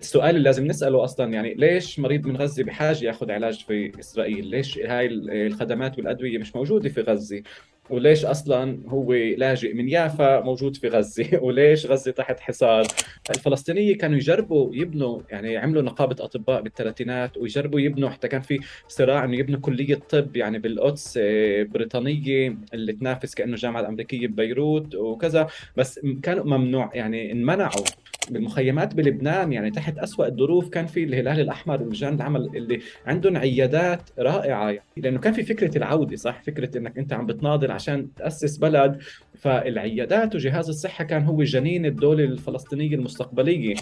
السؤال اللي لازم نسأله أصلا يعني ليش مريض من غزة بحاجة يأخذ علاج في إسرائيل؟ ليش هاي الخدمات والأدوية مش موجودة في غزة؟ وليش أصلا هو لاجئ من يافا موجود في غزة؟ وليش غزة تحت حصار؟ الفلسطينية كانوا يجربوا يبنوا يعني عملوا نقابة أطباء بالثلاثينات ويجربوا يبنوا حتى كان في صراع إنه يبنوا كلية طب يعني بالقدس آه، بريطانية اللي تنافس كأنه الجامعة الأمريكية ببيروت وكذا. بس كانوا ممنوع يعني انمنعوا بالمخيمات بلبنان يعني تحت أسوأ الظروف كان في الهلال الأحمر ولجان العمل اللي عندهم عيادات رائعة. يعني لأنه كان في فكرة العودة صح؟ فكرة أنك أنت عم بتناضل عشان تأسس بلد. فالعيادات وجهاز الصحة كان هو جنين الدولة الفلسطينية المستقبلية.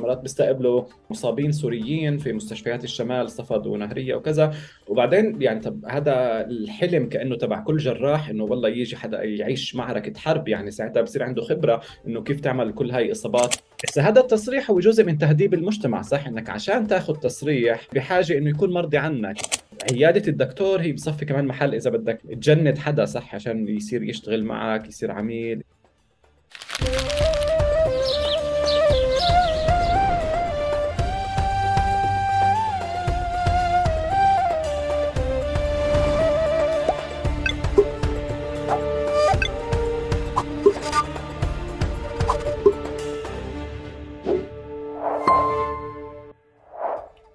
مرات بيستقبلوا مصابين سوريين في مستشفيات الشمال صفد ونهرية وكذا. وبعدين يعني طب هذا الحلم كأنه تبع كل جراح إنه والله يجي حدا يعيش معركة حرب يعني ساعتها بصير عنده خبرة إنه كيف تعمل كل هاي الاصابات بس هذا التصريح هو جزء من تهذيب المجتمع صح؟ إنك عشان تأخذ تصريح بحاجة إنه يكون مرضي عنك. عيادة الدكتور هي بصفي كمان محل إذا بدك تجند حدا صح؟ عشان يصير يشتغل معك يصير عميل.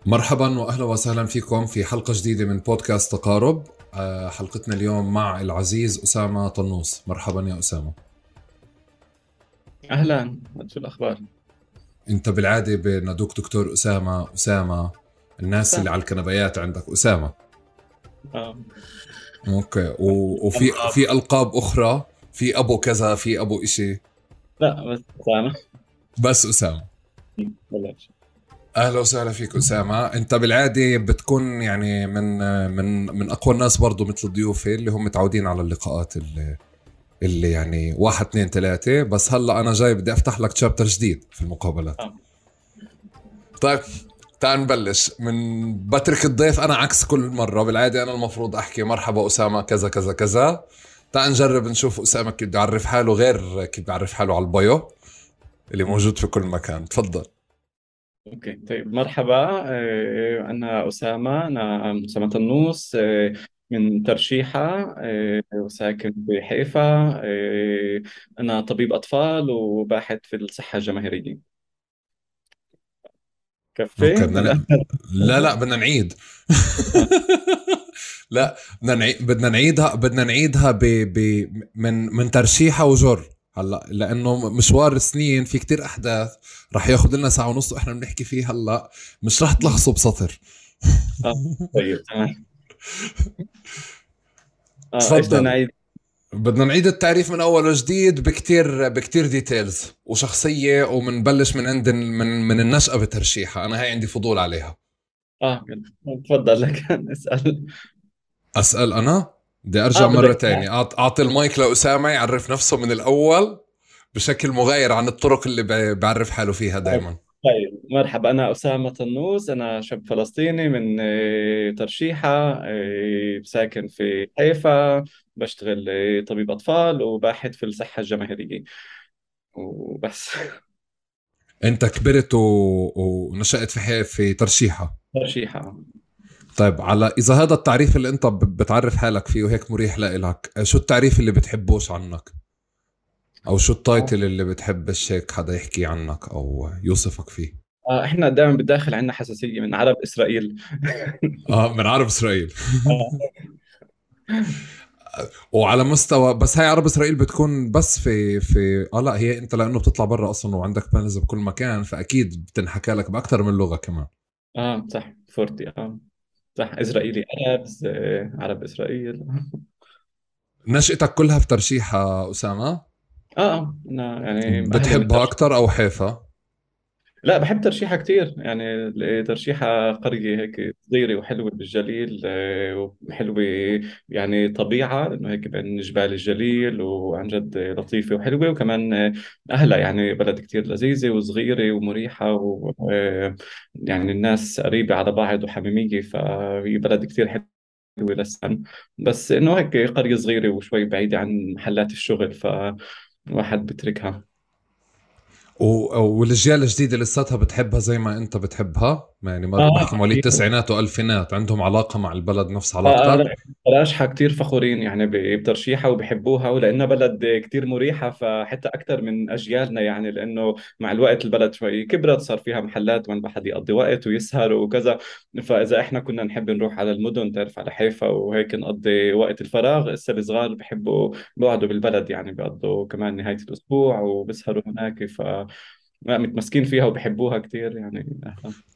مرحبا واهلا وسهلا فيكم في حلقة جديدة من بودكاست تقارب. آه، حلقتنا اليوم مع العزيز أسامة طنوس. مرحبا يا أسامة. أهلا. شو الأخبار؟ أنت بالعادة بنادوك دكتور أسامة. أسامة الناس اللي على الكنبيات عندك. أسامة. آه. أوكي. وفي في ألقاب أخرى. في أبو كذا في أبو إشي. لا بس أسامة. بس أسامة. بلاش. أهلا وسهلا فيك أسامة. أنت بالعادة بتكون يعني من من من أقوى الناس برضه مثل ضيوفي اللي هم متعودين على اللقاءات اللي اللي يعني واحد اثنين ثلاثة. بس هلأ أنا جاي بدي أفتح لك تشابتر جديد في المقابلات. آه. طيب تعال نبلش. من بترك الضيف أنا عكس كل مرة. بالعادة أنا المفروض أحكي مرحبا أسامة كذا كذا كذا. تعال نجرب نشوف أسامة كيف بيعرف حاله غير كيف بيعرف حاله على البايو اللي موجود في كل مكان. تفضل. أوكي طيب مرحبا. آه، أنا أسامة أنا أسامة النوس. آه، من ترشيحة. آه، وساكن بحيفا. أنا طبيب أطفال وباحث في الصحة الجماهيرية. كفي؟ بدنا لا. لا بدنا نعيد. لا بدنا نعيد بدنا نعيدها بدنا نعيدها ب... ب... من من ترشيحة وجر. هلأ لأنه مشوار سنين في كتير أحداث رح ياخذ لنا ساعة ونص وإحنا بنحكي فيه هلأ مش رح تلخصوا بسطر. آه طيب تمام. تفضل. نعيد؟ بدنا نعيد التعريف من أول وجديد بكتير بكتير ديتيلز وشخصية ومنبلش من عند من من النشأة بترشيحها. أنا هاي عندي فضول عليها. آه تفضل لك أسأل. أسأل أنا؟ بدي أرجع آه مرة ثانية أعطي المايك لأسامة يعرف نفسه من الأول بشكل مغاير عن الطرق اللي بيعرف حاله فيها دائما طيب مرحبا أنا أسامة طنوس أنا شاب فلسطيني من آه، ترشيحة آه، ساكن في حيفا بشتغل آه، طبيب أطفال وباحث في الصحة الجماهيرية. وبس. أنت كبرت و... ونشأت في حي... في ترشيحة. ترشيحة. طيب على إذا هذا التعريف اللي أنت بتعرف حالك فيه وهيك مريح لإلك شو التعريف اللي بتحبوش عنك؟ أو شو ال title اللي بتحبش هيك حدا يحكي عنك أو يوصفك فيه؟ آه إحنا دائما بالداخل عندنا حساسية من عرب إسرائيل. آه من عرب إسرائيل. وعلى مستوى بس هاي عرب إسرائيل بتكون بس في في آه لا هي أنت لأنه بتطلع برا أصلا وعندك panels بكل مكان فأكيد بتنحكى لك باكثر من لغة كمان. آه صح فورتي آه. صح إسرائيلي عرب عرب إسرائيل نشأتك كلها في ترشيحة أسامة؟ آه آه أنا يعني بتحبها أكثر أو حيفا؟ لا بحب ترشيحة كتير يعني ترشيحة قرية هيك صغيرة وحلوة بالجليل آه، وحلوة يعني طبيعة لأنه هيك بين جبال الجليل وعن جد لطيفة وحلوة وكمان أهلها يعني بلد كتير لذيذة وصغيرة ومريحة و آه، يعني الناس قريبة على بعض وحميمية فهي بلد كتير حلوة للسكن بس إنه هيك قرية صغيرة وشوي بعيدة عن محلات الشغل فواحد بتركها. والاجيال الجديدة لساتها بتحبها زي ما أنت بتحبها؟ يعني ما آه. بحكي مواليد التسعينات وألفينات عندهم علاقة مع البلد نفس علاقتك؟ آه راشحة كتير فخورين يعني بترشيحها وبحبوها ولأنها بلد كتير مريحة فحتى أكثر من أجيالنا يعني لأنه مع الوقت البلد شوي كبرت صار فيها محلات وين الواحد يقضي وقت ويسهر وكذا. فإذا إحنا كنا نحب نروح على المدن تعرف على حيفا وهيك نقضي وقت الفراغ هسه الصغار بحبوا بيقعدوا بالبلد يعني بيقضوا كمان نهاية الأسبوع وبيسهروا هناك ف متمسكين فيها وبحبوها كثير يعني.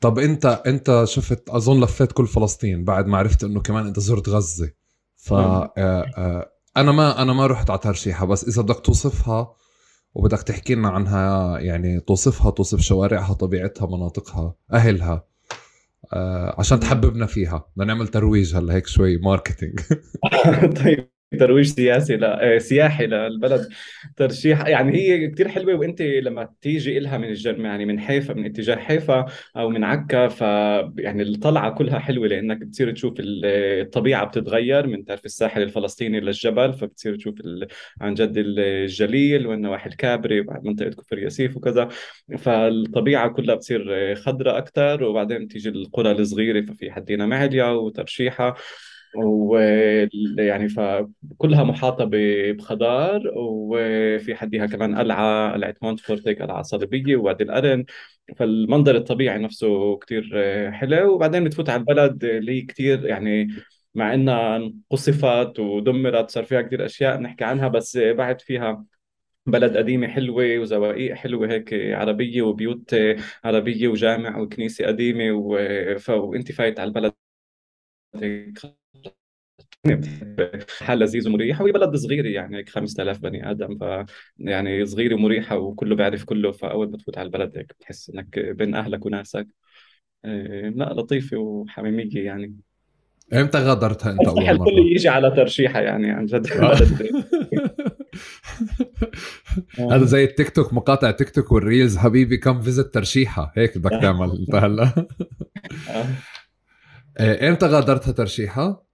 طب انت انت شفت اظن لفيت كل فلسطين بعد ما عرفت انه كمان انت زرت غزة. ف آه آه أنا ما أنا ما رحت على ترشيحه بس اذا بدك توصفها وبدك تحكي لنا عنها يعني توصفها توصف شوارعها طبيعتها مناطقها اهلها آه عشان تحببنا فيها. بدنا نعمل ترويج هلا هيك شوي marketing. طيب. ترويج سياسي لا آه، سياحي للبلد. ترشيح يعني هي كثير حلوة وأنت لما تيجي لها من الجنب يعني من حيفا من اتجاه حيفا أو من عكا ف يعني الطلعة كلها حلوة لأنك بتصير تشوف الطبيعة بتتغير من تعرف الساحل الفلسطيني للجبل فبتصير تشوف عن جد الجليل والنواحي الكابري وبعد منطقة كفر ياسيف وكذا. فالطبيعة كلها بتصير خضراء أكثر وبعدين تيجي القرى الصغيرة ففي حدينا معليا وترشيحة. ويعني فكلها محاطة بخضار وفي حديها كمان قلعة قلعة مونتفورت هيك قلعة صليبية ووادي القرن فالمنظر الطبيعي نفسه كتير حلو. وبعدين بتفوت على البلد اللي كتير يعني مع إنها قصفت ودمرت صار فيها كثير أشياء نحكي عنها بس بعد فيها بلد قديمة حلوة وزواقيق حلوة هيك عربية وبيوت عربية وجامع وكنيسة قديمة و... ف... وانت فايت على البلد حال لذيذ ومريح وهي بلد صغيره يعني هيك 5000 بني آدم ف يعني صغيره ومريحه وكله بيعرف كله فأول ما تفوت على البلد هيك بتحس إنك بين أهلك وناسك إيه، لا لطيفة وحميمية يعني إمتى غادرتها أنت أول مرة؟ الكل يجي على ترشيحة يعني عن جد آه. هذا زي التيك توك مقاطع تيك توك وال reels حبيبي كم visit ترشيحة هيك بدك تعمل انت هلا آه. إيه، إمتى غادرتها ترشيحة؟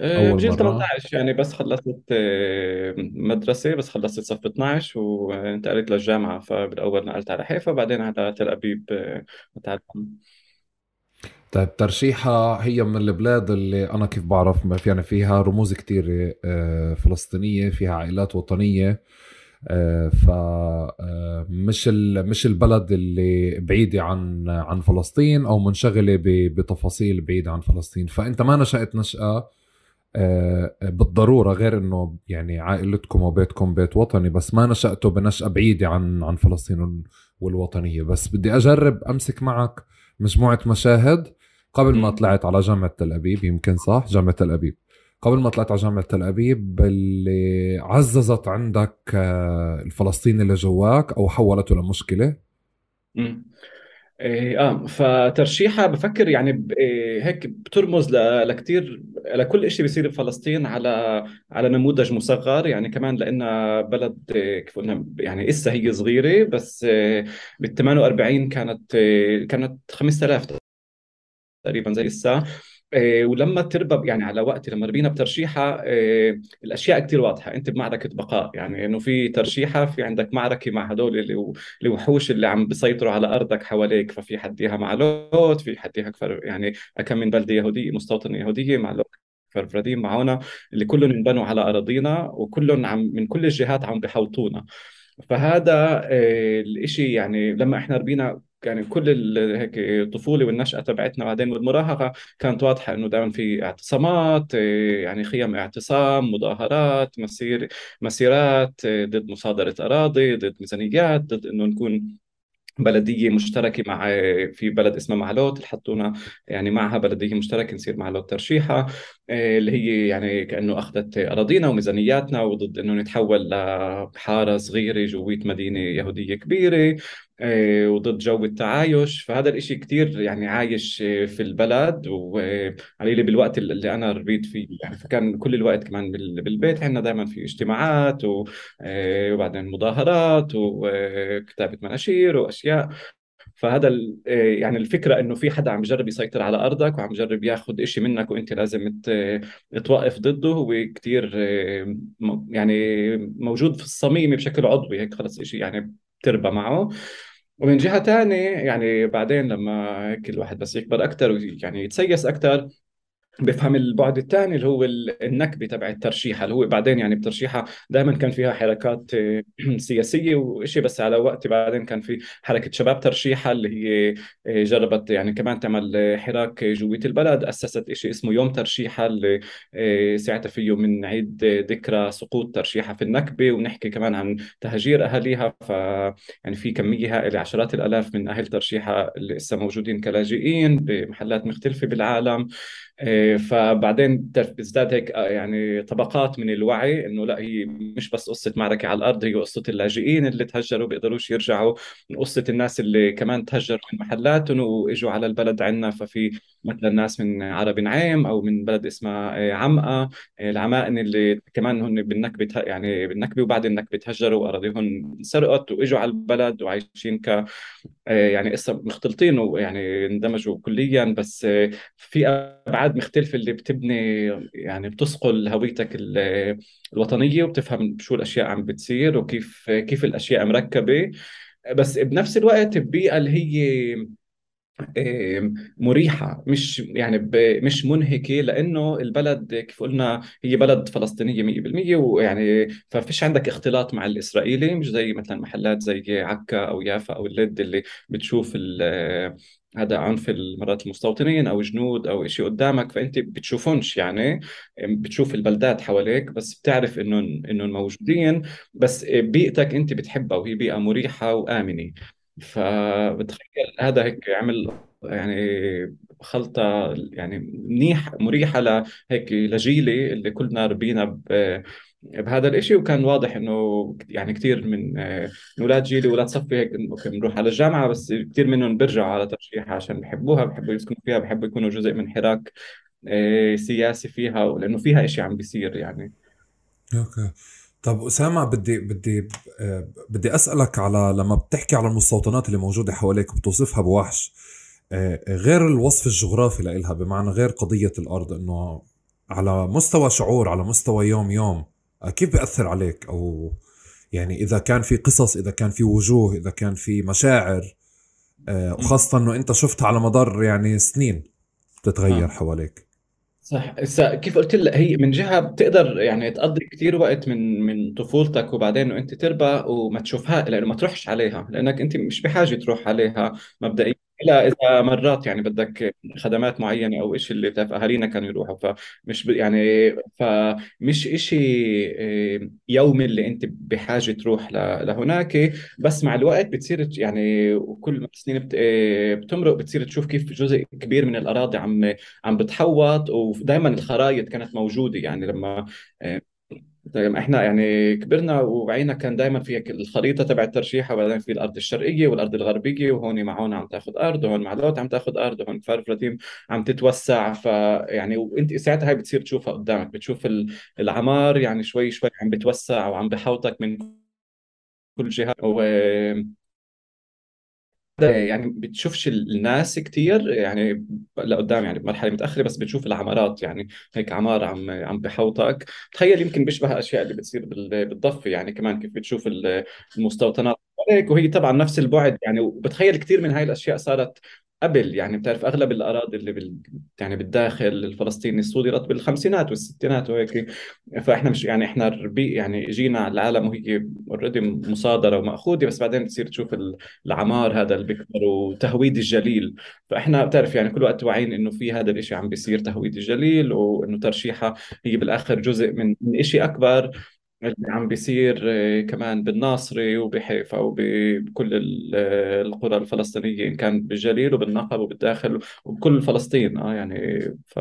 آه، بجيل 18 يعني بس خلصت آه، مدرسة بس خلصت صف 12 وانتقلت للجامعة فبالأول نقلت على حيفا بعدين على تل أبيب آه، طيب ترشيحة هي من البلاد اللي أنا كيف بعرف يعني فيها رموز كتير فلسطينية فيها عائلات وطنية فمش مش البلد اللي بعيدة عن عن فلسطين أو منشغلة بتفاصيل بعيدة عن فلسطين. فأنت ما نشأت نشأة آه، بالضرورة غير إنه يعني عائلتكم وبيتكم بيت وطني بس ما نشاتوا بنشأة بعيدة عن عن فلسطين والوطنية. بس بدي أجرب أمسك معك مجموعة مشاهد. قبل ما طلعت على جامعة تل أبيب يمكن صح؟ جامعة تل أبيب. قبل ما طلعت على جامعة تل أبيب اللي عززت عندك آه، الفلسطيني اللي جواك أو حولته لمشكلة؟ إيه آه فترشيحها بفكر يعني إيه هيك بترمز لكثير لكل شيء بيصير بفلسطين على على نموذج مصغر يعني كمان لأنها بلد إيه كيف قلنا يعني إسا هي صغيرة بس إيه بال 48 كانت كانت 5000 تقريبا زي إسا. ولما تربى يعني على وقتي لما ربينا بترشيحة إيه الأشياء كثير واضحة. أنت بمعركة بقاء يعني إنه في ترشيحة في عندك معركة مع هدول الوحوش اللي عم بيسيطروا على أرضك حواليك. ففي حديها مع لوط في حديها كفر يعني كم من بلده يهوديه مستوطنه يهوديه مع لوط فرفردين معونا اللي كلهم انبنوا على أراضينا وكلهم عم من كل الجهات عم بحوطونا. فهذا آه، الإشي يعني لما إحنا ربينا يعني كل هيك الطفوله والنشأة تبعتنا بعدين والمراهقة كانت واضحة إنه دائما في اعتصامات إيه، يعني خيم اعتصام مظاهرات مسير مسيرات إيه، ضد مصادرة أراضي ضد ميزانيات ضد إنه نكون بلدية مشتركة مع في بلد اسمها معلوت حطونا يعني معها بلدية مشتركة نصير معلوت ترشيحه آه، اللي هي يعني كأنه أخذت أراضينا وميزانياتنا وضد إنه نتحول لحارة صغيرة جويت مدينة يهودية كبيرة. آه، وضد جو التعايش. فهذا الإشي كتير يعني عايش في البلد. وعلي بالوقت اللي أنا ربيت فيه. يعني فكان كل الوقت كمان بالبيت. عندنا دائما في اجتماعات آه، وبعدين مظاهرات وكتابة مناشير وأشياء. فهذا يعني الفكرة إنه في حدا عم يجرب يسيطر على أرضك وعم يجرب ياخذ شيء منك وإنت لازم توقف ضده. هو كثير يعني موجود في الصميم بشكل عضوي. هيك خلص شيء يعني تربى معه. ومن جهة تانية يعني بعدين لما هيك الواحد بس يكبر أكثر ويعني يتسيس أكثر بفهم البعد الثاني اللي هو النكبة تبع الترشيحة اللي هو بعدين يعني بترشيحه دائما كان فيها حركات آه، سياسية وشيء بس على وقت بعدين كان في حركة شباب ترشيحة اللي هي آه، جربت يعني كمان تعمل حراك جوية البلد أسست شيء اسمه يوم ترشيحة اللي آه، ساعتها فيه من عيد ذكرى سقوط ترشيحة في النكبة ونحكي كمان عن تهجير أهاليها ف يعني في كمية هائلة عشرات الألاف من أهل ترشيحة اللي لسه موجودين كلاجئين بمحلات مختلفة بالعالم. فبعدين بتزداد هيك آه، يعني طبقات من الوعي إنه لا هي مش بس قصة معركة على الأرض هي قصة اللاجئين اللي تهجروا بيقدروش يرجعوا قصة الناس اللي كمان تهجروا من محلاتهم وإجوا على البلد عندنا ففي مثلا ناس من عرب نعيم أو من بلد اسمها آه، عمقه آه، العمائن اللي كمان هن بالنكبة يعني بالنكبة وبعد النكبة تهجروا وأراضيهم سرقت وإجوا على البلد وعايشين ك يعني اسا مختلطين ويعني اندمجوا كليا بس في أبعاد مختلفه اللي بتبني يعني بتصقل هويتك الوطنية وبتفهم شو الأشياء عم بتصير وكيف كيف الأشياء مركبة. بس بنفس الوقت البيئة اللي هي مريحة مش يعني مش منهكة لأنه البلد كيف قلنا هي بلد فلسطينية 100% ويعني ففيش عندك اختلاط مع الإسرائيلي مش زي مثلا محلات زي عكا أو يافا أو اللد اللي بتشوف هذا عنف مرات المستوطنين أو جنود أو شيء قدامك فأنت بتشوفونش يعني بتشوف البلدات حواليك بس بتعرف إنهم إنهم موجودين بس بيئتك أنت بتحبها وهي بيئة مريحة وآمنة. فبتخيل هذا هيك عمل يعني خلطة يعني منيح مريحة لهيك لجيلي اللي كلنا ربينا بهذا الإشي وكان واضح إنه يعني كثير من أولاد جيلي وأولاد صفي هيك بنروح على الجامعة بس كثير منهم بيرجعوا على ترشيحها عشان بحبوها بحبوا يسكنوا فيها بحبوا يكونوا جزء من حراك آه، سياسي فيها لأنه فيها إشي عم بيصير يعني. أوكي. طب أسامة بدي بدي آه، بدي أسألك على لما بتحكي على المستوطنات اللي موجودة حواليك وبتوصفها بوحش آه، غير الوصف الجغرافي لإلها بمعنى غير قضية الأرض إنه على مستوى شعور على مستوى يوم يوم آه، كيف بيأثر عليك؟ أو يعني إذا كان في قصص إذا كان في وجوه إذا كان في مشاعر وخاصة إنه أنت شفتها على مدار يعني سنين بتتغير حواليك. صح. هسا كيف قلت لك هي من جهة بتقدر يعني تقضي كثير وقت من من طفولتك وبعدين وأنت تربى وما تشوفها لأنه ما تروحش عليها لأنك أنت مش بحاجة تروح عليها مبدئيا. الا إذا مرات يعني بدك خدمات معينة أو شيء اللي بتعرف اهالينا كانوا يروحوا. فمش يعني فمش شيء آه، يومي اللي أنت بحاجة تروح لهناك. بس مع الوقت بتصير يعني وكل سنين آه، بتمرق بتصير تشوف كيف جزء كبير من الأراضي عم عم بتحوط. ودائما الخرائط كانت موجودة يعني لما آه، طيب إحنا يعني كبرنا وعينا كان دائما في الخريطة تبع الترشيح وبعدين في الأرض الشرقية والأرض الغربية وهون مع هون عم تاخذ أرض وهون مع دوت عم تاخذ أرض وهون كفار فلاتيم عم تتوسع. فيعني وإنت ساعتها هاي بتصير تشوفها قدامك بتشوف العمار يعني شوي شوي عم بتوسع وعم بحوطك من كل جهة و يعني بتشوفش الناس كتير يعني لقدام يعني بمرحله متأخرة بس بتشوف العمارات يعني هيك عمار عم عم بحوطك. تخيل يمكن بيشبه الأشياء اللي بتصير بالضفة يعني كمان كيف بتشوف المستوطنات. هيك وهي طبعا نفس البعد. يعني وبتخيل كثير من هاي الأشياء صارت قبل. يعني بتعرف أغلب الأراضي اللي بال يعني بالداخل الفلسطيني صدرت بالخمسينات والستينات وهيك. فإحنا مش يعني إحنا ربي يعني جينا على العالم وهي اوريدي مصادرة ومأخوذة بس بعدين بتصير تشوف العمار هذا اللي بيكبر وتهويد الجليل. فإحنا بتعرف يعني كل وقت واعيين إنه في هذا الشيء عم بيصير تهويد الجليل وإنه ترشيحها هي بالآخر جزء من من شيء أكبر. اللي عم بيصير آه، كمان بالناصري وبحيفا وبكل آه، القرى الفلسطينية إن كان بالجليل وبالنقب وبالداخل وبكل فلسطين. آه يعني ف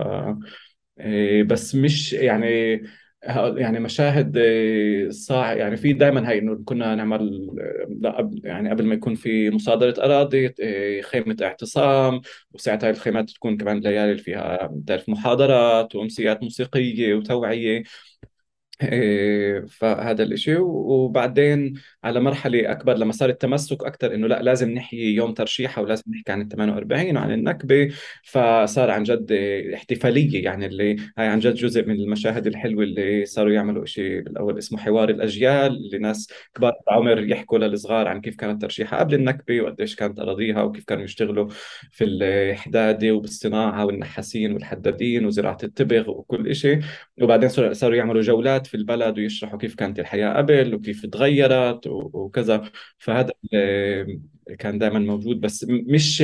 آه، بس مش يعني يعني مشاهد صاع يعني في دائما هي إنه كنا نعمل يعني قبل ما يكون في مصادرة أراضي خيمة اعتصام وساعتها الخيمات تكون كمان ليالي فيها بتعرف محاضرات وأمسيات موسيقية وتوعية. فهذا الإشي. وبعدين على مرحلة أكبر لما صار التمسك أكثر إنه لا لازم نحيي يوم ترشيحه ولازم نحكي عن ال 48 وعن النكبة. فصار عن جد احتفالية يعني اللي هاي عن جد جزء من المشاهد الحلوة اللي صاروا يعملوا شيء بالأول اسمه حوار الأجيال اللي ناس كبار العمر يحكوا للصغار عن كيف كانت ترشيحها قبل النكبة وقديش كانت أراضيها وكيف كانوا يشتغلوا في الحدادة وبالصناعة والنحاسين والحدادين وزراعة التبغ وكل شيء وبعدين صاروا يعملوا جولات في البلد ويشرحوا كيف كانت الحياة قبل وكيف تغيرت وكذا. فهذا كان دائما موجود. بس مش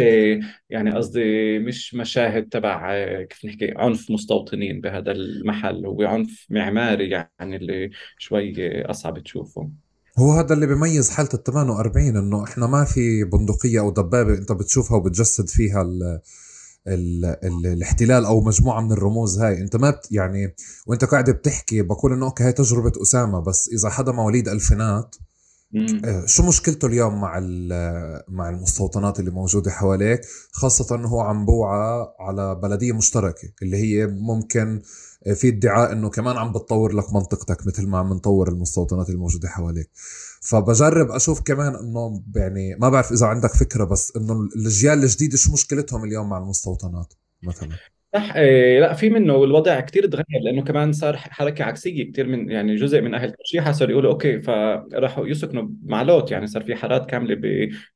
يعني قصدي مش مشاهد تبع كيف نحكي عنف مستوطنين بهذا المحل. هو عنف معماري يعني اللي شوي أصعب تشوفه. هو هذا اللي بيميز حالة ال 48 إنه إحنا ما في بندقية أو دبابة أنت بتشوفها وبتجسد فيها ال ال ال الاحتلال أو مجموعة من الرموز هاي. أنت ما بت يعني وأنت قاعد بتحكي بقول إنه أوكي هاي تجربة أسامة بس إذا حدا مواليد ألفينات آه، شو مشكلته اليوم مع مع المستوطنات اللي موجودة حواليك؟ خاصة إنه هو عم بوعى على بلدية مشتركة اللي هي ممكن آه، في ادعاء إنه كمان عم بتطور لك منطقتك مثل ما عم نطور المستوطنات الموجودة حواليك. فبجرب أشوف كمان إنه يعني ما بعرف إذا عندك فكرة بس إنه الاجيال الجديدة شو مشكلتهم اليوم مع المستوطنات مثلا؟ صح؟ إيه لا في منه والوضع كثير تغير لأنه كمان صار حركة عكسية كثير من يعني جزء من أهل ترشيحه صاروا يقولوا okay فراحوا يسكنوا معلوت يعني صار في حارات كاملة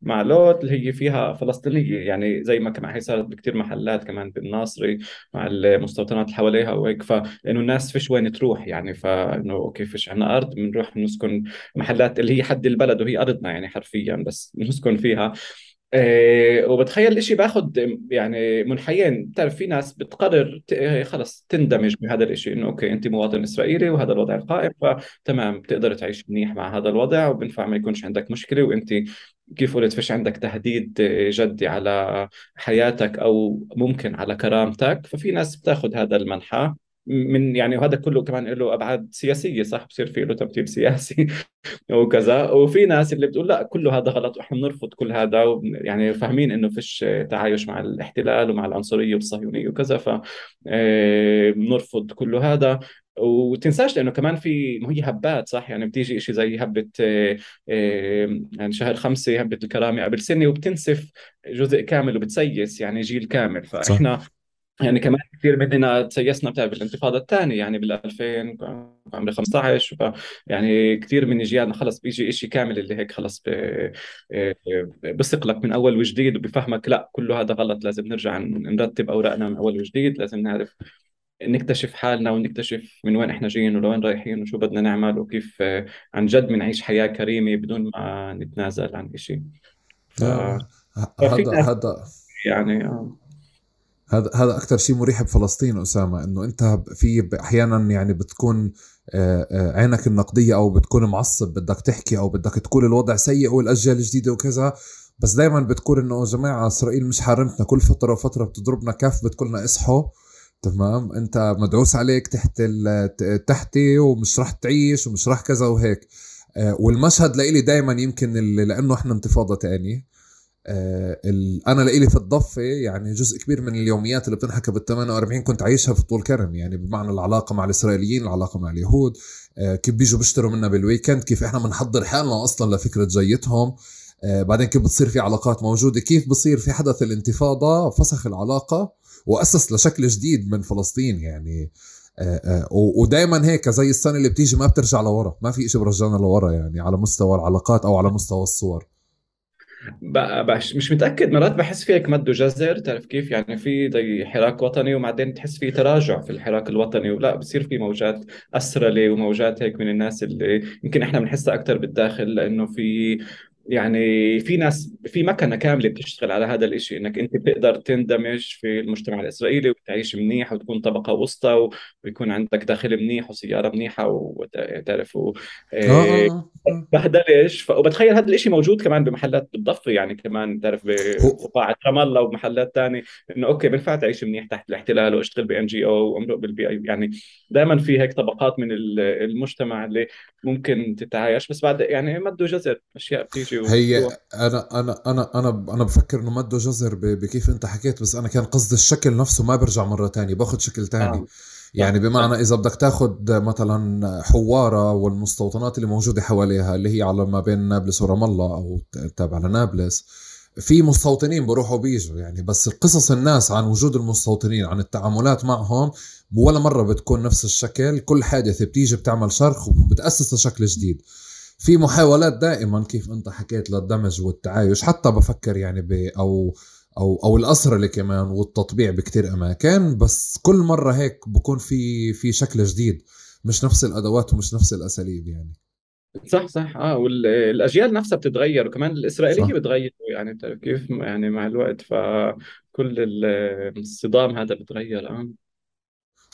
بمعلوت اللي هي فيها فلسطينية يعني زي ما كمان هي صارت بكثير محلات كمان بالناصري مع المستوطنات اللي حواليها وهيك فلانه الناس فيش وين تروح يعني فإنه okay فيش عندنا أرض بنروح نسكن محلات اللي هي حد البلد وهي أرضنا يعني حرفيا بس نسكن فيها. إيه وبتخيل الاشي باخذ يعني منحيين. بتعرف في ناس بتقرر خلص تندمج بهذا الإشي إنه أوكي انت مواطن إسرائيلي وهذا الوضع القائم فتمام بتقدر تعيش منيح مع هذا الوضع وبنفع ما يكونش عندك مشكلة وانت كيف قلت فيش عندك تهديد جدي على حياتك أو ممكن على كرامتك. ففي ناس بتاخذ هذا المنحى. من يعني وهذا كله كمان له أبعاد سياسية صح؟ بصير في له تمثيل سياسي وكذا وفي ناس اللي بتقول لا كله هذا غلط وإحنا بنرفض كل هذا يعني فاهمين إنه فيش تعايش مع الاحتلال ومع العنصرية والصهيونية وكذا ف آه، بنرفض كل هذا. وتنساش لأنه كمان في هي هبات صح؟ يعني بتيجي شيء زي هبة آه، آه، يعني شهر خمسة هبة الكرامه قبل سنه وبتنسف جزء كامل وبتسيس يعني جيل كامل. فإحنا صح. يعني كمان كثير مننا تسيسنا بتعرف بالانتفاضة الثانية يعني بال 2000 عمري 15 ف يعني كثير من إجيالنا خلص بيجي شيء كامل اللي هيك خلص بثق لك من أول وجديد وبفهمك لا كله هذا غلط لازم نرجع نرتب أوراقنا من أول وجديد لازم نعرف نكتشف حالنا ونكتشف من وين إحنا جايين ولوين رايحين وشو بدنا نعمل وكيف عن جد بنعيش حياة كريمة بدون ما نتنازل عن شيء ف... هذا هذا يعني آه. هذا هذا أكثر شيء مريح بفلسطين أسامة إنه أنت في أحيانا يعني بتكون آه، آه، عينك النقدية أو بتكون معصب بدك تحكي أو بدك تقول الوضع سيء والأجيال الجديدة وكذا بس دائما بتقول إنه جماعة إسرائيل مش حارمتنا كل فترة وفترة بتضربنا كف بتقولنا اصحوا تمام؟ أنت مدعوس عليك تحت تحتي ومش راح تعيش ومش راح كذا وهيك. آه، والمشهد لإلي دائما يمكن لأنه إحنا انتفاضة تانية. آه أنا لإلي في الضفة يعني جزء كبير من اليوميات اللي بتنحكى بال 48 كنت عايشها في طول كرم يعني بمعنى العلاقة مع الإسرائيليين العلاقة مع اليهود. آه كيف بيجوا بيشتروا منا بالويكند كيف إحنا بنحضر حالنا أصلا لفكرة جيتهم. آه بعدين كيف بتصير في علاقات موجودة كيف بصير في حدث الانتفاضة فسخ العلاقة وأسس لشكل جديد من فلسطين يعني. آه، آه، ودائما هيك زي السنة اللي بتيجي ما بترجع لورا ما في شيء برجعنا لورا يعني على مستوى العلاقات أو على مستوى الصور. مش متأكد مرات بحس في هيك مد وجزر تعرف كيف؟ يعني في زي حراك وطني وبعدين تحس في تراجع في الحراك الوطني ولا بصير في موجات أسرلة وموجات هيك من الناس اللي يمكن إحنا بنحسها أكثر بالداخل لأنه في يعني في ناس في مكنة كاملة بتشتغل على هذا الشيء إنك أنت بتقدر تندمج في المجتمع الإسرائيلي وتعيش منيح وتكون طبقة وسطى ويكون عندك داخل منيح وسيارة منيحة وتعرف آه، بهدلش وبتخيل هذا الشيء موجود كمان بمحلات بالضفه يعني كمان بتعرف فقاعة رام الله ومحلات ثانية إنه okay بنفع تعيش منيح تحت الاحتلال وأشتغل ب NGO وامرق بال PA يعني دائما في هيك طبقات من المجتمع اللي ممكن تتعايش بس بعد يعني مد وجزر أشياء بتيجي هي أنا أنا أنا أنا أنا بفكر إنه مد وجزر بكيف أنت حكيت بس أنا كان قصدي الشكل نفسه ما برجع مرة تانية باخذ شكل تاني. آه. يعني بمعنى إذا بدك تاخذ مثلا حوارة والمستوطنات اللي موجودة حواليها اللي هي على ما بين نابلس ورام الله أو تابع لنابلس في مستوطنين بروحوا بيجوا يعني بس قصص الناس عن وجود المستوطنين عن التعاملات معهم ولا مرة بتكون نفس الشكل. كل حادثة بتيجي بتعمل شرخ وبتأسس شكل جديد. في محاولات دائما كيف أنت حكيت للدمج والتعايش حتى بفكر يعني ب أو أو أو الاسرله كمان والتطبيع بكتير أماكن بس كل مرة هيك بكون في في شكل جديد. مش نفس الأدوات ومش نفس الأساليب يعني. صح صح. آه والاجيال نفسها بتتغير وكمان الإسرائيلية بتغير يعني كيف يعني مع الوقت فكل الصدام هذا بتغير. آه.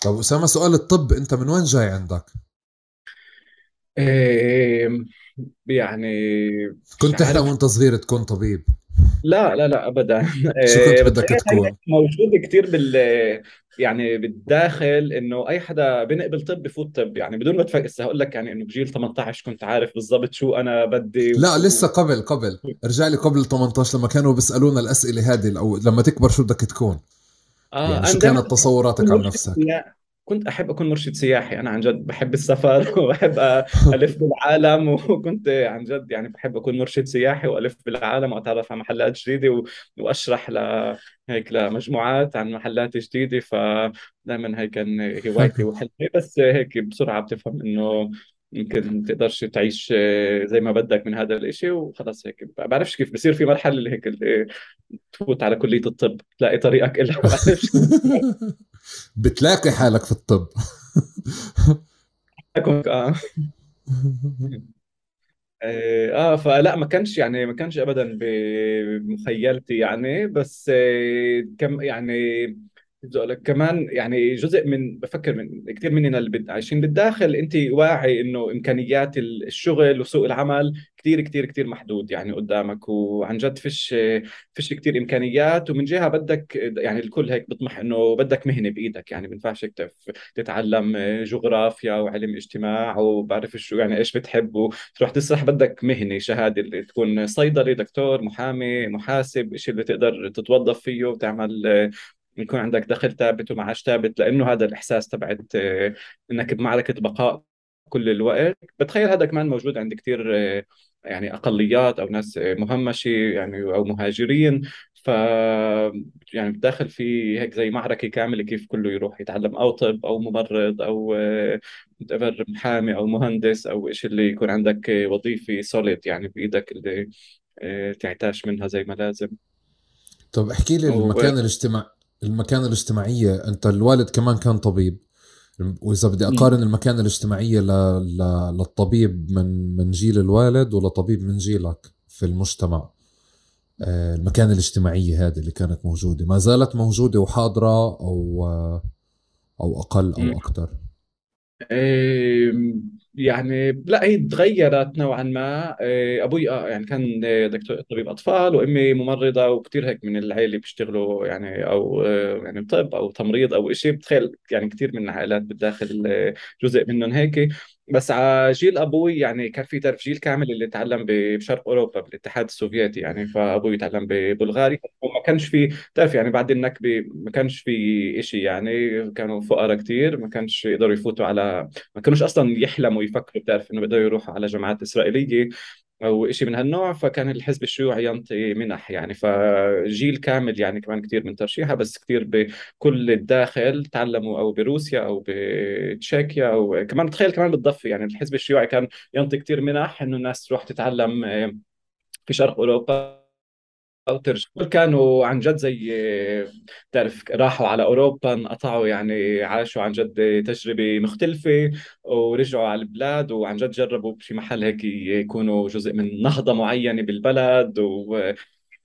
طب أسامة سؤال الطب أنت من وين جاي عندك؟ إيه يعني كنت تحلم وأنت صغير تكون طبيب. لا لا لا ابدا. شو كنت إيه، بدك تكون؟ موجود كثير بال يعني بالداخل إنه أي حدا بنقبل طب بفوت طب. يعني بدون ما تفكر هقول لك يعني إنه بجيل 18 كنت عارف بالضبط شو أنا بدي لا و... لسه قبل قبل. ارجع لي قبل 18 لما كانوا بيسألونا الأسئلة هذه أو لما تكبر شو بدك تكون؟ آه يعني شو كانت تصوراتك عن نفسك؟ كنت أحب أكون مرشد سياحي. أنا عن جد بحب السفر وبحب ألف بالعالم وكنت عن جد يعني بحب أكون مرشد سياحي وألف بالعالم وأتعرف على محلات جديدة وأشرح ل هيك لمجموعات عن محلات جديدة. فدائما هي كان هوايتي وحلمي. بس هيك بسرعة بتفهم إنه يمكن تقدرش تعيش زي ما بدك من هذا الإشي وخلص هيك. بعرفش كيف بصير في مرحلة اللي هيك اللي تفوت على كلية الطب تلاقي طريقك إلها. بتلاقي حالك في الطب. آه. آه فلا ما كانش يعني ما كانش ابدا بمخيلتي يعني بس آه، كم يعني لك كمان يعني جزء من بفكر من كثير مننا اللي عايشين بالداخل انت واعي إنه إمكانيات الشغل وسوق العمل كثير كثير كثير محدود يعني قدامك وعن جد فيش فيش كثير إمكانيات ومن جهة بدك يعني الكل هيك بيطمح إنه بدك مهنة بإيدك يعني ما ينفعش تتعلم جغرافيا وعلم اجتماع وبعرف شو يعني إيش بتحب وتروح تسرح بدك مهنة شهادة اللي تكون صيدلي دكتور محامي محاسب شيء اللي تقدر تتوظف فيه وتعمل يكون عندك دخل ثابت ومعاش ثابت لأنه هذا الإحساس تبعت آه، إنك بمعركة بقاء كل الوقت. بتخيل هذا كمان موجود عند كثير آه، يعني أقليات أو ناس آه، مهمشه يعني أو مهاجرين. ف يعني بداخل في هيك زي معركة كاملة كيف كله يروح يتعلم أو طب أو ممرض أو محامي أو مهندس أو شيء اللي يكون عندك وظيفة سوليد يعني بإيدك اللي تعتاش منها زي ما لازم. طب احكي لي المكان الاجتماعي. المكانة الاجتماعية أنت الوالد كمان كان طبيب. وإذا بدي أقارن المكانة الاجتماعية ل... ل... للطبيب من من جيل الوالد ولطبيب من جيلك في المجتمع. آه، المكانة الاجتماعية هذه اللي كانت موجودة. ما زالت موجودة وحاضرة أو أو أقل أو أكثر يعني لا هي تغيرت نوعا ما. إيه، أبوي آه يعني كان دكتور طبيب أطفال وأمي ممرضة وكثير هيك من العائله بيشتغلوا يعني أو آه، يعني طب أو تمريض أو شيء بتخيل يعني كثير من العائلات بالداخل آه، جزء منهم هيك. بس على جيل أبوي يعني كان في تعرف جيل كامل اللي تعلم بشرق أوروبا بالاتحاد السوفيتي يعني فأبوي تعلم ببلغاريا وما كانش في تعرف يعني بعد النكبة ما كانش في شيء يعني كانوا فقراء كثير ما كانش يقدروا يفوتوا على ما كانوش أصلا يحلموا يفكروا بتعرف إنه بيقدروا يروحوا على جامعات إسرائيلية. أو شيء من هالنوع فكان الحزب الشيوعي ينطي منح يعني. فجيل كامل يعني كمان كثير من ترشيحها بس كثير بكل الداخل تعلموا أو بروسيا أو بتشيكيا أو كمان تخيل كمان بالضفة يعني. الحزب الشيوعي كان ينطي كثير منح إنه الناس تروح تتعلم آه، في شرق أوروبا. أو ترجع كانوا عن جد زي تعرف راحوا على أوروبا انقطعوا يعني عاشوا عن جد تجربة مختلفة ورجعوا على البلاد وعن جد جربوا بشي محل هيك يكونوا جزء من نهضة معينة بالبلد و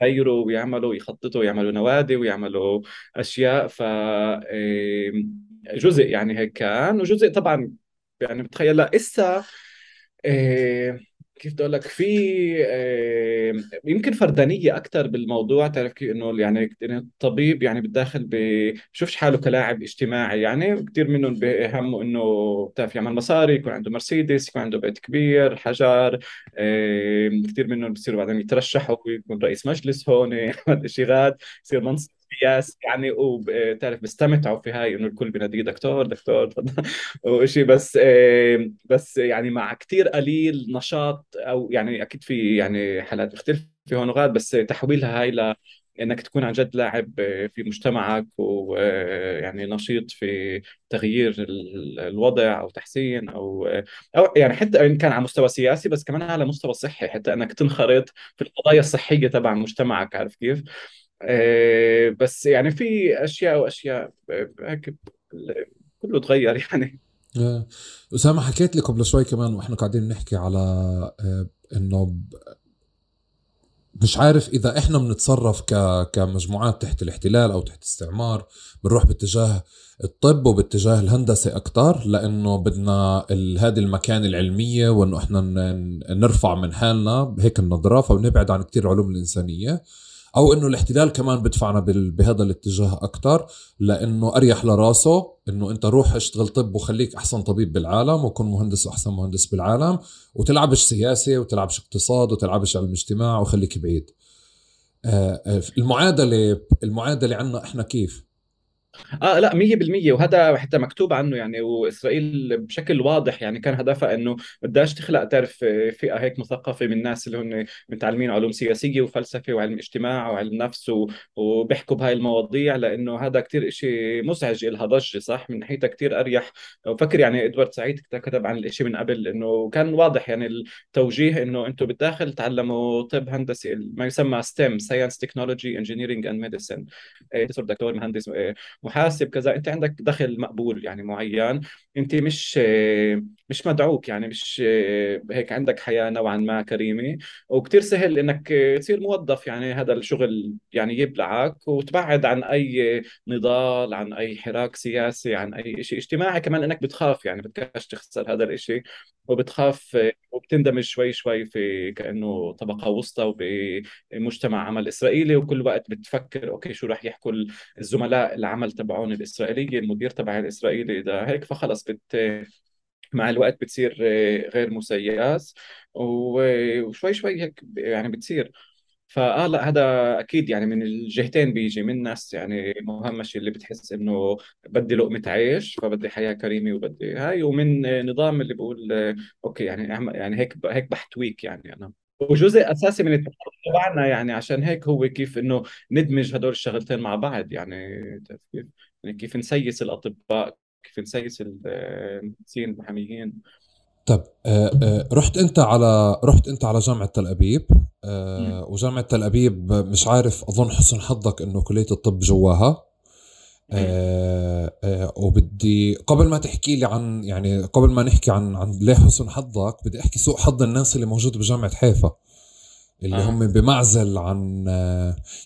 يغيروا ويعملوا يخططوا ويعملوا نوادي ويعملوا أشياء. ف جزء يعني هيك كان وجزء طبعا يعني بتخيل إسا كيف بدي أقول لك في يمكن فردانية أكثر بالموضوع تعرف كيف إنه يعني الطبيب يعني بالداخل بشوفش حاله كلاعب اجتماعي يعني كثير منهم بهمه إنه بتعرف يعمل مصاري يكون عنده مرسيدس يكون عنده بيت كبير حجر كثير منهم بصيروا بعدين يترشحوا ويكون رئيس مجلس هون يعمل شغلات يصير منصب. سياسي يعني وبتعرف بيستمتعوا في هاي إنه الكل بيناديه دكتور دكتور وشيء بس بس يعني مع كثير قليل نشاط أو يعني أكيد في يعني حالات بتختلف في هون وغاد بس تحويلها هاي ل إنك تكون عن جد لاعب في مجتمعك ويعني نشيط في تغيير الوضع أو تحسين أو أو يعني حتى إن كان على مستوى سياسي بس كمان على مستوى صحي حتى إنك تنخرط في القضايا الصحية تبع مجتمعك عارف كيف؟ آه، بس يعني في أشياء وأشياء هيك كله تغير يعني آه، أسامة حكيت لي قبل شوي كمان وإحنا قاعدين نحكي على آه، إنه مش عارف إذا إحنا بنتصرف. كمجموعات تحت الاحتلال أو تحت استعمار بنروح باتجاه الطب وباتجاه الهندسة أكثر لأنه بدنا. هذه المكان العلمية وإنه إحنا نرفع من حالنا بهيك النظرة فبنبعد عن كثير علوم الإنسانية أو إنه الاحتلال كمان بدفعنا بهذا الاتجاه أكثر لإنه أريح لراسه إنه أنت روح اشتغل طب وخليك أحسن طبيب بالعالم وكن مهندس وأحسن مهندس بالعالم وتلعبش سياسة وتلعبش اقتصاد وتلعبش علم اجتماع وخليك بعيد. آه، المعادلة المعادلة عندنا إحنا كيف؟ آه لا 100% وهذا حتى مكتوب عنه يعني وإسرائيل بشكل واضح يعني كان هدفها إنه بدهاش تخلق تعرف فئة هيك مثقفة من الناس اللي هم متعلمين علوم سياسية وفلسفة وعلم اجتماع وعلم نفس وبيحكوا بهاي المواضيع لأنه هذا كثير شيء مزعج لها ضجة صح؟ من ناحيتها كثير أريح. وفكر يعني إدوارد سعيد كتب عن الشيء من قبل إنه كان واضح يعني التوجيه إنه أنتم بالداخل تعلموا طب هندسة ما يسمى STEM science technology engineering and medicine دكتور مهندس إيه، محاسب كذا أنت عندك دخل مقبول يعني معين أنت مش مش مدعوك يعني مش هيك عندك حياة نوعا ما كريمة. وكثير سهل إنك تصير موظف يعني هذا الشغل يعني يبلعك وتبعد عن أي نضال عن أي حراك سياسي عن أي شيء اجتماعي كمان إنك بتخاف يعني بدكش تخسر هذا الشيء وبتخاف وبتندمج شوي شوي في كأنه طبقة وسطى وبمجتمع عمل إسرائيلي وكل وقت بتفكر أوكي شو راح يحكوا الزملاء العمل تبعون الإسرائيلية المدير تبع الإسرائيلي؟ إذا هيك فخلص بت مع الوقت بتصير غير مسياس وشوي شوي هيك يعني بتصير. فآه لا هذا أكيد يعني من الجهتين بيجي من ناس يعني مهمشة اللي بتحس إنه بدي لقمة عيش فبدي حياة كريمة وبدي هاي ومن نظام اللي بقول أوكي يعني يعني هيك هيك بحتويك يعني أنا. وجزء أساسي من التفكير تبعنا يعني عشان هيك هو كيف إنه ندمج هدول الشغلتين مع بعض يعني يعني كيف نسيس الأطباء كيف نسيس المهندسين المحاميين طب آه آه رحت انت على رحت انت على جامعة تل أبيب آه وجامعة تل أبيب مش عارف أظن حسن حظك إنه كلية الطب جواها. آه وبدي قبل ما تحكي لي عن يعني قبل ما نحكي عن عن ليه حسن حظك بدي أحكي سوء حظ الناس اللي موجود بجامعة حيفا. اللي آه. هم بمعزل عن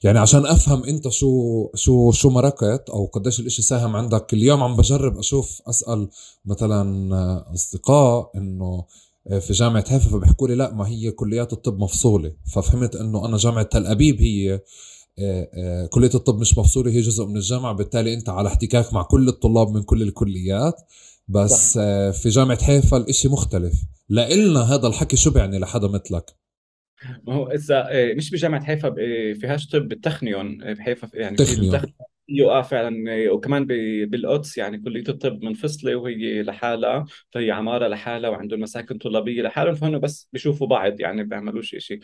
يعني عشان أفهم أنت شو شو شو مرقت أو قديش الإشي ساهم عندك. اليوم عم بجرب أشوف أسأل مثلا أصدقاء إنه في جامعة حيفا فبيحكوا لي لا ما هي كليات الطب مفصولة. ففهمت إنه أنا جامعة تل أبيب هي آه، آه، كلية الطب مش مفصولة هي جزء من الجامعة. بالتالي أنت على احتكاك مع كل الطلاب من كل الكليات. بس صح. آه، في جامعة حيفا الإشي مختلف. لإلنا هذا الحكي شو بيعني لحدا مثلك؟ ما هو إذا مش بجامعة حيفا فيهاش طب بالتخنيون بحيفا يعني تخنيون آه فعلا وكمان بالقدس يعني كلية الطب منفصلة وهي لحالها فهي عمارة لحالها وعندهم مساكن طلابية لحالهم فهن بس بيشوفوا بعض يعني بيعملوش شيء آه،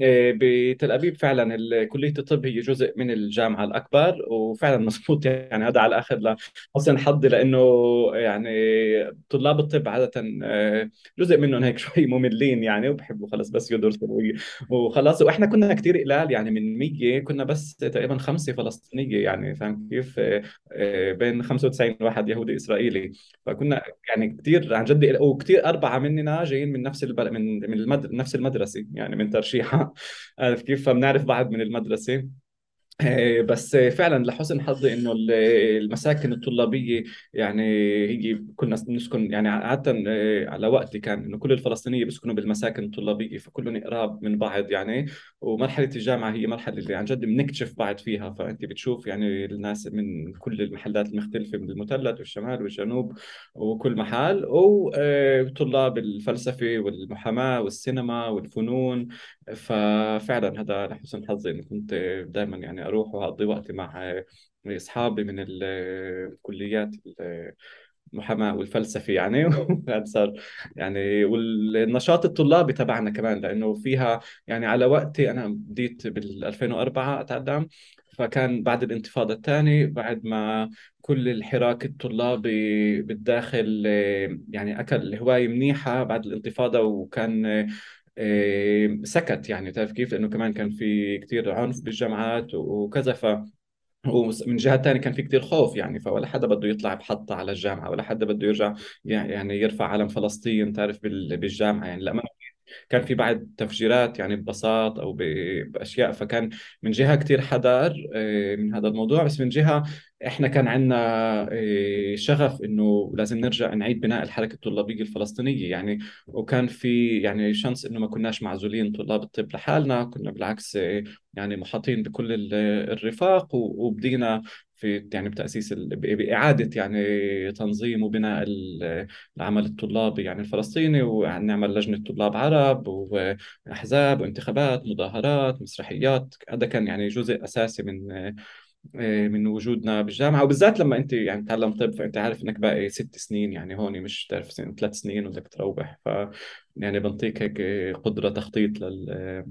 بتل أبيب فعلا كلية الطب هي جزء من الجامعة الأكبر وفعلا مضبوط. يعني هذا على الآخر لحسن حظي لأنه يعني طلاب الطب عادة آه، جزء منهم هيك شوي مملين يعني وبحبوا خلص بس يدرسوا وخلاص وإحنا كنا كثير قلال يعني من 100 كنا بس تقريبا خمسة فلسطينية يعني فاهم كيف؟ آه، بين 95 واحد يهودي إسرائيلي. فكنا يعني كثير عن جد وكثير أربعة مننا جايين من نفس البلد من من المد... نفس المدرسة يعني من ترشيحة. عارف كيف؟ فبنعرف بعض من المدرسة. آه، بس فعلا لحسن حظي إنه المساكن الطلابية يعني هي كنا نسكن يعني عادة آه، على وقتي كان إنه كل الفلسطينية بيسكنوا بالمساكن الطلابية فكلهم قراب من بعض يعني. ومرحلة الجامعة هي مرحلة اللي عن جد بنكتشف بعض فيها. فأنت بتشوف يعني الناس من كل المحلات المختلفة من المثلث والشمال والجنوب وكل محل. وطلاب آه، الفلسفة والمحاماة والسينما والفنون ففعلا هذا لحسن حظي إني كنت دائما يعني أروح وأقضي وقتي مع أصحابي من الكليات المحاماة والفلسفة يعني. صار يعني والنشاط الطلابي تبعنا كمان لأنه فيها يعني على وقتي أنا بديت بال 2004 أتعلم فكان بعد الانتفاضة الثانية بعد ما كل الحراك الطلابي بالداخل يعني أكل الهواية منيحة بعد الانتفاضة وكان سكت يعني تعرف كيف؟ لأنه كمان كان في كثير عنف بالجامعات وكذا ف ومن جهة ثانية كان في كتير خوف يعني فولا حدا بده يطلع بحطة على الجامعة ولا حدا بده يرجع يعني يرفع علم فلسطين تعرف بالجامعة يعني. لأ كان في بعد تفجيرات يعني ببساط أو بأشياء فكان من جهة كثير حذر آه، من هذا الموضوع. بس من جهة إحنا كان عندنا آه، شغف إنه لازم نرجع نعيد بناء الحركة الطلابية الفلسطينية. يعني وكان في يعني شانس إنه ما كناش معزولين طلاب الطب لحالنا. كنا بالعكس آه، يعني محاطين بكل الرفاق وبدينا في يعني بتأسيس بإعادة يعني تنظيم وبناء العمل الطلابي يعني الفلسطيني ونعمل لجنة طلاب عرب وأحزاب وانتخابات مظاهرات مسرحيات. هذا كان يعني جزء أساسي من من وجودنا بالجامعة. وبالذات لما أنت يعني تعلم طب فأنت عارف إنك باقي ست سنين يعني هون مش تعرف سنين ثلاث سنين وبدك تروح. ف يعني بنطيك هيك قدرة تخطيط لل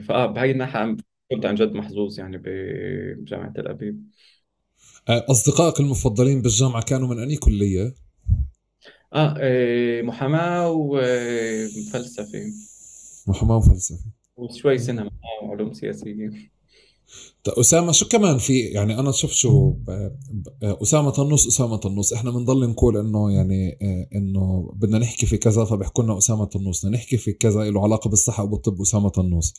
فآه بهي الناحية كنت عن جد محظوظ يعني بجامعة تل أبيب. آه، أصدقائك المفضلين بالجامعة كانوا من أي كلية؟ آه إيه، محاماة وفلسفة. محاماة وفلسفة. وشوي سينما وعلوم سياسية. طيب أسامة شو كمان في؟ يعني أنا شوف شو أسامة النص أسامة النص إحنا بنضل نقول إنه يعني آه، إنه بدنا نحكي في كذا فبيحكوا لنا أسامة النص بدنا نحكي في كذا له علاقة بالصحة وبالطب أسامة النص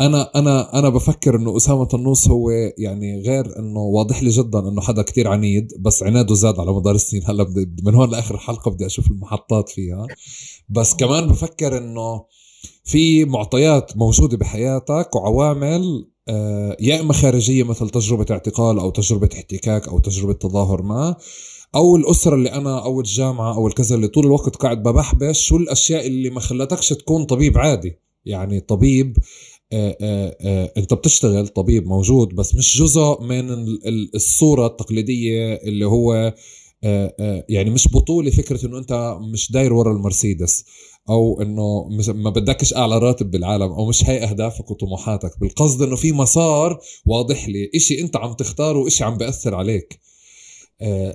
أنا أنا أنا بفكر إنه أسامة النوس هو يعني غير إنه واضح لي جدا إنه حدا كتير عنيد بس عناده زاد على مدار السنين. هلأ من هون لآخر الحلقة بدي أشوف المحطات فيها. بس كمان بفكر إنه في معطيات موجودة بحياتك وعوامل آه، يا إما خارجية مثل تجربة اعتقال أو تجربة احتكاك أو تجربة تظاهر ما أو الأسرة اللي أنا أو الجامعة أو الكذا اللي طول الوقت قاعد ببحبش شو الأشياء اللي ما خلتكش تكون طبيب عادي. يعني طبيب انت بتشتغل طبيب موجود بس مش جزء من الصورة التقليدية اللي هو يعني مش بطولة فكرة إنه أنت مش داير ورا المرسيدس أو إنه ما بدكش أعلى راتب بالعالم أو مش هي أهدافك وطموحاتك بالقصد إنه في مسار واضح لي إشي أنت عم تختاره وإشي عم بأثر عليك.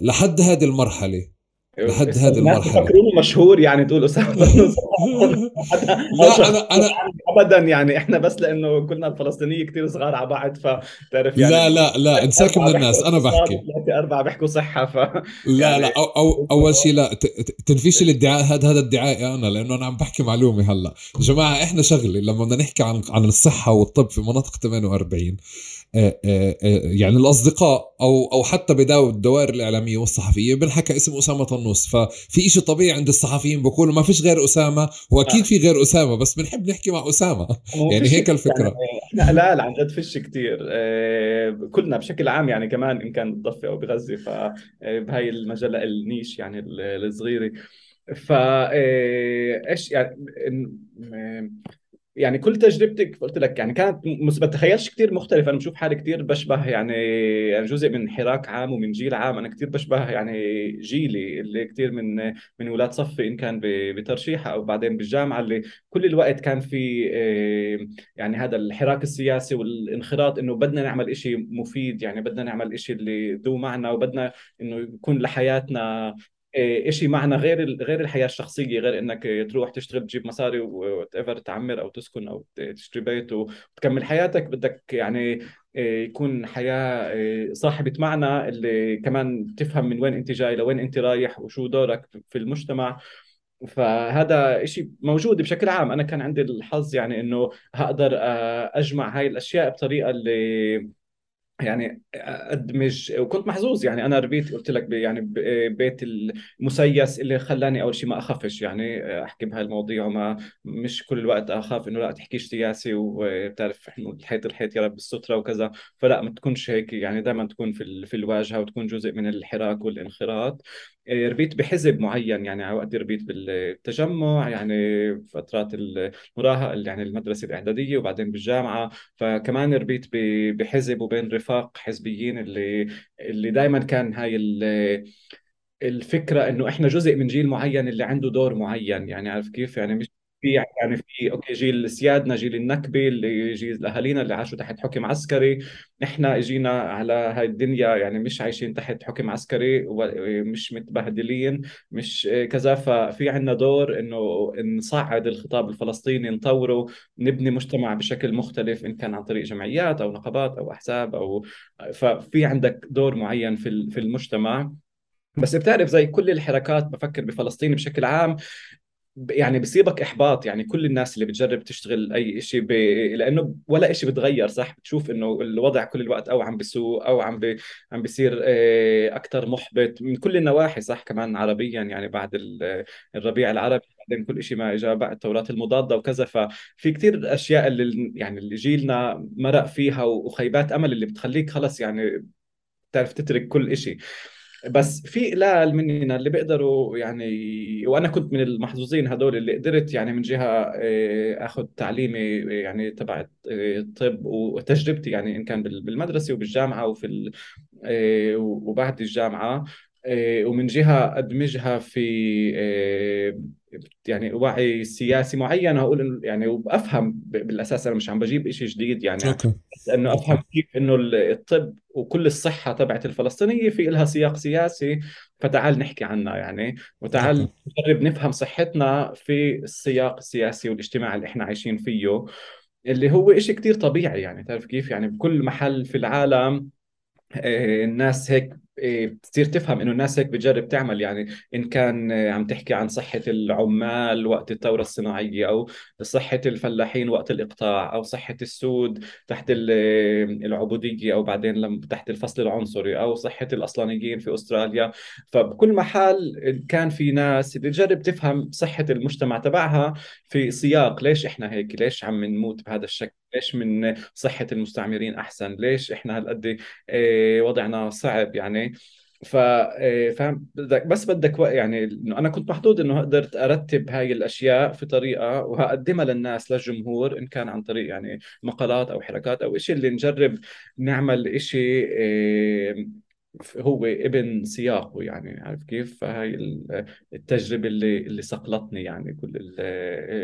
لحد هذه المرحلة لحد هذه المرحلة. تفكرونه مشهور يعني تقول اسامه لا أنا أنا ابدا يعني إحنا بس لأنه كنا الفلسطينيه كثير صغار على بعض فتعرف يعني لا لا لا انساك من الناس أنا بحكي. ثلاثة أربعة بيحكوا صحة ف لا يعني لا أو, أو أول شيء لا تنفيش الادعاء هذا هذا ادعائي أنا لأنه أنا عم بحكي معلومة هلأ. يا جماعة إحنا شغلة لما بدنا نحكي عن عن الصحة والطب في مناطق 48 آه، آه، آه، يعني الأصدقاء أو أو حتى بداوا الدوائر الإعلامية والصحفية بنحكى اسم أسامة طنوس ففي شيء طبيعي عند الصحفيين بقولوا ما فيش غير أسامة وأكيد في غير أسامة بس بنحب نحكي مع أسامة. يعني هيك الفكرة. يعني إحنا لا عن جد فيش كثير كلنا بشكل عام يعني كمان إن كان بالضفه أو بغزة فبهي المجله النيش يعني الصغيرة. فا إيش يعني يعني كل تجربتك قلت لك يعني كانت مش بتخيلش كثير مختلف. أنا بشوف حالي كثير بشبه يعني يعني جزء من حراك عام ومن جيل عام. أنا كثير بشبه يعني جيلي اللي كثير من من أولاد صفي إن كان بترشيحة أو بعدين بالجامعة اللي كل الوقت كان في آه، يعني هذا الحراك السياسي والانخراط إنه بدنا نعمل شيء مفيد. يعني بدنا نعمل شيء اللي ذو معنى وبدنا إنه يكون لحياتنا شيء معنى غير غير الحياة الشخصية غير إنك تروح تشتغل تجيب مصاري وتفر تعمر أو تسكن أو تشتري بيت وتكمل حياتك. بدك يعني إيه، يكون حياة إيه، صاحبة معنى اللي كمان تفهم من وين أنت جاي لوين أنت رايح وشو دورك في المجتمع. فهذا شيء موجود بشكل عام. أنا كان عندي الحظ يعني إنه هقدر آه، أجمع هاي الأشياء بطريقة اللي يعني ادمج وكنت محظوظ يعني. أنا ربيت قلت لك يعني بيت المسيس اللي خلاني أول شيء ما أخافش يعني أحكي بهاي المواضيع وما مش كل الوقت أخاف إنه لا تحكيش سياسي وبتعرف الحيط الحيط يا رب الستره وكذا. فلا ما تكونش هيك يعني. دائما تكون في في الواجهة وتكون جزء من الحراك والانخراط. ربيت بحزب معين يعني على وقت ربيت بالتجمع يعني فترات المراهقه يعني المدرسة الإعدادية وبعدين بالجامعة. فكمان ربيت بحزب وبين رفاق حزبيين اللي اللي دائما كان هاي الفكرة إنه إحنا جزء من جيل معين اللي عنده دور معين يعني عارف كيف؟ يعني مش في يعني في أوكي جيل سيادنا جيل النكبة اللي جيل اهالينا اللي عاشوا تحت حكم عسكري. إحنا إجينا على هاي الدنيا يعني مش عايشين تحت حكم عسكري ومش متبهدلين مش كذا ففي عندنا دور إنه نصعد الخطاب الفلسطيني نطوره نبني مجتمع بشكل مختلف إن كان عن طريق جمعيات أو نقابات أو أحزاب أو ففي عندك دور معين في في المجتمع. بس بتعرف زي كل الحركات بفكر بفلسطين بشكل عام يعني بصيبك إحباط يعني كل الناس اللي بتجرب تشتغل أي شيء ب... لأنه ولا شيء بتغير صح؟ بتشوف إنه الوضع كل الوقت أو عم بسوء أو عم ب... عم بيصير آه، أكثر محبط من كل النواحي صح؟ كمان عربيا يعني بعد الربيع العربي بعدين كل شيء ما اجى بعد الثورات المضادة وكذا. ففي كثير أشياء اللي يعني اللي جيلنا مرق فيها وخيبات أمل اللي بتخليك خلص يعني تعرف تترك كل شيء بس في قلال مننا اللي بيقدروا يعني وأنا كنت من المحظوظين هدول اللي قدرت يعني من جهة آه، آخذ تعليمي يعني تبع الطب آه، وتجربتي يعني إن كان بالمدرسة وبالجامعة وفي آه، وبعد الجامعة. ومن جهة أدمجها في يعني وعي سياسي معين. أقول يعني وافهم بالأساس أنا مش عم بجيب شيء جديد يعني. أوكي. إنه أفهم كيف إنه الطب وكل الصحة تبعت الفلسطينية في لها سياق سياسي فتعال نحكي عنها يعني. وتعال نجرب نفهم صحتنا في السياق السياسي والاجتماعي اللي إحنا عايشين فيه اللي هو شيء كتير طبيعي يعني. تعرف كيف يعني؟ بكل محل في العالم آه، الناس هيك بتصير تفهم إنه الناس هيك بتجرب تعمل. يعني إن كان آه، عم تحكي عن صحة العمال وقت الثورة الصناعية أو صحة الفلاحين وقت الإقطاع أو صحة السود تحت آه، العبودية أو بعدين لما تحت الفصل العنصري أو صحة الأصلانيين في أستراليا. فبكل محل كان في ناس بتجرب تفهم صحة المجتمع تبعها في سياق ليش إحنا هيك؟ ليش عم نموت بهذا الشكل؟ ليش من صحة المستعمرين أحسن؟ ليش إحنا هالقد آه، وضعنا صعب؟ يعني ف آه، فاهم بس بدك يعني إنه أنا كنت محظوظ إنه قدرت أرتب هاي الأشياء في طريقة وهقدمها للناس للجمهور إن كان عن طريق يعني مقالات أو حركات أو شيء اللي نجرب نعمل شيء آه، هو إبن سياقه يعني عارف كيف؟ فهي التجربة اللي اللي صقلتني يعني كل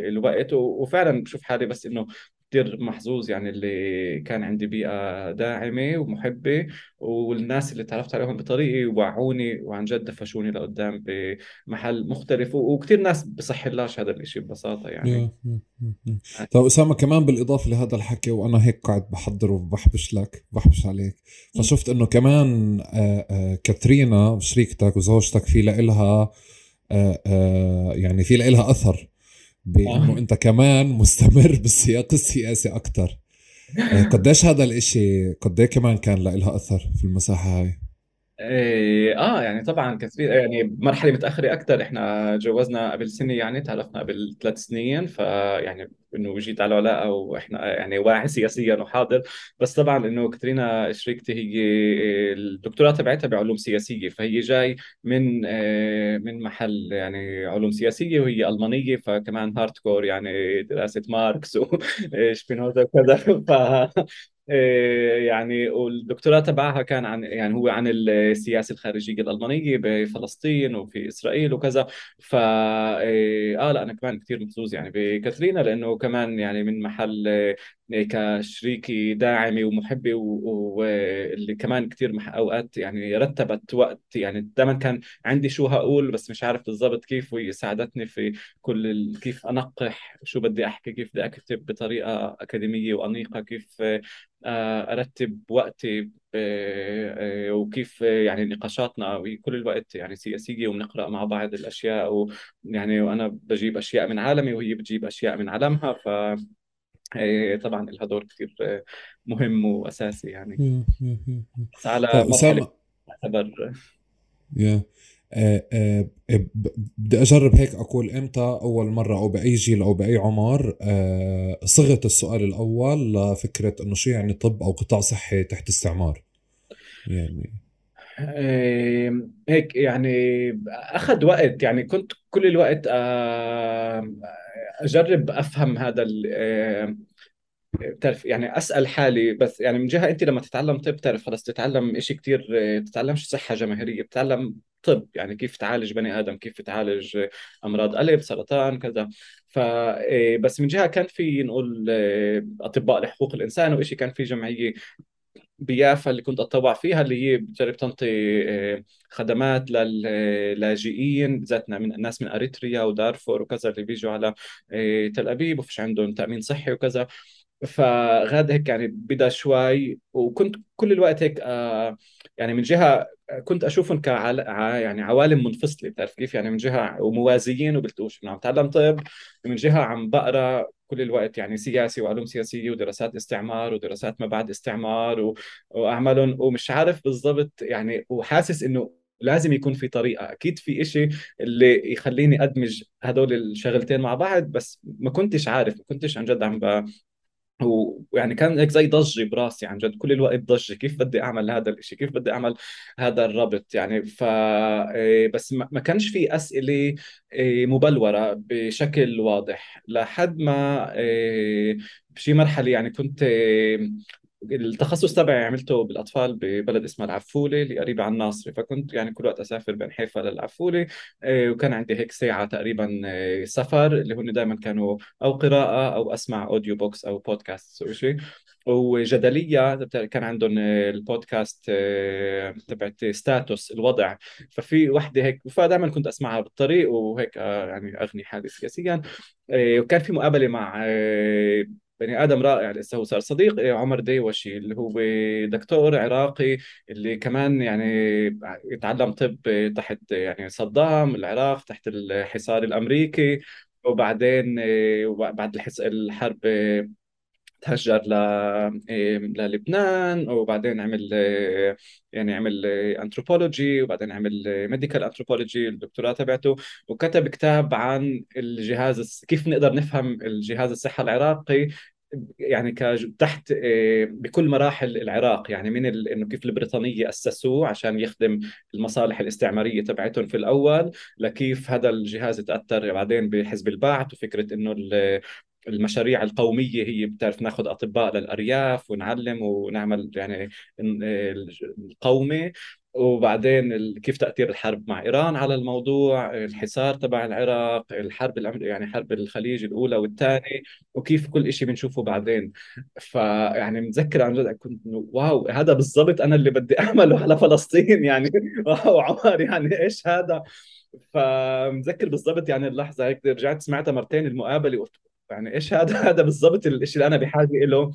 الوقت وفعلا بشوف حالي بس إنه كثير محظوظ يعني اللي كان عندي بيئة داعمة ومحبة والناس اللي تعرفت عليهم بطريقي وعوني وعن جد دفشوني لقدام بمحل مختلف وكثير ناس بصح لهاش هذا الإشي ببساطة يعني. طيب أسامة كمان بالإضافة لهذا الحكي وأنا هيك قاعد بحضر وبحبش لك بحبش عليك. فشفت إنه كمان آه، آه، كاترينا شريكتك وزوجتك في لها آه، يعني في لها أثر. بانه آه. أنت كمان مستمر بالسياق السياسي أكثر آه، قديش هذا الإشي قد كمان كان لها أثر في المساحة هاي إيه آه يعني طبعا كثير يعني مرحلة متأخرة أكثر إحنا جوزنا قبل سنة يعني تعرفنا قبل ثلاث سنين فيعني إنه جيت على علاقه وإحنا يعني واعي سياسيا وحاضر. بس طبعا إنه كاترينا شريكتي هي الدكتوراه تبعتها بعلوم سياسية فهي جاي من آه، من محل يعني علوم سياسية وهي ألمانية فكمان hardcore يعني دراسة ماركس وشبينوزا وكذا. ف إيه، يعني والدكتوراه تبعها كان عن يعني هو عن السياسة الخارجية الألمانية بفلسطين وفي إسرائيل وكذا. ف آه لا أنا كمان كثير محظوظ يعني بكاترينا لأنه كمان يعني من محل إيه، كشريكي داعمه ومحبه واللي كمان كثير أوقات يعني رتبت وقت. يعني دائما كان عندي شو هقول بس مش عارف بالضبط كيف وهي ساعدتني في كل كيف أنقح شو بدي أحكي كيف بدي أكتب بطريقة أكاديمية وأنيقة كيف آه، أرتب وقتي آه، وكيف يعني نقاشاتنا كل الوقت يعني سياسية وبنقرا مع بعض الأشياء ويعني وأنا بجيب أشياء من عالمي وهي بتجيب أشياء من عالمها ف طبعا لها دور كثير مهم وأساسي يعني. بس على طيب مرحله تعتبر يا آه آه بدي أجرب هيك أقول إمتى أول مرة أو بأي جيل أو بأي عمر آه صغت السؤال الأول لفكرة إنه شو يعني طب أو قطاع صحي تحت استعمار؟ يعني. هيك يعني أخذ وقت يعني كنت كل الوقت أجرب أفهم هذا بتعرف يعني أسأل حالي بس يعني من جهة أنت لما تتعلم طب بتعرف خلص تتعلم شيء كثير تتعلمش صحة جماهيرية بتتعلم طب يعني كيف تعالج بني آدم كيف تعالج أمراض قلب سرطان كذا. ف إيه، بس من جهة كان في نقول أطباء لحقوق الإنسان وشيء كان في جمعية بيافا اللي كنت اتطوع فيها اللي هي بتجرب تنطي إيه، خدمات للاجئين ذاتنا من الناس من أريتريا ودارفور وكذا اللي بيجوا على تل أبيب وفيش عندهم تأمين صحي وكذا. فغاد هيك يعني بدا شوي وكنت كل الوقت هيك آه يعني من جهة كنت أشوفهم ك يعني عوالم منفصلة بتعرف كيف؟ يعني من جهة وموازيين وبلتقوش. انه عم تعلم طب من جهة عم بقرأ كل الوقت يعني سياسي وعلوم سياسية ودراسات استعمار ودراسات ما بعد استعمار و... واعملهم ومش عارف بالضبط يعني وحاسس إنه لازم يكون في طريقة أكيد في إشي اللي يخليني أدمج هدول الشغلتين مع بعض بس ما كنتش عارف ما كنتش عن جد عم. ويعني كان هيك زي ضجة براسي عن جد. كل الوقت ضجة. كيف بدي أعمل هذا الإشي؟ كيف بدي أعمل هذا الربط؟ يعني ف إيه، بس ما كانش في أسئلة إيه، مبلورة بشكل واضح. لحد ما إيه، بشي مرحلة يعني كنت التخصص تبعي عملته بالأطفال ببلد اسمها العفولة اللي قريبة عن الناصري فكنت يعني كل وقت أسافر بين حيفا للعفولة آه، وكان عندي هيك ساعة تقريبا آه، سفر اللي هن دائما كانوا أو قراءة أو أسمع audio books أو بودكاست أو شيء. وجدلية كان عندهم آه، البودكاست تبعت Status الوضع. ففي وحدة هيك فدائما كنت أسمعها بالطريق وهيك يعني اغني حالي سياسيا. وكان في مقابلة مع بني آدم رائع لسه هو صار. صديق عمر ديواشي اللي هو دكتور عراقي اللي كمان يعني يتعلم طب تحت يعني صدام العراق تحت الحصار الأمريكي وبعدين بعد الحرب تهجر ل إيه، للبنان وبعدين عمل يعني عمل انثروبولوجي وبعدين عمل medical anthropology الدكتوراه تبعته وكتب كتاب عن الجهاز كيف نقدر نفهم الجهاز الصحة العراقي يعني تحت بكل مراحل العراق يعني من إنه كيف البريطانية أسسوه عشان يخدم المصالح الاستعمارية تبعتهم في الأول لكيف هذا الجهاز تاثر بعدين بحزب البعث وفكرة إنه المشاريع القومية هي بتعرف ناخذ أطباء للأرياف ونعلم ونعمل يعني القومي وبعدين كيف تأثير الحرب مع إيران على الموضوع الحصار تبع العراق الحرب يعني حرب الخليج الأولى والثانية وكيف كل شيء بنشوفه بعدين. فيعني متذكر عن جد كنت واو هذا بالضبط أنا اللي بدي أعمله على فلسطين يعني واو عمر يعني إيش هذا؟ فمتذكر بالضبط يعني اللحظة هيك رجعت سمعتها مرتين المقابلة وقلت يعني إيش هذا؟ هذا بالضبط الشيء اللي أنا بحاجة له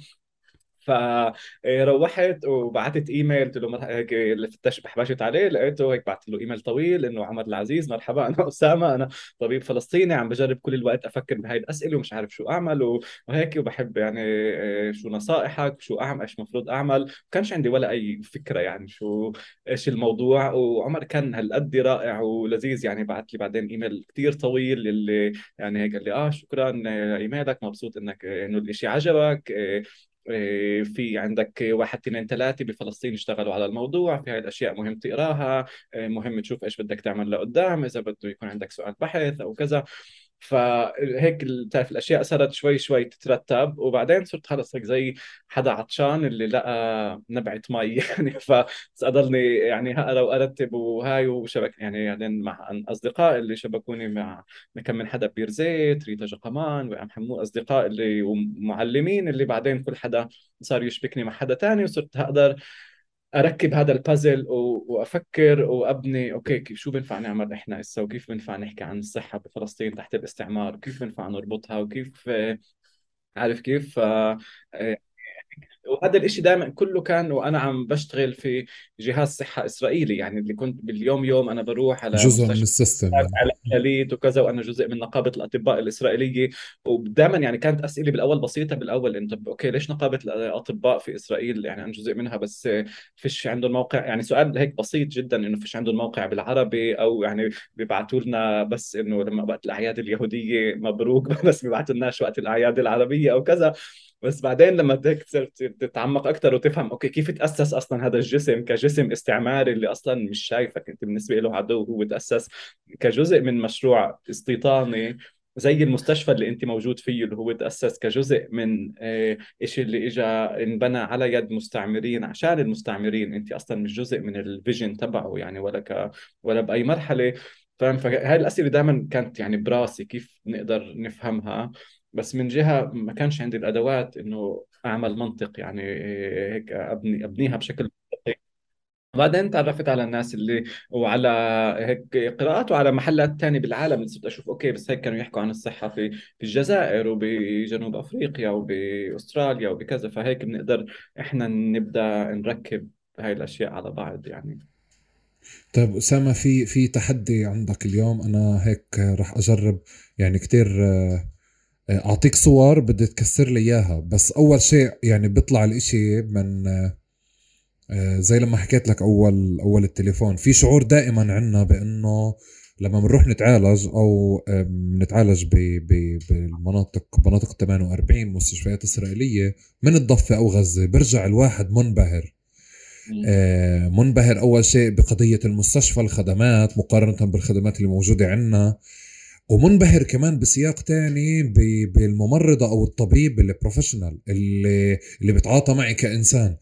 فروحت وبعثت إيميل قلت له هيك اللي فتش بحبشت عليه لقيته هيك بعثت له إيميل طويل إنه عمر العزيز مرحبا أنا أسامة أنا طبيب فلسطيني عم بجرب كل الوقت أفكر بهاي الأسئلة ومش عارف شو أعمل وهيك وبحب يعني آه، شو نصائحك وشو اعمل إيش المفروض أعمل. ما كانش عندي ولا أي فكرة يعني شو إيش الموضوع وعمر كان هالقد رائع ولذيذ يعني بعث لي بعدين إيميل كثير طويل اللي يعني هيك قال لي آه شكرا لايميلك مبسوط إنك إنه الشيء عجبك آه، في عندك واحد اثنين ثلاثة بفلسطين اشتغلوا على الموضوع في هاي الأشياء مهم تقراها إيه، مهم تشوف إيش بدك تعمل لقدام إذا بده يكون عندك سؤال بحث أو كذا. فهيك بتعرف الأشياء صارت شوي شوي تترتب وبعدين صرت خلص هيك زي حدا عطشان اللي لقى نبعة مي. يعني فاضلني يعني اقرا وأرتب وهاي وشبك يعني بعدين مع أصدقاء اللي شبكوني مع كم من حدا بير زيت ريتا جقمان وعم حمو أصدقاء اللي ومعلمين اللي بعدين كل حدا صار يشبكني مع حدا تاني وصرت أقدر أركب هذا البازل وأفكر وأبني أوكي كيف شو بينفع نعمل إحنا هسه؟ وكيف بينفع نحكي عن الصحة بفلسطين تحت الاستعمار؟ وكيف بينفع نربطها؟ وكيف عارف كيف؟ وهذا الإشي دائما كله كان وأنا عم بشتغل في جهاز صحة إسرائيلي يعني اللي كنت باليوم يوم أنا بروح على جزء من ال system. على elite وكذا وأنا جزء من نقابة الأطباء الإسرائيلية. ودائما يعني كانت أسئلة بالأول بسيطة بالأول انت okay ليش نقابة الأطباء في إسرائيل؟ يعني أنا جزء منها بس فيش عندهم موقع. يعني سؤال هيك بسيط جدا إنه فيش عندهم موقع بالعربي أو يعني بيبعثوا لنا بس إنه لما وقت الأعياد اليهودية مبروك بس بيبعثوا لناش وقت الأعياد العربية أو كذا. بس بعدين لما هيك تتعمق أكثر وتفهم okay كيف تأسس أصلا هذا الجسم كجسم استعماري اللي أصلا مش شايفك؟ أنت بالنسبة له عدو هو تأسس كجزء من مشروع استيطاني زي المستشفى اللي أنت موجود فيه اللي هو تأسس كجزء من آه، شيء اللي اجى انبنى على يد مستعمرين عشان المستعمرين. أنت أصلا مش جزء من ال vision تبعه يعني ولا ك ولا بأي مرحلة. فاهم؟ فهاي الأسئلة دائما كانت يعني براسي كيف نقدر نفهمها. بس من جهة ما كانش عندي الأدوات إنه اعمل منطق يعني هيك أبني أبنيها بشكل بعدين تعرفت على الناس اللي وعلى هيك قراءات وعلى محلات تانية بالعالم صرت أشوف أوكي بس هيك كانوا يحكوا عن الصحة في في الجزائر وبجنوب أفريقيا وباستراليا وبكذا فهيك بنقدر إحنا نبدأ نركب هاي الأشياء على بعض يعني. طيب أسامة في في تحدي عندك اليوم؟ أنا هيك رح أجرب يعني كتير آه، أعطيك صور بدي تكسر لي إياها. بس أول شيء يعني بيطلع الإشي من آه، آه، زي لما حكيت لك أول أول التليفون. في شعور دائما عندنا بإنه لما بنروح نتعالج أو بنتعالج بالمناطق مناطق 48 مستشفيات إسرائيلية من الضفة أو غزة برجع الواحد منبهر. منبهر أول شيء بقضية المستشفى الخدمات مقارنة بالخدمات اللي موجودة عندنا ومنبهر كمان بسياق تاني بالممرضة أو الطبيب اللي بروفيشنال اللي اللي بتعاطى معي كإنسان.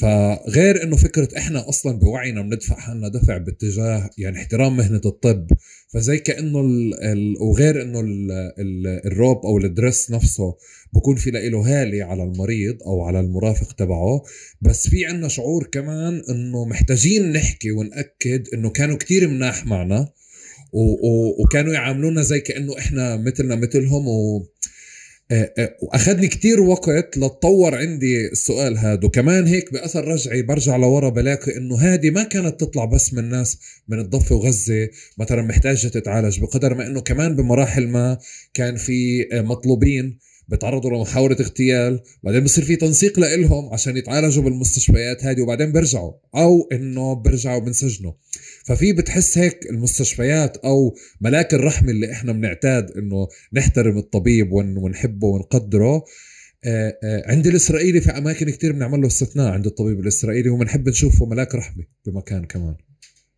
فغير إنه فكرة إحنا أصلا بوعينا بندفع حالنا دفع باتجاه يعني احترام مهنة الطب فزي كأنه ال ال وغير إنه ال ال الروب أو الدرس نفسه بكون في له هالي على المريض أو على المرافق تبعه. بس في عنا شعور كمان إنه محتاجين نحكي ونأكد إنه كانوا كتير مناح معنا. وكانوا يعاملونا زي كأنه إحنا مثلنا مثلهم و آه، آه، وأخذني كتير وقت لتطور عندي السؤال هذا. وكمان هيك بأثر رجعي برجع لورا بلاقي إنه هذه ما كانت تطلع بس من ناس من الضفة وغزة مثلا محتاجة تتعالج بقدر ما إنه كمان بمراحل ما كان في آه، مطلوبين بتعرضوا لمحاولة اغتيال بعدين بصير في تنسيق لإلهم عشان يتعالجوا بالمستشفيات هذه وبعدين بيرجعوا أو إنه بيرجعوا بنسجنوا. ففي بتحس هيك المستشفيات أو ملاك الرحمة اللي إحنا بنعتاد إنه نحترم الطبيب ونحبه ونقدره. آه، آه، عند الإسرائيلي في أماكن كتير بنعمل له استثناء عند الطبيب الإسرائيلي وبنحب نشوفه ملاك رحمة بمكان كمان.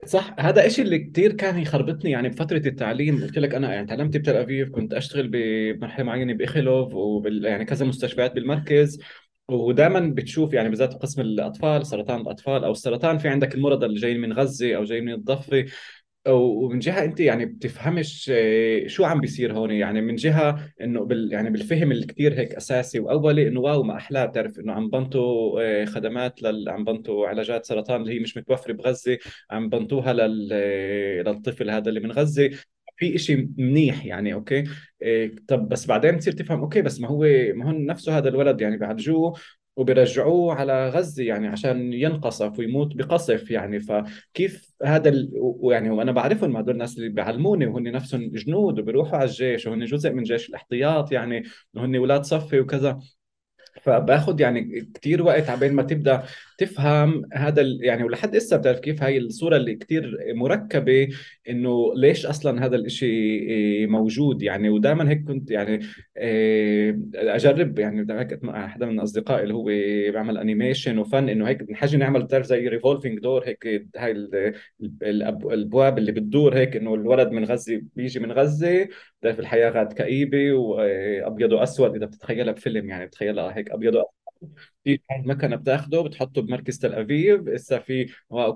صح هذا الشيء اللي كثير كان يخربطني يعني بفترة التعليم. قلت لك أنا يعني تعلمت بتل ابيب كنت أشتغل بمرحلة معينة بإخلوف وبال يعني كذا مستشفيات بالمركز. ودائما بتشوف يعني بالذات قسم الأطفال سرطان الأطفال أو السرطان في عندك المرضى اللي جايين من غزة أو جايين من الضفة. ومن جهة أنت يعني بتفهمش آه، شو عم بيصير هون. يعني من جهة إنه بال يعني بالفهم اللي كثير هيك أساسي وأولي إنه wow ما احلاه بتعرف إنه عم بنطوا آه، خدمات لل عم بنطوا علاجات سرطان اللي هي مش متوفرة بغزة عم بنطوها لل آه، للطفل هذا اللي من غزة. في إشي منيح يعني okay؟ إيه طب بس بعدين تصير تفهم okay بس ما هو ما هو نفسه هذا الولد يعني بعالجوه وبيرجعوه على غزة يعني عشان ينقصف ويموت بقصف يعني. فكيف هذا ال... ويعني وأنا بعرفهم هدول الناس اللي بيعلموني وهن نفسهم جنود وبيروحوا على الجيش وهن جزء من جيش الاحتياط يعني وهن أولاد صفي وكذا. فباخذ يعني كثير وقت عبين ما تبدأ تفهم هذا يعني ولحد هسه بتعرف كيف هاي الصورة اللي كثير مركبة إنه ليش أصلا هذا الإشي إيه، موجود. يعني ودائما هيك كنت يعني إيه، أجرب. يعني هيك مع حدا من أصدقائي اللي هو بيعمل animation وفن إنه هيك بنحاجي نعمل بتعرف زي revolving door هيك هاي الابواب اللي بتدور هيك إنه الولد من غزة بيجي من غزة. بتعرف الحياة غاد كئيبة وابيض وأسود. إذا بتتخيلها بفيلم يعني بتخيلها هيك أبيض وأسود. في المكنه بتاخده بتحطه بمركز تل ابيب هسه في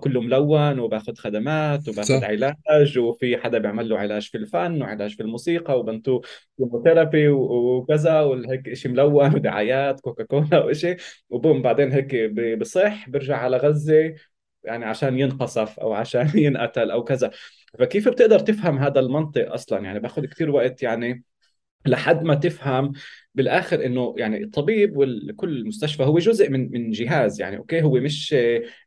كله ملون وباخذ خدمات وباخذ علاج وفي حدا بيعمل له علاج في الفن وعلاج في الموسيقى وبنتو كيموثيرابي وكذا وهيك شيء ملون ودعايات كوكاكولا وشيء وبوم بعدين هيك بصح برجع على غزة يعني عشان ينقصف أو عشان ينقتل أو كذا. فكيف بتقدر تفهم هذا المنطق أصلا؟ يعني باخذ كثير وقت يعني لحد ما تفهم بالآخر إنه يعني الطبيب وكل مستشفى هو جزء من من جهاز يعني أوكي؟ هو مش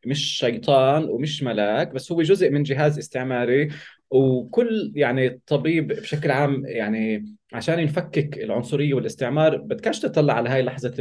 مش شيطان ومش ملاك بس هو جزء من جهاز استعماري. وكل يعني طبيب بشكل عام يعني عشان نفكك العنصرية والاستعمار بدكش تطلع على هاي لحظة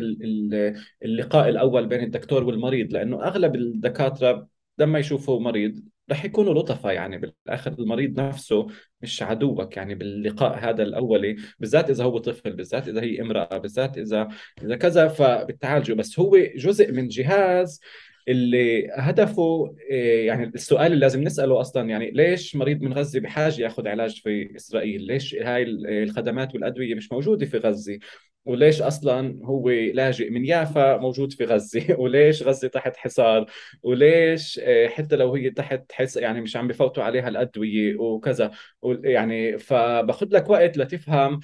اللقاء الأول بين الدكتور والمريض لأنه أغلب الدكاترة لما يشوفوا مريض رح يكونوا لطفة يعني بالآخر المريض نفسه مش عدوك يعني باللقاء هذا الأولي بالذات إذا هو طفل بالذات إذا هي امرأة بالذات إذا إذا كذا فبتعالجه بس هو جزء من جهاز اللي هدفه إيه، يعني السؤال اللي لازم نسأله أصلا يعني ليش مريض من غزة بحاجة يأخذ علاج في إسرائيل؟ ليش هاي الخدمات والأدوية مش موجودة في غزة؟ وليش أصلا هو لاجئ من يافا موجود في غزة؟ وليش غزة تحت حصار؟ وليش إيه، حتى لو هي تحت حس يعني مش عم بفوتوا عليها الأدوية وكذا؟ يعني فباخذ لك وقت لتفهم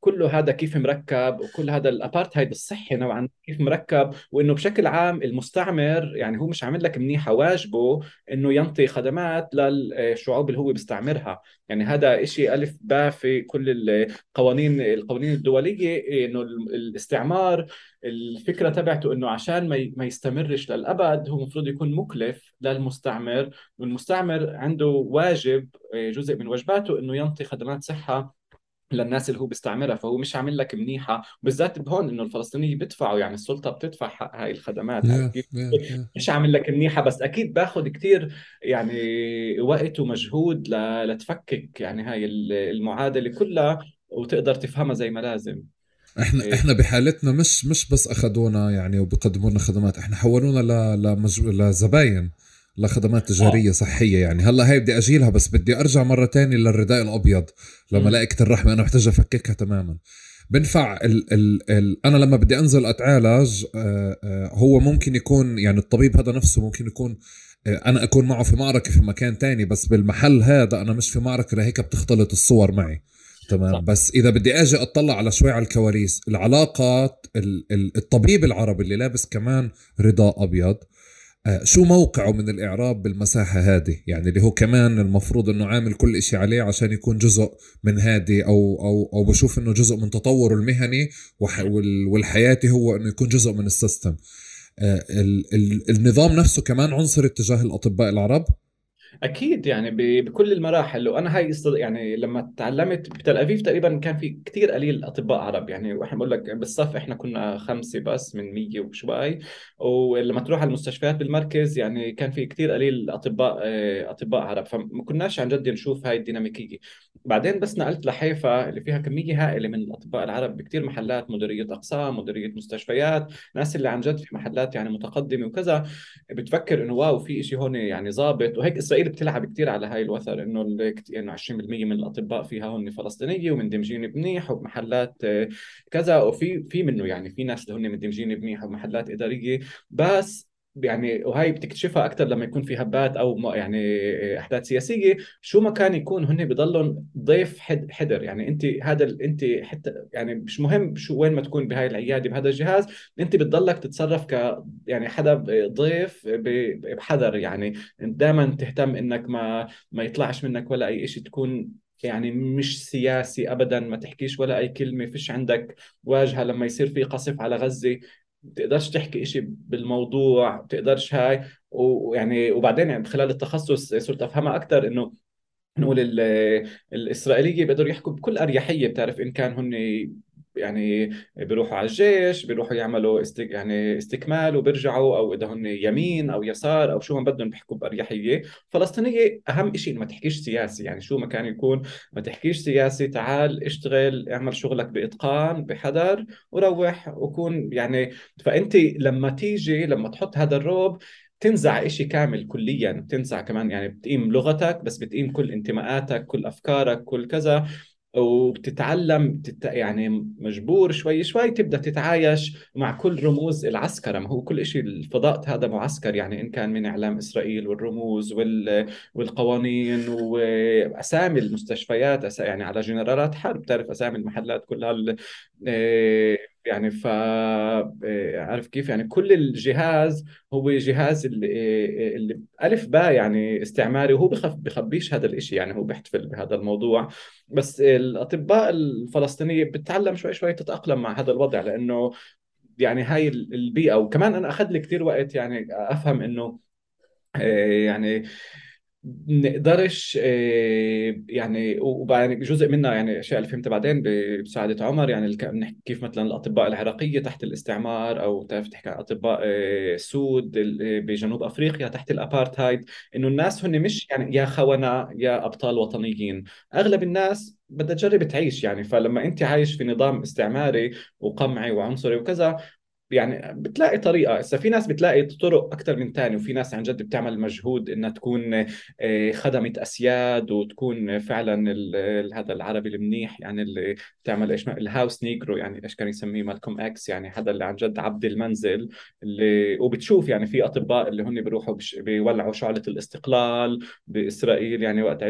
كله هذا كيف مركب وكل هذا الأبارتهايد الصحي نوعا كيف مركب وإنه بشكل عام المستعمر يعني هو مش عامل لك منيحة واجبه إنه ينطي خدمات للشعوب اللي هو بيستعمرها. يعني هذا شيء ألف باء في كل القوانين القوانين الدولية إنه الاستعمار الفكرة تبعته إنه عشان ما ما يستمرش للأبد هو المفروض يكون مكلف للمستعمر والمستعمر عنده واجب جزء من واجباته إنه ينطي خدمات صحة للناس اللي هو بيستعمرها فهو مش عامل لك منيحة وبالذات بهون إنه الفلسطينيين بيدفعوا يعني السلطة بتدفع حق هاي الخدمات yeah, yeah, yeah. مش عامل لك منيحة بس أكيد باخذ كثير يعني وقت ومجهود لتفكك يعني هاي المعادلة كلها وتقدر تفهمها زي ما لازم إحنا إيه. إحنا بحالتنا مش مش بس اخذونا يعني وبقدموا لنا خدمات إحنا حولونا لمج... لزباين لخدمات تجارية آه. صحية يعني. هلأ هاي بدي أجيلها بس بدي أرجع مرة تانية للرداء الأبيض لملائكة الرحمة. أنا محتاج أفككها تماما. بنفع ال ال ال أنا لما بدي أنزل أتعالج آه آه هو ممكن يكون يعني الطبيب هذا نفسه ممكن يكون آه، أنا أكون معه في معركة في مكان تاني بس بالمحل هذا أنا مش في معركة لهيك بتختلط الصور معي. تمام؟ صح. بس إذا بدي آجي أطلع على شوي على الكواليس العلاقات الطبيب العربي اللي لابس كمان رداء أبيض آه، شو موقعه من الإعراب بالمساحة هذه؟ يعني اللي هو كمان المفروض أنه عامل كل إشي عليه عشان يكون جزء من هذه أو, أو, أو بشوف أنه جزء من تطوره المهني والحياتي هو أنه يكون جزء من السيستم. آه، النظام نفسه كمان عنصري تجاه الأطباء العرب. أكيد يعني بكل المراحل. وأنا هاي يعني لما تعلمت بتل ابيب تقريبا كان في كثير قليل أطباء عرب. يعني وإحنا بقول لك بالصف إحنا كنا خمسة بس من 100 وشوي ولما تروح على المستشفيات بالمركز يعني كان في كثير قليل أطباء آه، أطباء عرب. فما كناش عن جد نشوف هاي الديناميكية. بعدين بس نقلت لحيفا اللي فيها كمية هائلة من الأطباء العرب بكثير محلات مديرية أقسام مديرية مستشفيات ناس اللي عن جد في محلات يعني متقدمة وكذا. بتفكر إنه واو في شيء هون يعني ظابط. وهيك اسرائيل بتلعب كثير على هاي الوتر انه انه 20% من الأطباء فيها هن فلسطينية ومندمجين منيح وبمحلات آه، كذا وفي في منه يعني في ناس اللي هن مندمجين منيح ومحلات إدارية بس يعني وهي بتكتشفها أكثر لما يكون في هبات أو يعني أحداث سياسية. شو ما كان يكون هن بضلهم ضيف حد حدر. يعني أنت هذا أنت حتى يعني مش مهم شو وين ما تكون بهاي العيادة بهذا الجهاز أنت بتضلك تتصرف ك يعني حدا ضيف بحذر. يعني دائما تهتم إنك ما ما يطلعش منك ولا أي شيء تكون يعني مش سياسي ابدا. ما تحكيش ولا أي كلمة. فيش عندك واجهة لما يصير في قصف على غزة. بتقدرش تحكي إشي بالموضوع بتقدرش هاي. ويعني وبعدين يعني خلال التخصص صرت أفهمها أكثر إنه نقول الإسرائيلية بيقدروا يحكوا بكل أريحية بتعرف إن كان هن يعني بيروحوا على الجيش بيروحوا يعملوا استك يعني استكمال وبيرجعوا أو إذا هن يمين أو يسار أو شو ما بدهم بيحكوا بأريحية. فلسطينية أهم شيء ما تحكيش سياسي يعني شو ما كان يكون ما تحكيش سياسي تعال اشتغل اعمل شغلك بإتقان بحذر وروح وكون يعني. فأنت لما تيجي لما تحط هذا الروب تنزع إشي كامل كليا. بتنزع كمان يعني بتقيم لغتك بس بتقيم كل انتماءاتك كل أفكارك كل كذا. وبتتعلم تت... يعني مجبور شوي شوي تبدأ تتعايش مع كل رموز العسكرة. ما هو كل شيء الفضاء هذا معسكر يعني إن كان من إعلام إسرائيل والرموز وال... والقوانين وأسامي المستشفيات أس... يعني على جنرالات حرب تعرف أسامي المحلات كلها ال... يعني ف آه، عارف كيف؟ يعني كل الجهاز هو جهاز اللي, آه، اللي ألف باء يعني استعماري وهو بخف بخبيش هذا الإشي يعني هو بيحتفل بهذا الموضوع. بس الأطباء الفلسطينية بتتعلم شوي شوي تتأقلم مع هذا الوضع لأنه يعني هاي البيئة. وكمان أنا أخذ لي كثير وقت يعني أفهم إنه آه، يعني نقدرش آه، يعني وبعدين جزء منها يعني أشياء اللي فهمتها بعدين بمساعده عمر يعني بنحكي كيف مثلا الأطباء العراقية تحت الاستعمار أو تعرف تحكي عن أطباء آه، سود بجنوب أفريقيا تحت الأبارتهايد إنه الناس هن مش يعني يا خونة يا أبطال وطنيين. أغلب الناس بدها تجرب تعيش يعني فلما انت عايش في نظام استعماري وقمعي وعنصري وكذا يعني بتلاقي طريقة. هسه في ناس بتلاقي طرق أكثر من ثاني وفي ناس عن جد بتعمل مجهود إنها تكون آه، خدمة أسياد وتكون فعلا هذا العربي المنيح يعني اللي بتعمل إيش ال house negro يعني إيش كان يسميه مالكوم إكس يعني هذا اللي عن جد عبد المنزل اللي وبتشوف يعني في أطباء اللي هن بيروحوا بيولعوا شعلة الاستقلال بإسرائيل يعني وقت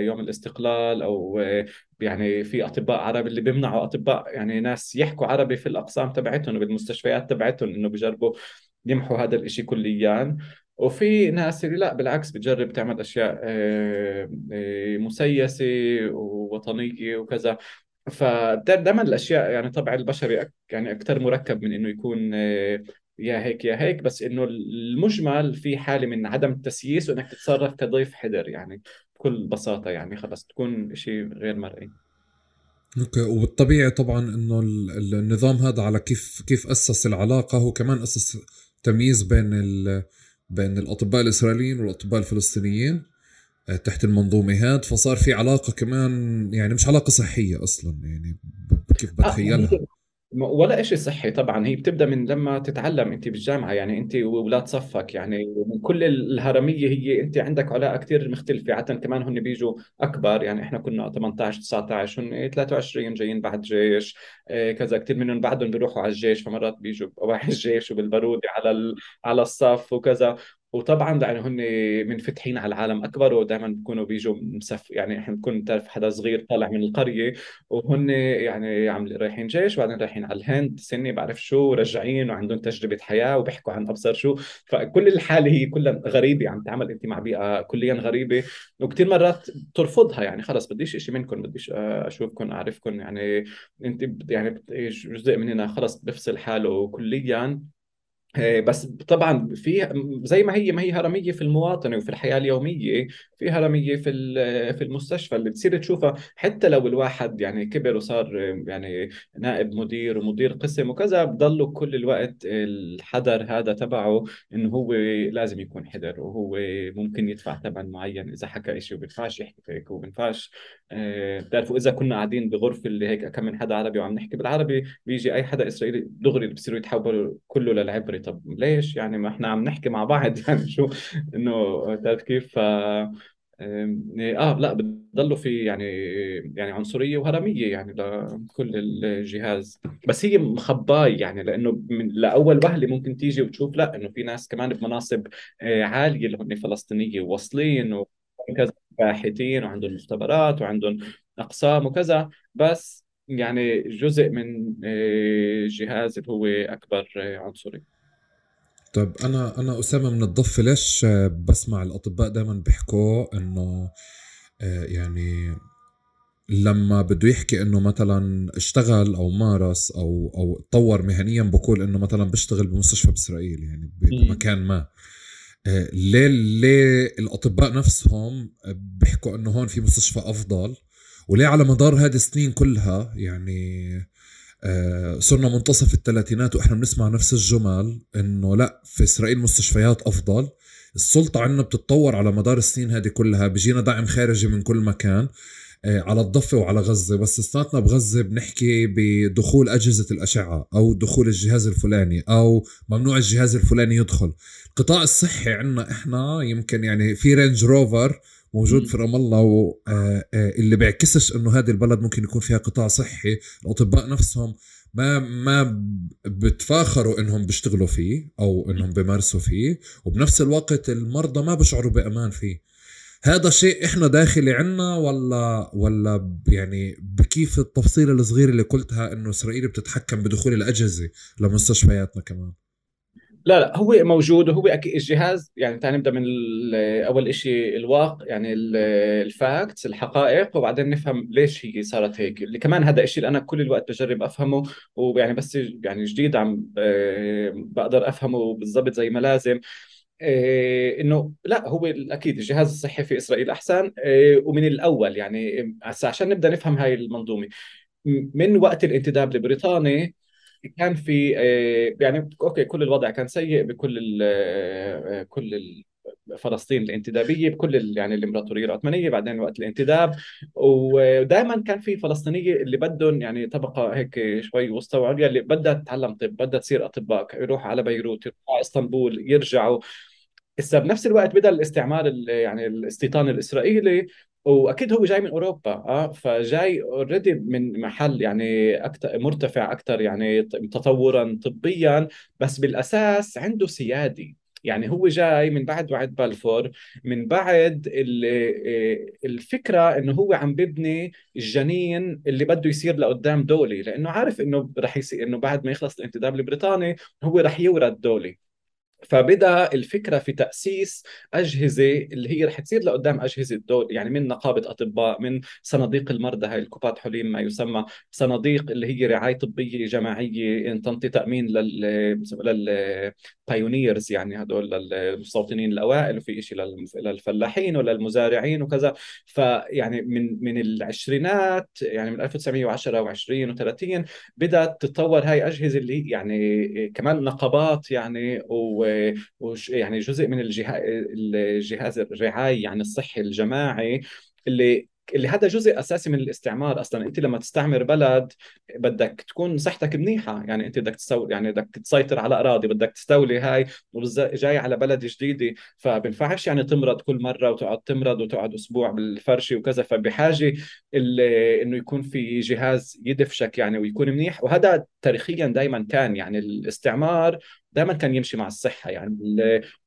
يوم الاستقلال أو يعني في أطباء عرب اللي بيمنعوا أطباء يعني ناس يحكوا عربي في الأقسام تبعتهم وبالمستشفيات تبعتهم إنه بجربوا يمحوا هذا الإشي كليا. وفي ناس اللي لا بالعكس بتجرب تعمل أشياء آه، آه، مسيسة ووطنية وكذا. فدائما الأشياء يعني طبع البشري يعني أكثر مركب من إنه يكون آه، يا هيك يا هيك. بس إنه المجمل في حالة من عدم التسييس وإنك تتصرف كضيف حذر يعني. بكل بساطة يعني خلص تكون شيء غير مرئي. أوكي وبالطبيعي طبعا إنه النظام هذا على كيف كيف أسس العلاقة هو كمان أسس تمييز بين بين الأطباء الإسرائيليين والأطباء الفلسطينيين آه، تحت المنظومة هاد. فصار في علاقة كمان يعني مش علاقة صحية أصلا يعني كيف آه، بتخيلها. آه ولا شيء صحي طبعا. هي بتبدأ من لما تتعلم انت بالجامعة يعني انت وأولاد صفك يعني من كل الهرمية هي انت عندك علاقة كثير مختلفة عادة كمان هن بيجوا أكبر يعني إحنا كنا 18 19 هن 23 جايين بعد جيش آه، كذا كثير منهم بعدهم بيروحوا على الجيش فمرات بيجوا بواحي الجيش وبالبارود على على الصف وكذا. وطبعا يعني هن منفتحين على العالم أكبر ودائما بيكونوا بيجوا مسف يعني إحنا بنكون بتعرف حدا صغير طالع من القرية وهن يعني عم رايحين جيش وبعدين رايحين على الهند سنه بعرف شو راجعين وعندهم تجربة حياة وبيحكوا عن أبصر شو. فكل الحالة هي كلها غريبة عم تعمل انت مع بيئة كليا غريبة وكثير مرات ترفضها يعني خلص بديش شيء منكم بديش أشوفكم أعرفكم يعني انت يعني جزء مننا خلص بفصل حاله كليا. بس طبعا في زي ما هي ما هي هرمية في المواطنة وفي الحياة اليومية في هرميه في في المستشفى اللي بتصير تشوفها. حتى لو الواحد يعني كبر وصار يعني نائب مدير ومدير قسم وكذا بضله كل الوقت الحذر هذا تبعه إنه هو لازم يكون حذر وهو ممكن يدفع ثمن معين إذا حكى شيء وبينفعش يحكي هيك وبينفعش. آه، بتعرفوا إذا كنا قاعدين بغرفة اللي هيك كم من حدا عربي وعم نحكي بالعربي بيجي أي حدا إسرائيلي دغري بصيروا يتحولوا كله للعبري. طب ليش؟ يعني ما إحنا عم نحكي مع بعض. يعني شو؟ إنه بتعرف كيف؟ ف آه لا بتضلوا في يعني يعني عنصرية وهرمية يعني لكل الجهاز. بس هي مخباي يعني لأنه من لأول وهلة ممكن تيجي وتشوف لا إنه في ناس كمان بمناصب آه، عالية اللي هن فلسطينية وواصلين وكذا باحثين وعندهم مختبرات وعندهم أقسام وكذا. بس يعني جزء من آه، جهاز اللي هو أكبر آه، عنصري. طيب أنا أنا أسامة من الضفه ليش بسمع الأطباء دائما بيحكوا إنه آه، يعني لما بده يحكي إنه مثلا اشتغل أو مارس أو أو تطور مهنيا بقول إنه مثلا بيشتغل بمستشفى بإسرائيل يعني بمكان ما. آه، ليه ليه الأطباء نفسهم بيحكوا إنه هون في مستشفى أفضل؟ وليه على مدار هذه السنين كلها يعني آه، صرنا منتصف الثلاثينات وإحنا بنسمع نفس الجمل إنه لا في إسرائيل مستشفيات أفضل. السلطة عندنا بتتطور على مدار السنين هذه كلها. بيجينا دعم خارجي من كل مكان آه، على الضفة وعلى غزة. بس استناتنا بغزة بنحكي بدخول أجهزة الأشعة أو دخول الجهاز الفلاني أو ممنوع الجهاز الفلاني يدخل. القطاع الصحي عندنا إحنا يمكن يعني في رينج روفر موجود في رام الله واللي آه، بيعكسش إنه هذه البلد ممكن يكون فيها قطاع صحي. الأطباء نفسهم ما ما بتفاخروا إنهم بيشتغلوا فيه أو إنهم بيمارسوا فيه وبنفس الوقت المرضى ما بيشعروا بأمان فيه. هذا شيء إحنا داخلي عنا ولا ولا يعني بكيف التفصيله الصغيره اللي قلتها إنه إسرائيل بتتحكم بدخول الأجهزة لمستشفياتنا كمان؟ لا لا هو موجود وهو أكيد الجهاز. يعني تعال نبدأ من أول شيء الواقع يعني الفاكتس الحقائق وبعدين نفهم ليش هي صارت هيك. اللي كمان هذا الشيء اللي أنا كل الوقت بجرب أفهمه ويعني بس يعني جديد عم آه، بقدر أفهمه بالضبط زي ما لازم. إيه إنه لا هو أكيد الجهاز الصحي في إسرائيل أحسن إيه ومن الأول يعني عشان نبدأ نفهم هاي المنظومة. من وقت الانتداب البريطاني كان في آه، يعني أوكي كل الوضع كان سيء بكل آه، كل فلسطين الانتدابية بكل يعني الإمبراطورية العثمانية بعدين وقت الانتداب. ودائما كان في فلسطينية اللي بدهم يعني طبقة هيك شوي وسطى وعليا اللي بدها تتعلم طب بدها تصير أطباء يروحوا على بيروت يروحوا على إسطنبول يرجعوا. هسه بنفس الوقت بدأ الاستعمار يعني الاستيطان الإسرائيلي وأكيد هو جاي من أوروبا آه فجاي already من محل يعني أكثر مرتفع أكثر يعني تطورا طبيا بس بالأساس عنده سيادي يعني هو جاي من بعد وعد بلفور من بعد آه، الفكرة إنه هو عم ببني الجنين اللي بده يصير لقدام دولي لأنه عارف إنه رح يصير إنه بعد ما يخلص الانتداب البريطاني هو رح يورد دولي. فبدأ الفكرة في تأسيس أجهزة اللي هي رح تصير لقدام أجهزة دول يعني من نقابة أطباء من صناديق المرضى هاي الكوبات حليم ما يسمى صناديق اللي هي رعاية طبية جماعية تنطي تأمين لل للبايونيرز يعني هدول للمستوطنين الأوائل وفي شيء للفلاحين وللمزارعين وكذا. فيعني من من العشرينات يعني من 1910 و20 و30 بدأت تتطور هاي أجهزة اللي يعني كمان نقابات يعني و وش يعني جزء من الجهاز الرعاية يعني الصحي الجماعي اللي اللي هذا جزء أساسي من الاستعمار أصلا. أنت لما تستعمر بلد بدك تكون صحتك منيحة. يعني أنت بدك تسوي يعني بدك تسيطر على أراضي بدك تستولي هاي جاي على بلد جديدة. فبنفعش يعني تمرض كل مرة وتقعد تمرض وتقعد أسبوع بالفرشة وكذا. فبحاجة إنه يكون في جهاز يدفشك يعني ويكون منيح. وهذا تاريخيا دائما كان. يعني الاستعمار دائما كان يمشي مع الصحة. يعني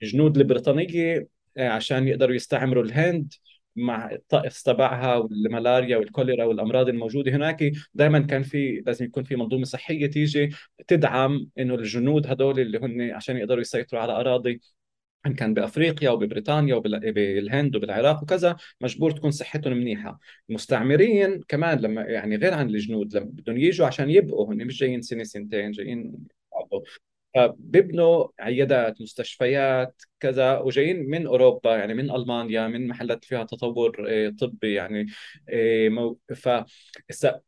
الجنود البريطانية آه، عشان يقدروا يستعمروا الهند مع الطقس تبعها والملاريا والكوليرا والأمراض الموجودة هناك دائما كان في لازم يكون في منظومة صحية تيجي تدعم إنه الجنود هدول اللي هن عشان يقدروا يسيطروا على أراضي إن كان بأفريقيا وببريطانيا وبالهند وبالعراق وكذا مجبور تكون صحتهم منيحة. المستعمرين كمان لما يعني غير عن الجنود لما بدهم يجوا عشان يبقوا هن مش جايين سنة سنتين جايين فبيبنوا عيادات مستشفيات كذا وجايين من أوروبا يعني من ألمانيا من محلات فيها تطور آه، طبي يعني آه، ف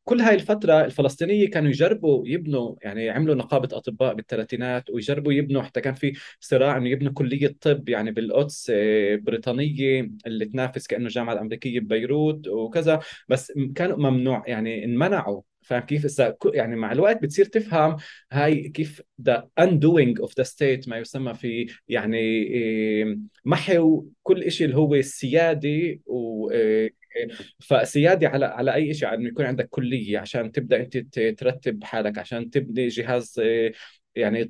كل هاي الفترة الفلسطينية كانوا يجربوا يبنوا يعني عملوا نقابة أطباء بالثلاثينات ويجربوا يبنوا حتى كان في صراع إنه يبنوا كلية طب يعني بالقدس آه، بريطانية اللي تنافس كأنه الجامعة الأمريكية ببيروت وكذا. بس كانوا ممنوع يعني انمنعوا فاهم كيف؟ هسه يعني مع الوقت بتصير تفهم هاي كيف the undoing of the state ما يسمى في يعني إيه، محو كل شيء اللي هو السيادي و إيه، فسيادي على على أي شيء إنه يكون عندك كلية عشان تبدأ أنت ترتب حالك عشان تبني جهاز إيه، يعني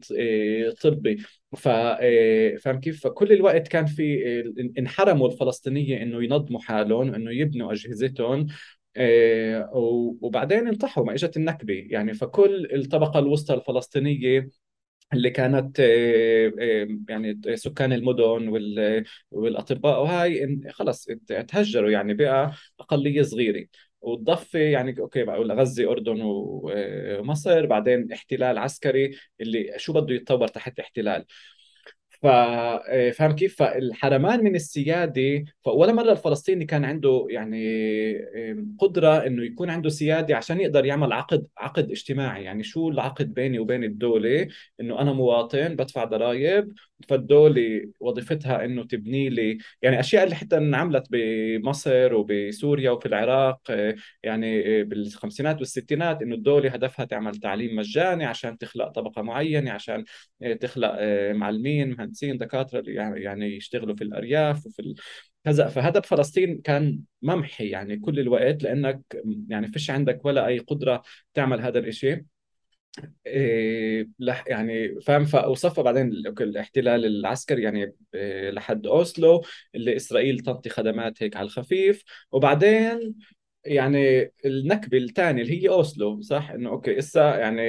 طبي ف فاهم كيف؟ فكل الوقت كان في إنحرموا الفلسطينية إنه ينظموا حالهم إنه يبنوا أجهزتهم وبعدين انطحوا ما اجت النكبة. يعني فكل الطبقة الوسطى الفلسطينية اللي كانت آه، آه، يعني سكان المدن والأطباء وهاي خلص تهجروا يعني بقى أقلية صغيرة. والضفة يعني أوكي غزة أردن ومصر بعدين احتلال عسكري اللي شو بده يتطور تحت احتلال آه، فاهم كيف؟ فالحرمان من السيادة فولا مرة الفلسطيني كان عنده يعني قدرة إنه يكون عنده سيادة عشان يقدر يعمل عقد عقد اجتماعي يعني شو العقد بيني وبين الدولة إنه أنا مواطن بدفع ضرائب فالدوله وظيفتها إنه تبني لي يعني أشياء اللي حتى انعملت بمصر وبسوريا وفي العراق آه، يعني آه، بالخمسينات والستينات إنه الدولة هدفها تعمل تعليم مجاني عشان تخلق طبقة معينة عشان تخلق معلمين مهندسين دكاترة يعني يعني يشتغلوا في الأرياف وفي كذا. فهذا بفلسطين كان ممحي يعني كل الوقت لأنك يعني فيش عندك ولا أي قدرة تعمل هذا الشيء إيه يعني فاهم وصفى بعدين الاحتلال العسكري يعني إيه لحد أوسلو اللي إسرائيل تنطي خدمات هيك على الخفيف. وبعدين يعني النكبة الثانية اللي هي أوسلو صح؟ إنه أوكي إسا يعني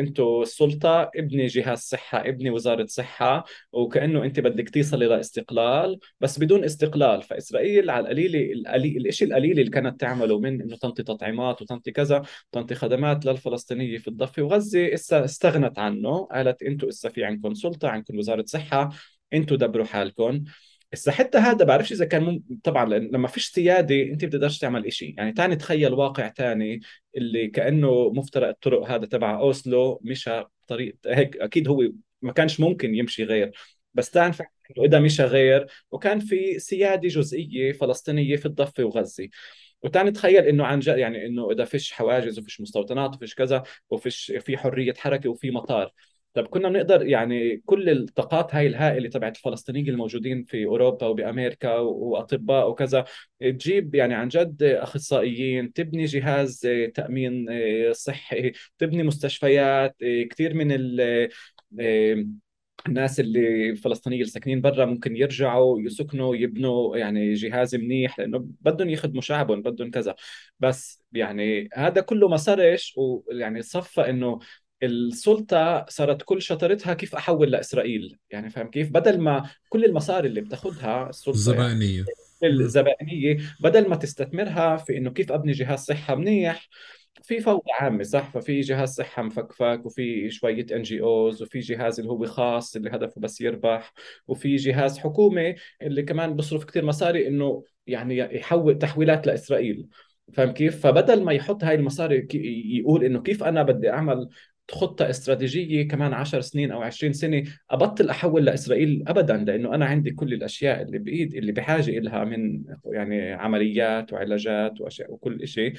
أنتم السلطة ابني جهاز صحة ابني وزارة صحة وكأنه انت بدك تصلي لإستقلال بس بدون إستقلال. فإسرائيل على القليله القليل الشيء القليل اللي كانت تعمله من إنه تنطي تطعيمات وتنطي كذا تنطي خدمات للفلسطينية في الضفة. وغزة إسا استغنت عنه قالت أنتم إسا في عندكم سلطة عندكم وزارة صحة أنتم دبروا حالكم. هسه حتى هذا بعرفش إذا كان مم... طبعا لما فيش سيادة أنت بتقدرش تعمل شيء يعني تاني تخيل واقع تاني اللي كأنه مفترق الطرق هذا تبع أوسلو مشى بطريق هيك أكيد هو ما كانش ممكن يمشي غير. بس تاني إنه إذا مشى غير وكان في سيادة جزئية فلسطينية في الضفة وغزة. وتاني تخيل إنه عن جد يعني إنه إذا فيش حواجز وفيش مستوطنات وفيش كذا وفيش في حرية حركة وفي مطار. طب كنا بنقدر يعني كل الطاقات هاي الهائلة تبعت الفلسطينيين الموجودين في أوروبا وبأمريكا وأطباء وكذا تجيب يعني عن جد أخصائيين تبني جهاز تأمين صحي تبني مستشفيات كثير من ال الناس اللي الفلسطينيين اللي ساكنين برا ممكن يرجعوا يسكنوا يبنوا يعني جهاز منيح لأنه بدهم يخدموا شعبهم بدهم كذا. بس يعني هذا كله ما صارش ويعني صفى إنه السلطة صارت كل شطرتها كيف أحول لإسرائيل. يعني فاهم كيف؟ بدل ما كل المصاري اللي بتاخذها السلطة الزبائنية الزبائنية بدل ما تستثمرها في إنه كيف أبني جهاز صحة منيح في فوضى عامة صح؟ ففي جهاز صحة مفكفك وفي شوية ان جي اوز وفي جهاز اللي هو خاص اللي هدفه بس يربح وفي جهاز حكومي اللي كمان بصرف كثير مصاري إنه يعني يحول تحويلات لإسرائيل. فاهم كيف؟ فبدل ما يحط هاي المصاري يقول إنه كيف أنا بدي أعمل خطة استراتيجية كمان عشر سنين أو عشرين سنة أبطل أحول لإسرائيل أبدا لأنه أنا عندي كل الأشياء اللي بإيد اللي بحاجة إلها من يعني عمليات وعلاجات وأشياء وكل شيء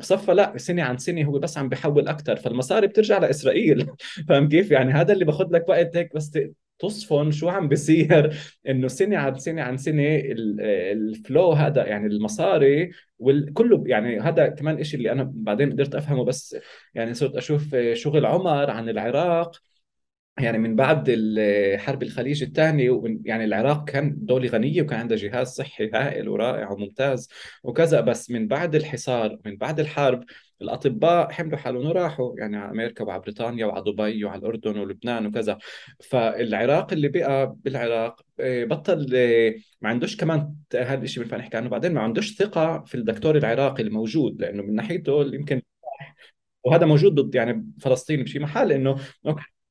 صفى لا سنة عن سنة هو بس عم بحول أكثر فالمصاري بترجع لإسرائيل. فاهم كيف؟ يعني هذا اللي باخذ لك وقت هيك بس تصفن شو عم بيصير؟ إنه سنة عن سنة عن سنة الفلو هذا يعني المصاري وكله يعني هذا كمان إشي اللي أنا بعدين قدرت أفهمه بس يعني صرت أشوف شغل عمر عن العراق يعني من بعد حرب الخليج الثاني يعني العراق كان دولة غنية وكان عندها جهاز صحي هائل ورائع وممتاز وكذا بس من بعد الحصار من بعد الحرب الأطباء حملوا حالهم وراحوا يعني على أمريكا وعلى بريطانيا وعلى دبي وعلى الأردن ولبنان وكذا. فالعراق اللي بقى بالعراق آه، بطل آه، ما عندوش كمان هذا الشيء بنفع نحكي عنه بعدين ما عندوش ثقة في الدكتور العراقي الموجود لأنه من ناحيته يمكن وهذا موجود ضد يعني فلسطين بشي محل إنه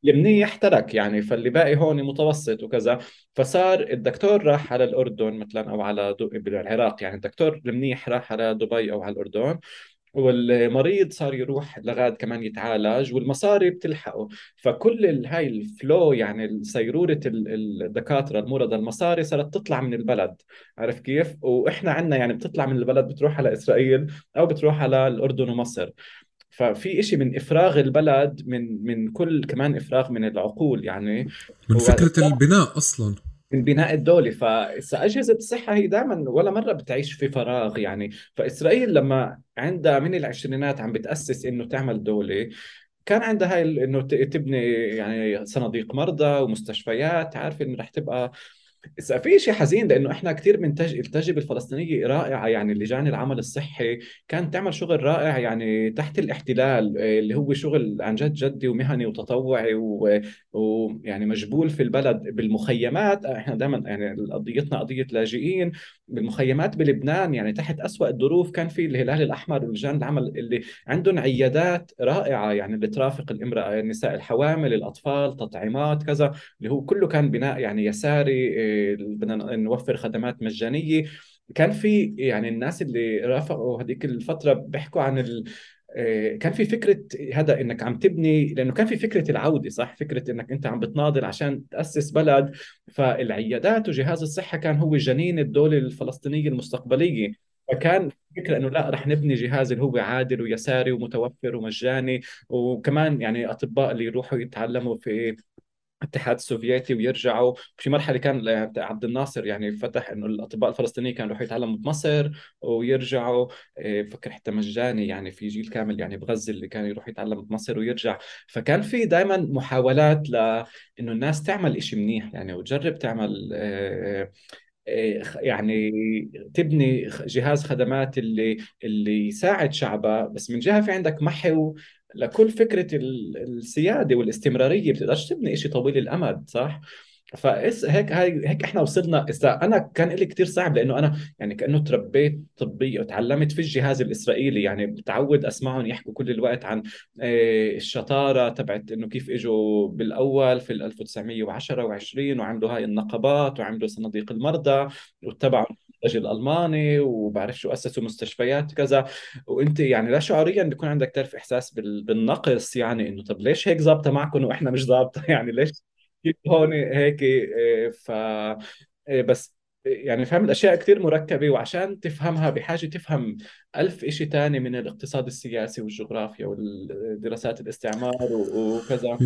المنيح ترك يعني فاللي باقي هون متوسط وكذا. فصار الدكتور راح على الأردن مثلا أو على بالعراق يعني الدكتور المنيح راح على دبي أو على الأردن. والمريض صار يروح لغاد كمان يتعالج والمصاري بتلحقه. فكل هاي الفلو يعني سيرورة الدكاترة المرضى المصاري صارت تطلع من البلد. عارف كيف؟ وإحنا عندنا يعني بتطلع من البلد بتروح على إسرائيل أو بتروح على الأردن ومصر. ففي إشي من إفراغ البلد من من كل كمان إفراغ من العقول يعني. من فكرة البناء أصلا. من بناء الدولة. فأجهزة الصحة هي دائما ولا مرة بتعيش في فراغ يعني. فإسرائيل لما عندها من العشرينات عم بتأسس إنه تعمل دولة كان عندها هاي إنه تبني يعني صناديق مرضى ومستشفيات عارف إنه رح تبقى بس في شيء حزين لأنه إحنا كثير بنتج التجربة الفلسطينية رائعة يعني لجان العمل الصحي كانت تعمل شغل رائع يعني تحت الاحتلال اللي هو شغل عن جد جدي ومهني وتطوعي ويعني مجبول في البلد بالمخيمات. إحنا دائما يعني قضيتنا قضية لاجئين بالمخيمات بلبنان يعني تحت أسوأ الظروف كان في الهلال الأحمر ولجان العمل اللي عندهم عيادات رائعة يعني اللي ترافق الإمرأة النساء الحوامل الأطفال تطعيمات كذا اللي هو كله كان بناء يعني يساري إيه، بدنا نوفر خدمات مجانية. كان في يعني الناس اللي رافقوا هذيك الفترة بيحكوا عن ال إيه، كان في فكرة هذا إنك عم تبني لأنه كان في فكرة العودة صح؟ فكرة إنك أنت عم بتناضل عشان تأسس بلد. فالعيادات وجهاز الصحة كان هو جنين الدولة الفلسطينية المستقبلية. فكان فكرة إنه لا رح نبني جهاز اللي هو عادل ويساري ومتوفر ومجاني. وكمان يعني أطباء اللي يروحوا يتعلموا في الاتحاد السوفيتي ويرجعوا. في مرحلة كان عبد الناصر يعني فتح إنه الأطباء الفلسطينيين كانوا يروحوا يتعلموا بمصر ويرجعوا. إيه، بفكر حتى مجاني يعني في جيل كامل يعني بغزه اللي كان يروح يتعلم بمصر ويرجع. فكان في دائما محاولات لأنه الناس تعمل إشي منيح يعني وتجرب تعمل إيه، إيه، يعني تبني جهاز خدمات اللي اللي يساعد شعبها بس من جهة في عندك محو لكل فكرة السيادة والاستمرارية بتقدرش تبني شيء طويل الأمد صح؟ فإس هيك هاي هيك إحنا وصلنا. إذا أنا كان لي كثير صعب لأنه أنا يعني كأنه تربيت طبية وتعلمت في الجهاز الإسرائيلي. يعني بتعود أسمعهم يحكوا كل الوقت عن آه، الشطارة تبعت إنه كيف إجوا بالأول في 1910 و20 وعملوا هاي النقبات وعملوا صناديق المرضى واتبعوا الانتاج الألماني وبعرف شو أسسوا مستشفيات كذا. وأنت يعني لا شعوريا بيكون عندك تعرف إحساس بالنقص يعني إنه طب ليش هيك ظابطة معكم وإحنا مش ظابطة؟ يعني ليش هون هيك آه، ف آه، بس يعني فهم الأشياء كثير مركبة وعشان تفهمها بحاجة تفهم ألف إشي تاني من الاقتصاد السياسي والجغرافيا والدراسات الاستعمار وكذا.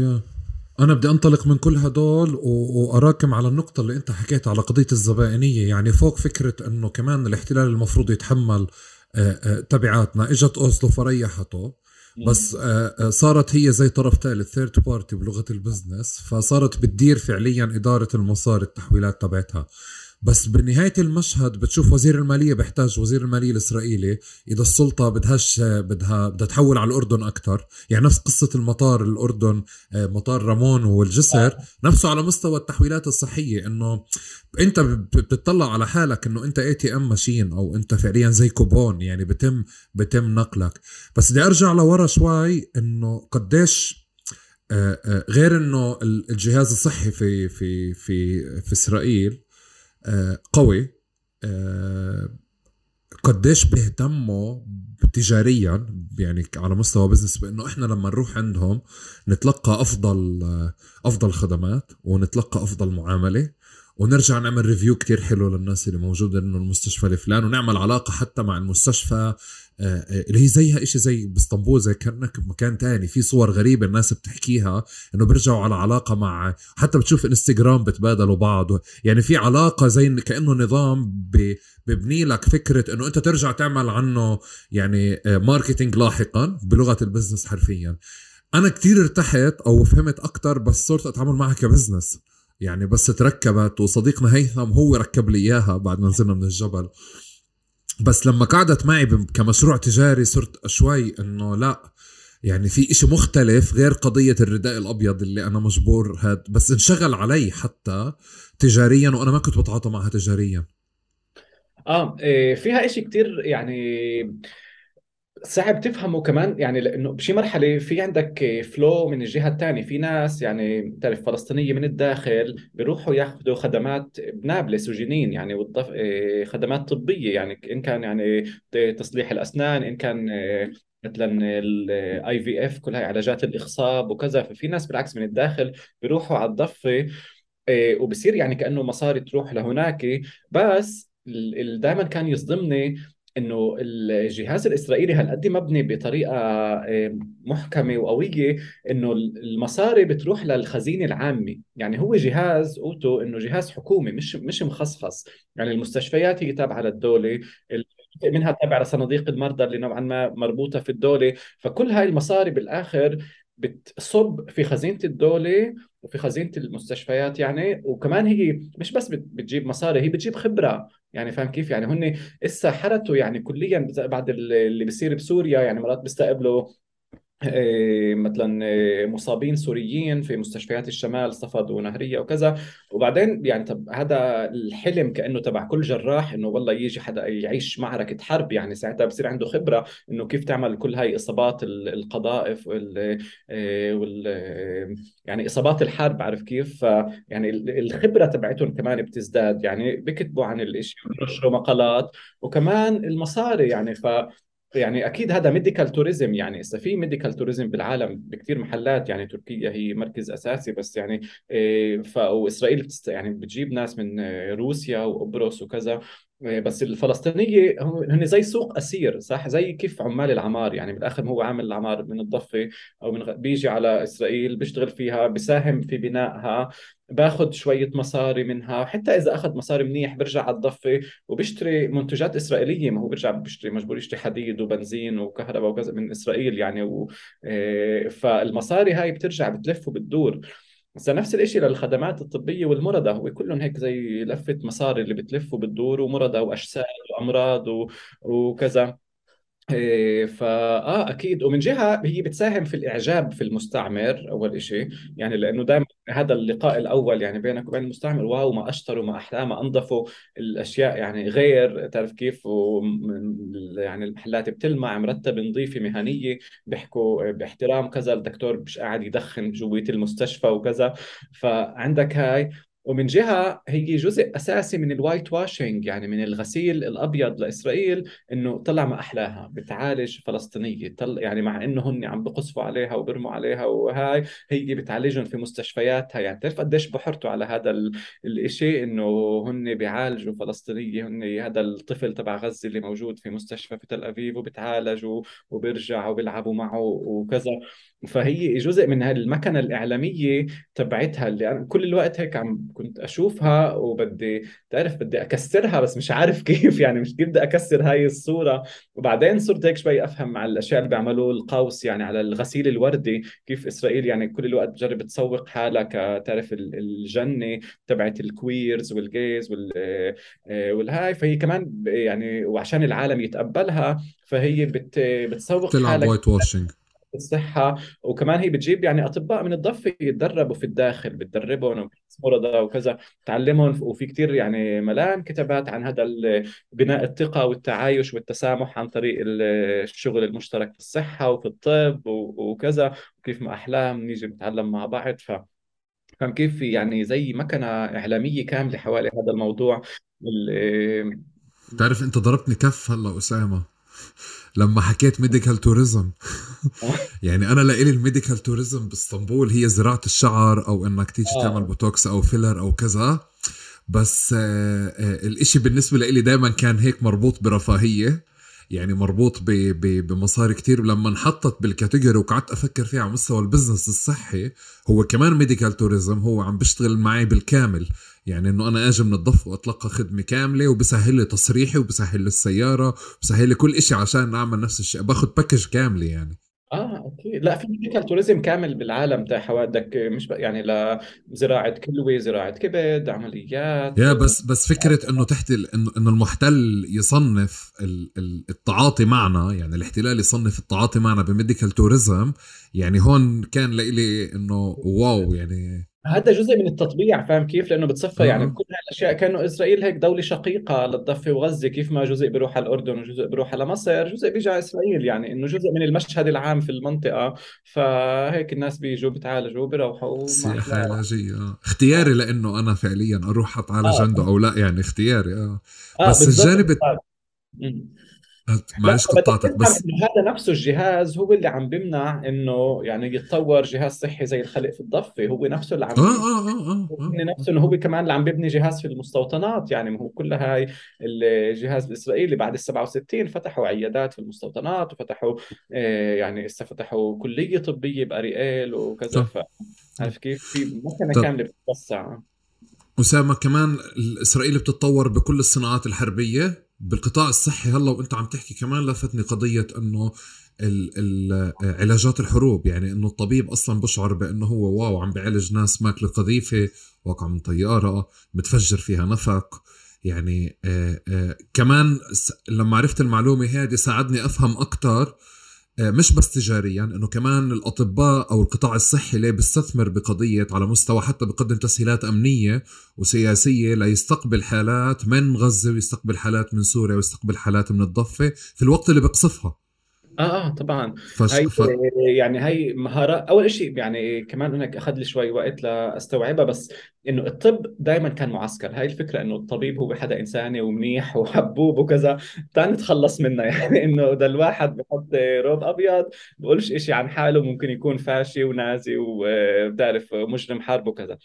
أنا بدي أنطلق من كل هدول وأراكم على النقطة اللي أنت حكيت على قضية الزبائنية. يعني فوق فكرة أنه كمان الاحتلال المفروض يتحمل آه، تبعاتنا. إجت أوسلو فريحته. بس آه، آه، صارت هي زي طرف ثالث third party بلغة ال business فصارت بتدير فعليا إدارة المصاري التحويلات تبعتها. بس بنهاية المشهد بتشوف وزير المالية بيحتاج وزير المالية الإسرائيلي إذا السلطة بدهاش بدها بدها تحول على الأردن أكثر يعني نفس قصة المطار الأردن آه، مطار رامون والجسر نفسه على مستوى التحويلات الصحية إنه أنت بتطلع على حالك إنه أنت ATM ماشين أو أنت فعليا زي كوبون يعني بتم بتم نقلك. بس بدي أرجع لورا شوي إنه قديش آه، آه، غير إنه الجهاز الصحي في في في في إسرائيل قوي. آه، قديش بيهتموا تجاريا يعني على مستوى business بأنه إحنا لما نروح عندهم نتلقى أفضل أفضل خدمات ونتلقى أفضل معاملة ونرجع نعمل review كتير حلو للناس اللي موجودة إنه المستشفى الفلان ونعمل علاقة حتى مع المستشفى آه، آه، اللي هي زيها إشي زي بإسطنبول زي كأنك بمكان تاني. في صور غريبة الناس بتحكيها إنه بيرجعوا على علاقة مع حتى بتشوف إنستغرام بتبادلوا بعض. يعني في علاقة زي كأنه نظام ببني لك فكرة إنه أنت ترجع تعمل عنه يعني marketing آه، لاحقا بلغة ال business حرفيا. أنا كتير ارتحت أو فهمت أكتر بس صرت أتعامل معها كبزنس يعني بس تركبت وصديقنا هيثم هو ركب لي إياها بعد ما نزلنا من الجبل. بس لما قعدت معي كمشروع تجاري صرت شوي إنه لا يعني في إشي مختلف غير قضية الرداء الأبيض اللي أنا مجبور هاد بس انشغل علي حتى تجاريا وأنا ما كنت بتعاطى معها تجاريا. آه إيه، فيها إشي كتير يعني صعب تفهمه كمان يعني لأنه بشي مرحلة في عندك flow من الجهة الثانية في ناس يعني بتعرف فلسطينية من الداخل بيروحوا ياخذوا خدمات بنابلس وجنين يعني والضفة... إيه، خدمات طبية يعني إن كان يعني تصليح الأسنان إن كان إيه، مثلا ال IVF كل هاي علاجات الاخصاب وكذا ففي ناس بالعكس من الداخل بيروحوا على الضفة إيه، وبصير يعني كأنه مصاري تروح لهناك بس دائما كان يصدمني إنه الجهاز الإسرائيلي هالقد مبني بطريقة آه، محكمة وقوية إنه المصاري بتروح للخزينة العامة. يعني هو جهاز أوتو إنه جهاز حكومي مش مش مخصص يعني المستشفيات هي تابعة للدولة منها تابعة لصناديق المرضى اللي نوعا ما مربوطة في الدولة. فكل هاي المصاري بالآخر بتصب في خزينة الدولة وفي خزينة المستشفيات يعني. وكمان هي مش بس بتجيب مصاري هي بتجيب خبرة. يعني فاهم كيف؟ يعني هن إسا حرتوا يعني كليا بعد اللي بيصير بسوريا يعني مرات بيستقبلوا مثلا إيه، مصابين سوريين في مستشفيات الشمال صفد ونهرية وكذا. وبعدين يعني طب هذا الحلم كأنه تبع كل جراح إنه والله يجي حدا يعيش معركة حرب. يعني ساعتها بصير عنده خبرة إنه كيف تعمل كل هاي إصابات القذائف وال, إيه، وال يعني إصابات الحرب عارف كيف؟ يعني الخبرة تبعتهم كمان بتزداد. يعني بكتبوا عن الإشي بينشروا مقالات. وكمان المصاري يعني ف يعني أكيد هذا medical tourism يعني إذا في medical tourism بالعالم بكثير محلات يعني تركيا هي مركز أساسي بس يعني إيه، ف وإسرائيل بتست يعني بتجيب ناس من روسيا وقبرص وكذا. بس الفلسطينية هن زي سوق أسير صح؟ زي كيف عمال العمار. يعني بالآخر هو عامل العمار من الضفة أو من بيجي على إسرائيل بيشتغل فيها بيساهم في بنائها باخذ شوية مصاري منها. حتى إذا أخذ مصاري منيح برجع على الضفة وبيشتري منتجات إسرائيلية. ما هو بيرجع بيشتري مجبور يشتري حديد وبنزين وكهرباء وكذا من إسرائيل يعني و... إيه، فالمصاري هاي بترجع بتلف وبتدور. بس نفس الشيء للخدمات الطبية والمرضى هو كلهم هيك زي لفة مصاري اللي بتلف وبتدور ومرضى وأجساد وأمراض و... وكذا. فاه أكيد. ومن جهة هي بتساهم في الإعجاب في المستعمر أول شيء يعني لأنه دائما هذا اللقاء الأول يعني بينك وبين المستعمر wow ما أشطره ما أحلى ما أنظفه الأشياء يعني غير تعرف كيف؟ يعني المحلات بتلمع مرتبه نظيفة مهنية بيحكوا باحترام كذا الدكتور مش قاعد يدخن جوا المستشفى وكذا. فعندك هاي. ومن جهة هي جزء أساسي من ال whitewashing يعني من الغسيل الأبيض لإسرائيل إنه طلع ما أحلاها بتعالج فلسطينية. طل يعني مع إنه هن عم بقصفوا عليها وبرموا عليها وهاي هي بتعالجهم في مستشفياتها. يعني تعرف قديش بحرتوا على هذا الإشي إنه هن بيعالجوا فلسطينية هن هذا الطفل تبع غزة اللي موجود في مستشفى في تل أبيب وبتعالج وبيرجع وبيلعبوا معه وكذا. فهي جزء من هالمكنة الإعلامية تبعتها اللي أنا كل الوقت هيك عم كنت أشوفها وبدي تعرف بدي أكسرها بس مش عارف كيف يعني مش كيف بدي أكسر هاي الصورة. وبعدين صرت هيك شوي أفهم مع الأشياء اللي بيعملوه القوس يعني على الغسيل الوردي كيف إسرائيل يعني كل الوقت بتجرب تسوق حالها كتعرف الجنة تبعت ال queers وال gays وال آه، والهاي. فهي كمان يعني وعشان العالم يتقبلها فهي بت بتسوق حالها whitewashing الصحة. وكمان هي بتجيب يعني أطباء من الضفة يتدربوا في الداخل بتدربهم مرضى وكذا تعلمهم. وفي كتير يعني ملان كتابات عن هذا بناء الثقة والتعايش والتسامح عن طريق الشغل المشترك في الصحة وفي الطب وكذا وكيف ما أحلام نيجي نتعلم مع بعض. ف فهم كيف في يعني زي مكنة إعلامية كاملة حوالي هذا الموضوع. تعرف أنت ضربتني كف هلأ أسامة. لما حكيت medical tourism يعني أنا لإلي ال medical tourism بإسطنبول هي زراعة الشعر أو إنك تيجي آه. تعمل بوتوكس أو filler أو كذا. بس آه آه الإشي بالنسبة لإلي دائما كان هيك مربوط برفاهية. يعني مربوط ب ب بمصاري كتير. ولما انحطت بال category وقعدت أفكر فيها على مستوى ال business الصحي هو كمان medical tourism هو عم بيشتغل معي بالكامل. يعني إنه أنا أجي من الضفة وأتلقى خدمة كاملة وبسهل لي تصريحي وبسهل لي السيارة وبسهل لي كل إشي عشان أعمل نفس الشيء. باخذ package كاملة يعني. آه أكيد لا في medical tourism كامل بالعالم تاع حوادك. مش يعني لزراعه كلوة زراعة كبد عمليات. يا بس بس فكرة إنه تحت إنه إنه المحتل يصنف التعاطي معنا يعني الاحتلال يصنف التعاطي معنا ب medical tourism يعني هون كان لإلي إنه واو يعني هذا جزء من التطبيع فاهم كيف؟ لأنه بتصفى يعني كل هالاشياء كأنه إسرائيل هيك دولة شقيقة للضفة وغزة كيف ما جزء بيروح على الأردن وجزء بيروح على مصر جزء بيجي على إسرائيل. يعني إنه جزء من المشهد العام في المنطقة. فهيك الناس بيجوا بتعالجوا وبيروحوا سياحه علاجيه اختياري لأنه أنا فعليا أروح اتعالج آه. عنده أو لا يعني اختياري آه, آه بس الجانب معلش قطعتك بس هذا نفسه الجهاز هو اللي عم بيمنع إنه يعني يتطور جهاز صحي زي الخلق في الضفة هو نفسه اللي عم آه آه آه آه, آه. نفسه إنه هو كمان اللي عم بيبني جهاز في المستوطنات يعني هو كل هاي الجهاز الإسرائيلي بعد ال 67 فتحوا عيادات في المستوطنات وفتحوا آه يعني هسه فتحوا كلية طبية باريال وكذا ف عارف كيف؟ في مكنة كاملة بتتوسع. أسامة كمان الإسرائيل بتتطور بكل الصناعات الحربية؟ بالقطاع الصحي هلا وانت عم تحكي كمان لفتني قضية إنه علاجات الحروب يعني إنه الطبيب أصلا بشعر بإنه هو واو عم بيعالج ناس ماكلة قذيفة واقع من طيارة متفجر فيها نفق. يعني آآ آآ كمان لما عرفت المعلومة هذه ساعدني أفهم أكثر آه، مش بس تجاريا إنه كمان الأطباء أو القطاع الصحي ليه بيستثمر بقضية على مستوى حتى بقدم تسهيلات أمنية وسياسية ليستقبل حالات من غزة ويستقبل حالات من سوريا ويستقبل حالات من الضفة في الوقت اللي بقصفها آه آه طبعا. فش... هي ف... يعني هي مهارات أول شيء يعني كمان هناك أخذ لي شوي وقت لأستوعبها بس إنه الطب دائما كان معسكر. هاي الفكرة إنه الطبيب هو حدا إنساني ومنيح وحبوب وكذا. تعال نتخلص منه. يعني إنه اذا الواحد بحط روب أبيض بقولش شيء عن حاله ممكن يكون فاشي ونازي وبتعرف مجرم حرب وكذا.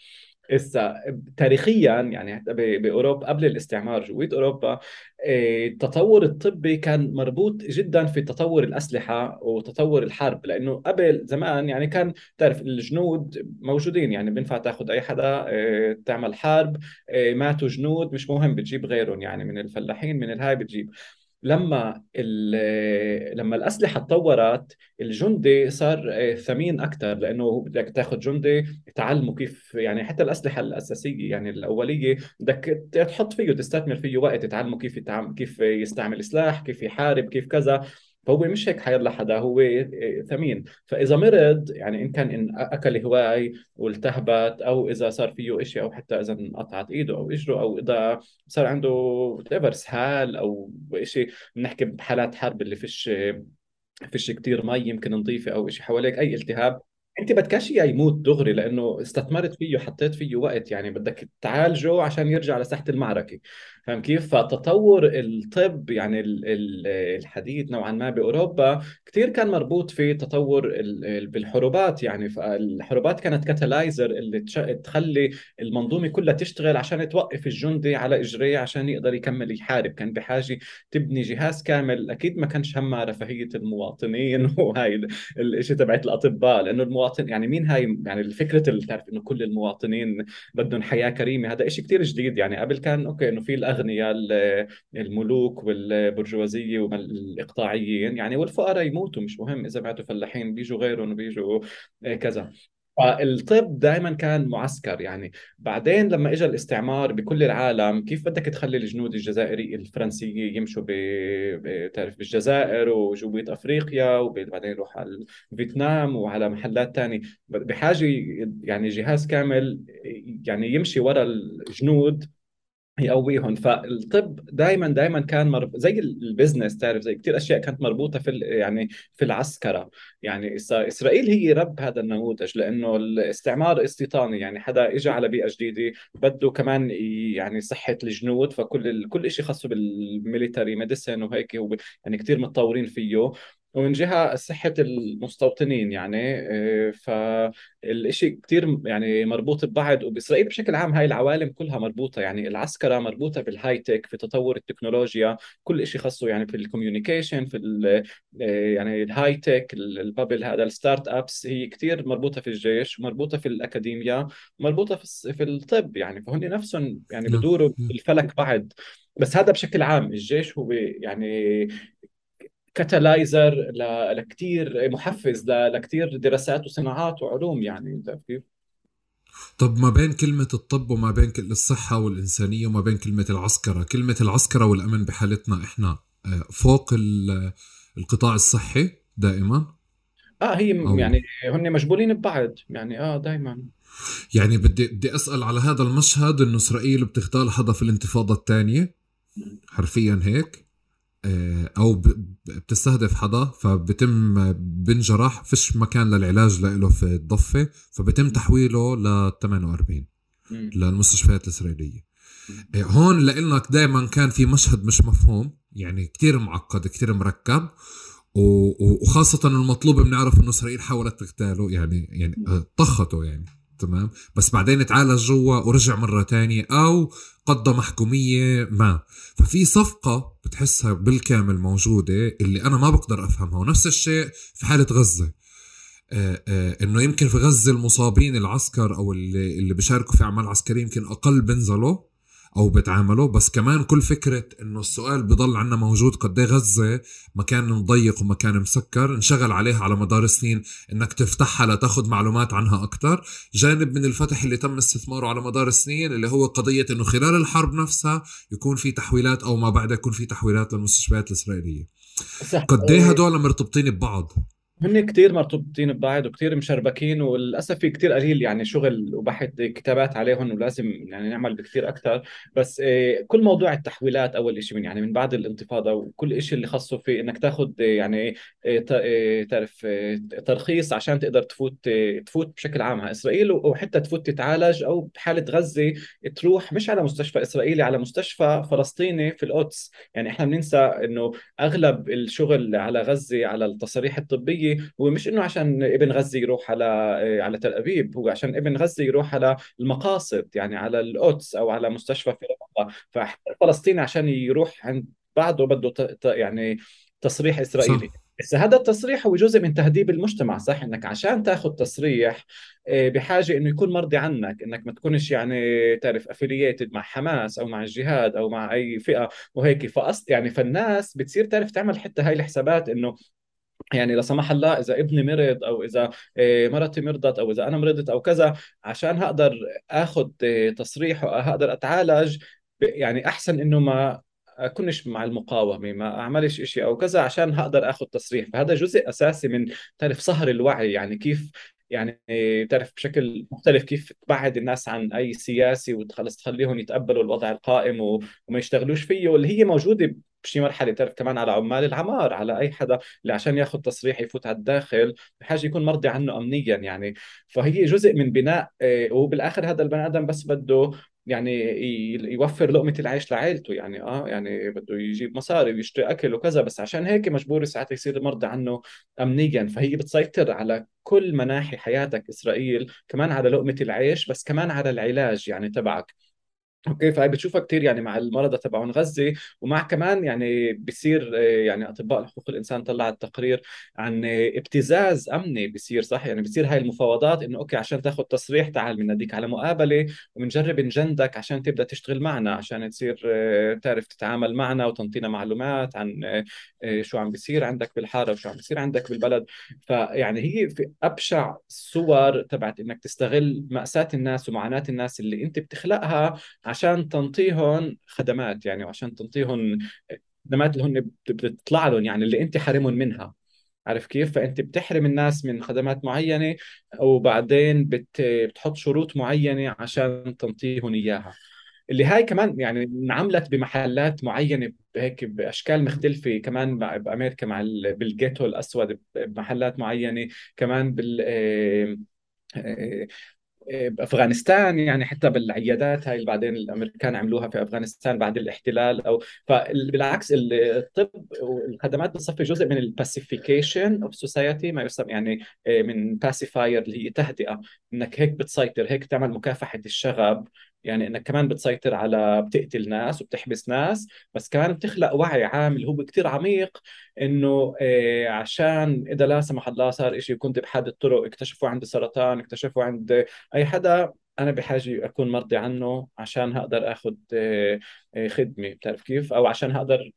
إسا تاريخيا يعني بأوروبا قبل الاستعمار جويت أوروبا آه، التطور الطبي كان مربوط جدا في تطور الأسلحة وتطور الحرب لأنه قبل زمان يعني كان تعرف الجنود موجودين يعني بينفع تاخذ أي حدا آه، تعمل حرب آه، ماتوا جنود مش مهم بتجيب غيرهم يعني من الفلاحين من الهاي بتجيب. لما لما الأسلحة تطورت الجندي صار ثمين أكثر لأنه بدك تاخذ جندي تعلمه كيف يعني حتى الأسلحة الأساسية يعني الأولية بدك تحط فيه تستثمر فيه وقت تعلمه كيف كيف يستعمل سلاح كيف يحارب كيف كذا. فهو مش هيك حيالله حدا هو ثمين. فإذا مرض يعني إن كان إن أكل هواي والتهبت أو إذا صار فيه شيء أو حتى إذا انقطعت إيده أو إجره أو إذا صار عنده إيفن إسهال أو شيء بنحكي بحالات حرب اللي فيش فيش كثير مي يمكن نظيفه أو شيء حواليك أي التهاب أنت بدكش اياه يموت دغري لأنه استثمرت فيه وحطيت فيه وقت. يعني بدك تعالجه عشان يرجع لساحة المعركة. فاهم كيف؟ فتطور الطب يعني الحديث نوعا ما بأوروبا كثير كان مربوط في تطور بالحروبات. يعني فالحروبات كانت كاتالايزر اللي تخلي المنظومة كلها تشتغل عشان توقف الجندي على اجريه عشان يقدر يكمل يحارب. كان بحاجة تبني جهاز كامل. أكيد ما كانش همها رفاهيه المواطنين وهاي الشيء تبعت الأطباء لأنه المواطن يعني مين هاي يعني الفكرة اللي تعرف إنه كل المواطنين بدهم حياة كريمة هذا شيء كثير جديد. يعني قبل كان أوكي إنه في الأغنياء الملوك والبرجوازية والاقطاعيين يعني والفقراء يموتوا مش مهم إذا بعتوا فلاحين بيجوا غيرهم وبيجوا كذا. فالطب دائما كان معسكر يعني. بعدين لما اجى الاستعمار بكل العالم كيف بدك تخلي الجنود الجزائري الفرنسية يمشوا بتعرف بالجزائر وجنوبية أفريقيا وبعدين يروح على فيتنام وعلى محلات ثانية بحاجة يعني جهاز كامل يعني يمشي ورا الجنود يقويهم. فالطب دائما دائما كان مرب... زي ال business تعرف زي كثير أشياء كانت مربوطة في ال... يعني في العسكرة. يعني إسرائيل هي رب هذا النموذج لأنه الاستعمار استيطاني. يعني حدا اجى على بيئة جديدة بده كمان يعني صحة الجنود. فكل ال... كل شيء خاصه بال military medicine وهيك هو يعني كثير متطورين فيه. ومن جهة صحة المستوطنين يعني آه، فالإشي كتير يعني مربوط ببعض وبإسرائيل بشكل عام هاي العوالم كلها مربوطة يعني العسكرة مربوطة بال high-tech في تطور التكنولوجيا كل إشي خاصه يعني في ال communication في آه، يعني ال high-tech ال bubble هذا ال start-ups هي كتير مربوطة في الجيش ومربوطة في الأكاديميا ومربوطة في في الطب يعني فهن نفسهم يعني نعم. بدوروا الفلك بعد بس هذا بشكل عام الجيش هو يعني كاتالايزر لكثير محفز لكثير دراسات وصناعات وعلوم يعني انت كيف؟ طب ما بين كلمة الطب وما بين الصحة والإنسانية وما بين كلمة العسكرة كلمة العسكرة والأمن بحالتنا إحنا آه، فوق القطاع الصحي دائما؟ آه هي أو... يعني هن مجبولين ببعض يعني آه دائما. يعني بدي بدي أسأل على هذا المشهد إنه إسرائيل بتغتال حدا في الانتفاضة الثانية؟ حرفيا هيك؟ أو بتستهدف حدا فبتم بنجرح فيش مكان للعلاج له في الضفة فبتم تحويله ل 48 للمستشفيات الإسرائيلية. آه، هون لانك دائما كان في مشهد مش مفهوم يعني كتير معقد كتير مركب وخاصة المطلوب بنعرف إنه إسرائيل حاولت تغتاله يعني يعني طخته يعني تمام؟ بس بعدين تعالج جوا ورجع مرة تانية أو قضى محكومية ما. ففي صفقة بتحسها بالكامل موجودة اللي أنا ما بقدر أفهمها ونفس الشيء في حالة غزة. آه آه إنه يمكن في غزة المصابين العسكر أو اللي اللي بيشاركوا في أعمال عسكرية يمكن أقل بنزلوا أو بتعاملوا بس كمان كل فكرة إنه السؤال بضل عنا موجود قد إيه غزة مكان ضيق ومكان مسكر انشغل عليها على مدار سنين إنك تفتحها لتاخذ معلومات عنها أكثر جانب من الفتح اللي تم استثماره على مدار السنين اللي هو قضية إنه خلال الحرب نفسها يكون في تحويلات أو ما بعد يكون في تحويلات للمستشفيات الإسرائيلية. قد إيه هدول مرتبطين ببعض؟ هن كثير مرتبطين ببعض وكثير مشربكين وللأسف في كثير قليل يعني شغل وبحث كتابات عليهم ولازم يعني نعمل بكثير أكثر بس آه، كل موضوع التحويلات أول شيء من يعني من بعد الانتفاضة وكل شيء اللي خاصه في إنك تاخذ آه، يعني آه، تعرف ترخيص عشان تقدر تفوت تفوت بشكل عام. على إسرائيل وحتى تفوت تتعالج أو بحالة غزة تروح مش على مستشفى إسرائيلي على مستشفى فلسطيني في القدس. يعني إحنا بننسى إنه أغلب الشغل على غزة على التصاريح الطبية هو مش إنه عشان ابن غزي يروح على على تل أبيب هو عشان ابن غزي يروح على المقاصد يعني على القدس أو على مستشفى في رفح فالفلسطيني عشان يروح عند بعده بده يعني تصريح إسرائيلي. صح. بس هذا التصريح هو جزء من تهذيب المجتمع صح؟ إنك عشان تاخذ تصريح آه، بحاجة إنه يكون مرضي عنك إنك ما تكونش يعني تعرف افيلييتد مع حماس أو مع الجهاد أو مع أي فئة وهيك. فاصل يعني فالناس بتصير تعرف تعمل حتى هاي الحسابات إنه يعني لا سمح الله إذا ابني مرض أو إذا آه، مرتي مرضت أو إذا أنا مرضت أو كذا عشان هقدر آخذ آه، تصريح وهقدر أتعالج يعني أحسن إنه ما أكونش مع المقاومة ما أعملش شيء أو كذا عشان هقدر آخذ تصريح. فهذا جزء أساسي من تعرف صهر الوعي يعني كيف يعني تعرف بشكل مختلف كيف تبعد الناس عن أي سياسي وتخلص تخليهم يتقبلوا الوضع القائم وما يشتغلوش فيه واللي هي موجودة بشي مرحلة. تعرف كمان على عمال العمار على أي حدا اللي عشان ياخذ تصريح يفوت على الداخل بحاجة يكون مرضي عنه امنيا يعني. فهي جزء من بناء آه، وبالآخر هذا البني آدم بس بده يعني يوفر لقمة العيش لعائلته يعني آه يعني بده يجيب مصاري ويشتري أكل وكذا بس عشان هيك مجبور ساعات يصير مرضي عنه امنيا. فهي بتسيطر على كل مناحي حياتك إسرائيل كمان على لقمة العيش بس كمان على العلاج يعني تبعك. أوكي فهي بتشوفها كثير يعني مع المرضى تبعون غزة ومع كمان يعني بصير آه، يعني أطباء حقوق الإنسان طلعت تقرير عن ابتزاز أمني بصير صح؟ يعني بصير هاي المفاوضات إنه أوكي عشان تاخذ تصريح تعال بناديك على مقابلة وبنجرب نجندك عشان تبدأ تشتغل معنا عشان تصير آه، تعرف تتعامل معنا وتنطينا معلومات عن آه، شو عم بيصير عندك بالحارة وشو عم بيصير عندك بالبلد. فيعني هي في أبشع صور تبعت إنك تستغل مأساة الناس ومعاناة الناس اللي أنت بتخلقها عشان تنطيهم خدمات يعني وعشان تنطيهم خدمات اللي هن بتطلع لهم يعني اللي انت حارمهم منها عارف كيف؟ فانت بتحرم الناس من خدمات معينة وبعدين بت... بتحط شروط معينة عشان تنطيهم إياها اللي هاي كمان يعني انعملت بمحلات معينة هيك بأشكال مختلفة كمان بأمريكا مع ال... بالجيتو الأسود بمحلات معينة كمان بال آه، آه، بأفغانستان يعني حتى بالعيادات هاي اللي بعدين الأمريكان عملوها في أفغانستان بعد الاحتلال أو فبالعكس الطب والخدمات بتصفي جزء من ال pacification of society ما يسمى يعني آه، من باسيفاير اللي هي تهدئة إنك هيك بتسيطر هيك تعمل مكافحة الشغب. يعني إنك كمان بتسيطر على بتقتل ناس وبتحبس ناس بس كمان بتخلق وعي عام اللي هو كثير عميق إنه آه عشان إذا لا سمح الله صار شيء كنت بحد الطرق اكتشفوا عندي سرطان اكتشفوا عند أي حدا أنا بحاجة أكون مرضي عنه عشان هقدر اخذ آه, آه، خدمة بتعرف كيف؟ أو عشان هقدر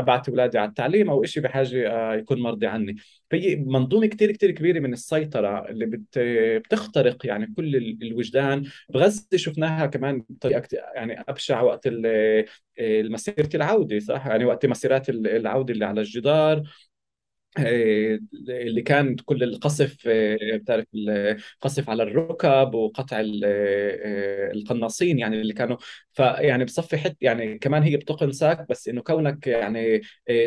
أبعت أولادي على التعليم أو شيء بحاجة آه، يكون مرضي عني. فهي منظومة كثير كثير كبيرة من السيطرة اللي بت بتخترق يعني كل الوجدان. بغزة شفناها كمان بطريقة يعني أبشع وقت آه، مسيره العودة صح؟ يعني وقت مسيرات العودة اللي على الجدار. اللي كان كل القصف آه، بتعرف القصف على الركب وقطع آه، القناصين يعني اللي كانوا. فيعني بصفي حت يعني كمان هي بتقنصك بس إنه كونك يعني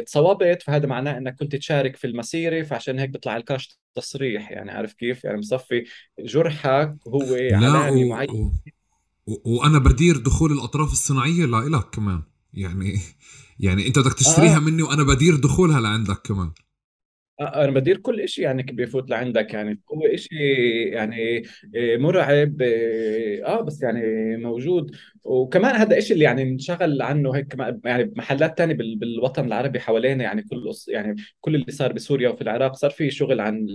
تصوبت فهذا معناه إنك كنت تشارك في المسيرة فعشان هيك بيطلع لكاش تصريح يعني عارف كيف؟ يعني بصفي جرحك هو علامه معينه وأنا بدير دخول الأطراف الصناعية لإلك كمان. يعني يعني أنت بدك تشتريها آه. مني وأنا بدير دخولها لعندك كمان. أنا بدير كل شيء يعني بيفوت لعندك يعني. هو شيء يعني آه، مرعب آه, آه، بس يعني موجود. وكمان هذا الشيء اللي يعني انشغل عنه هيك يعني محلات تانية بالوطن العربي حوالينا يعني كل يعني كل اللي صار بسوريا وفي العراق صار في شغل عن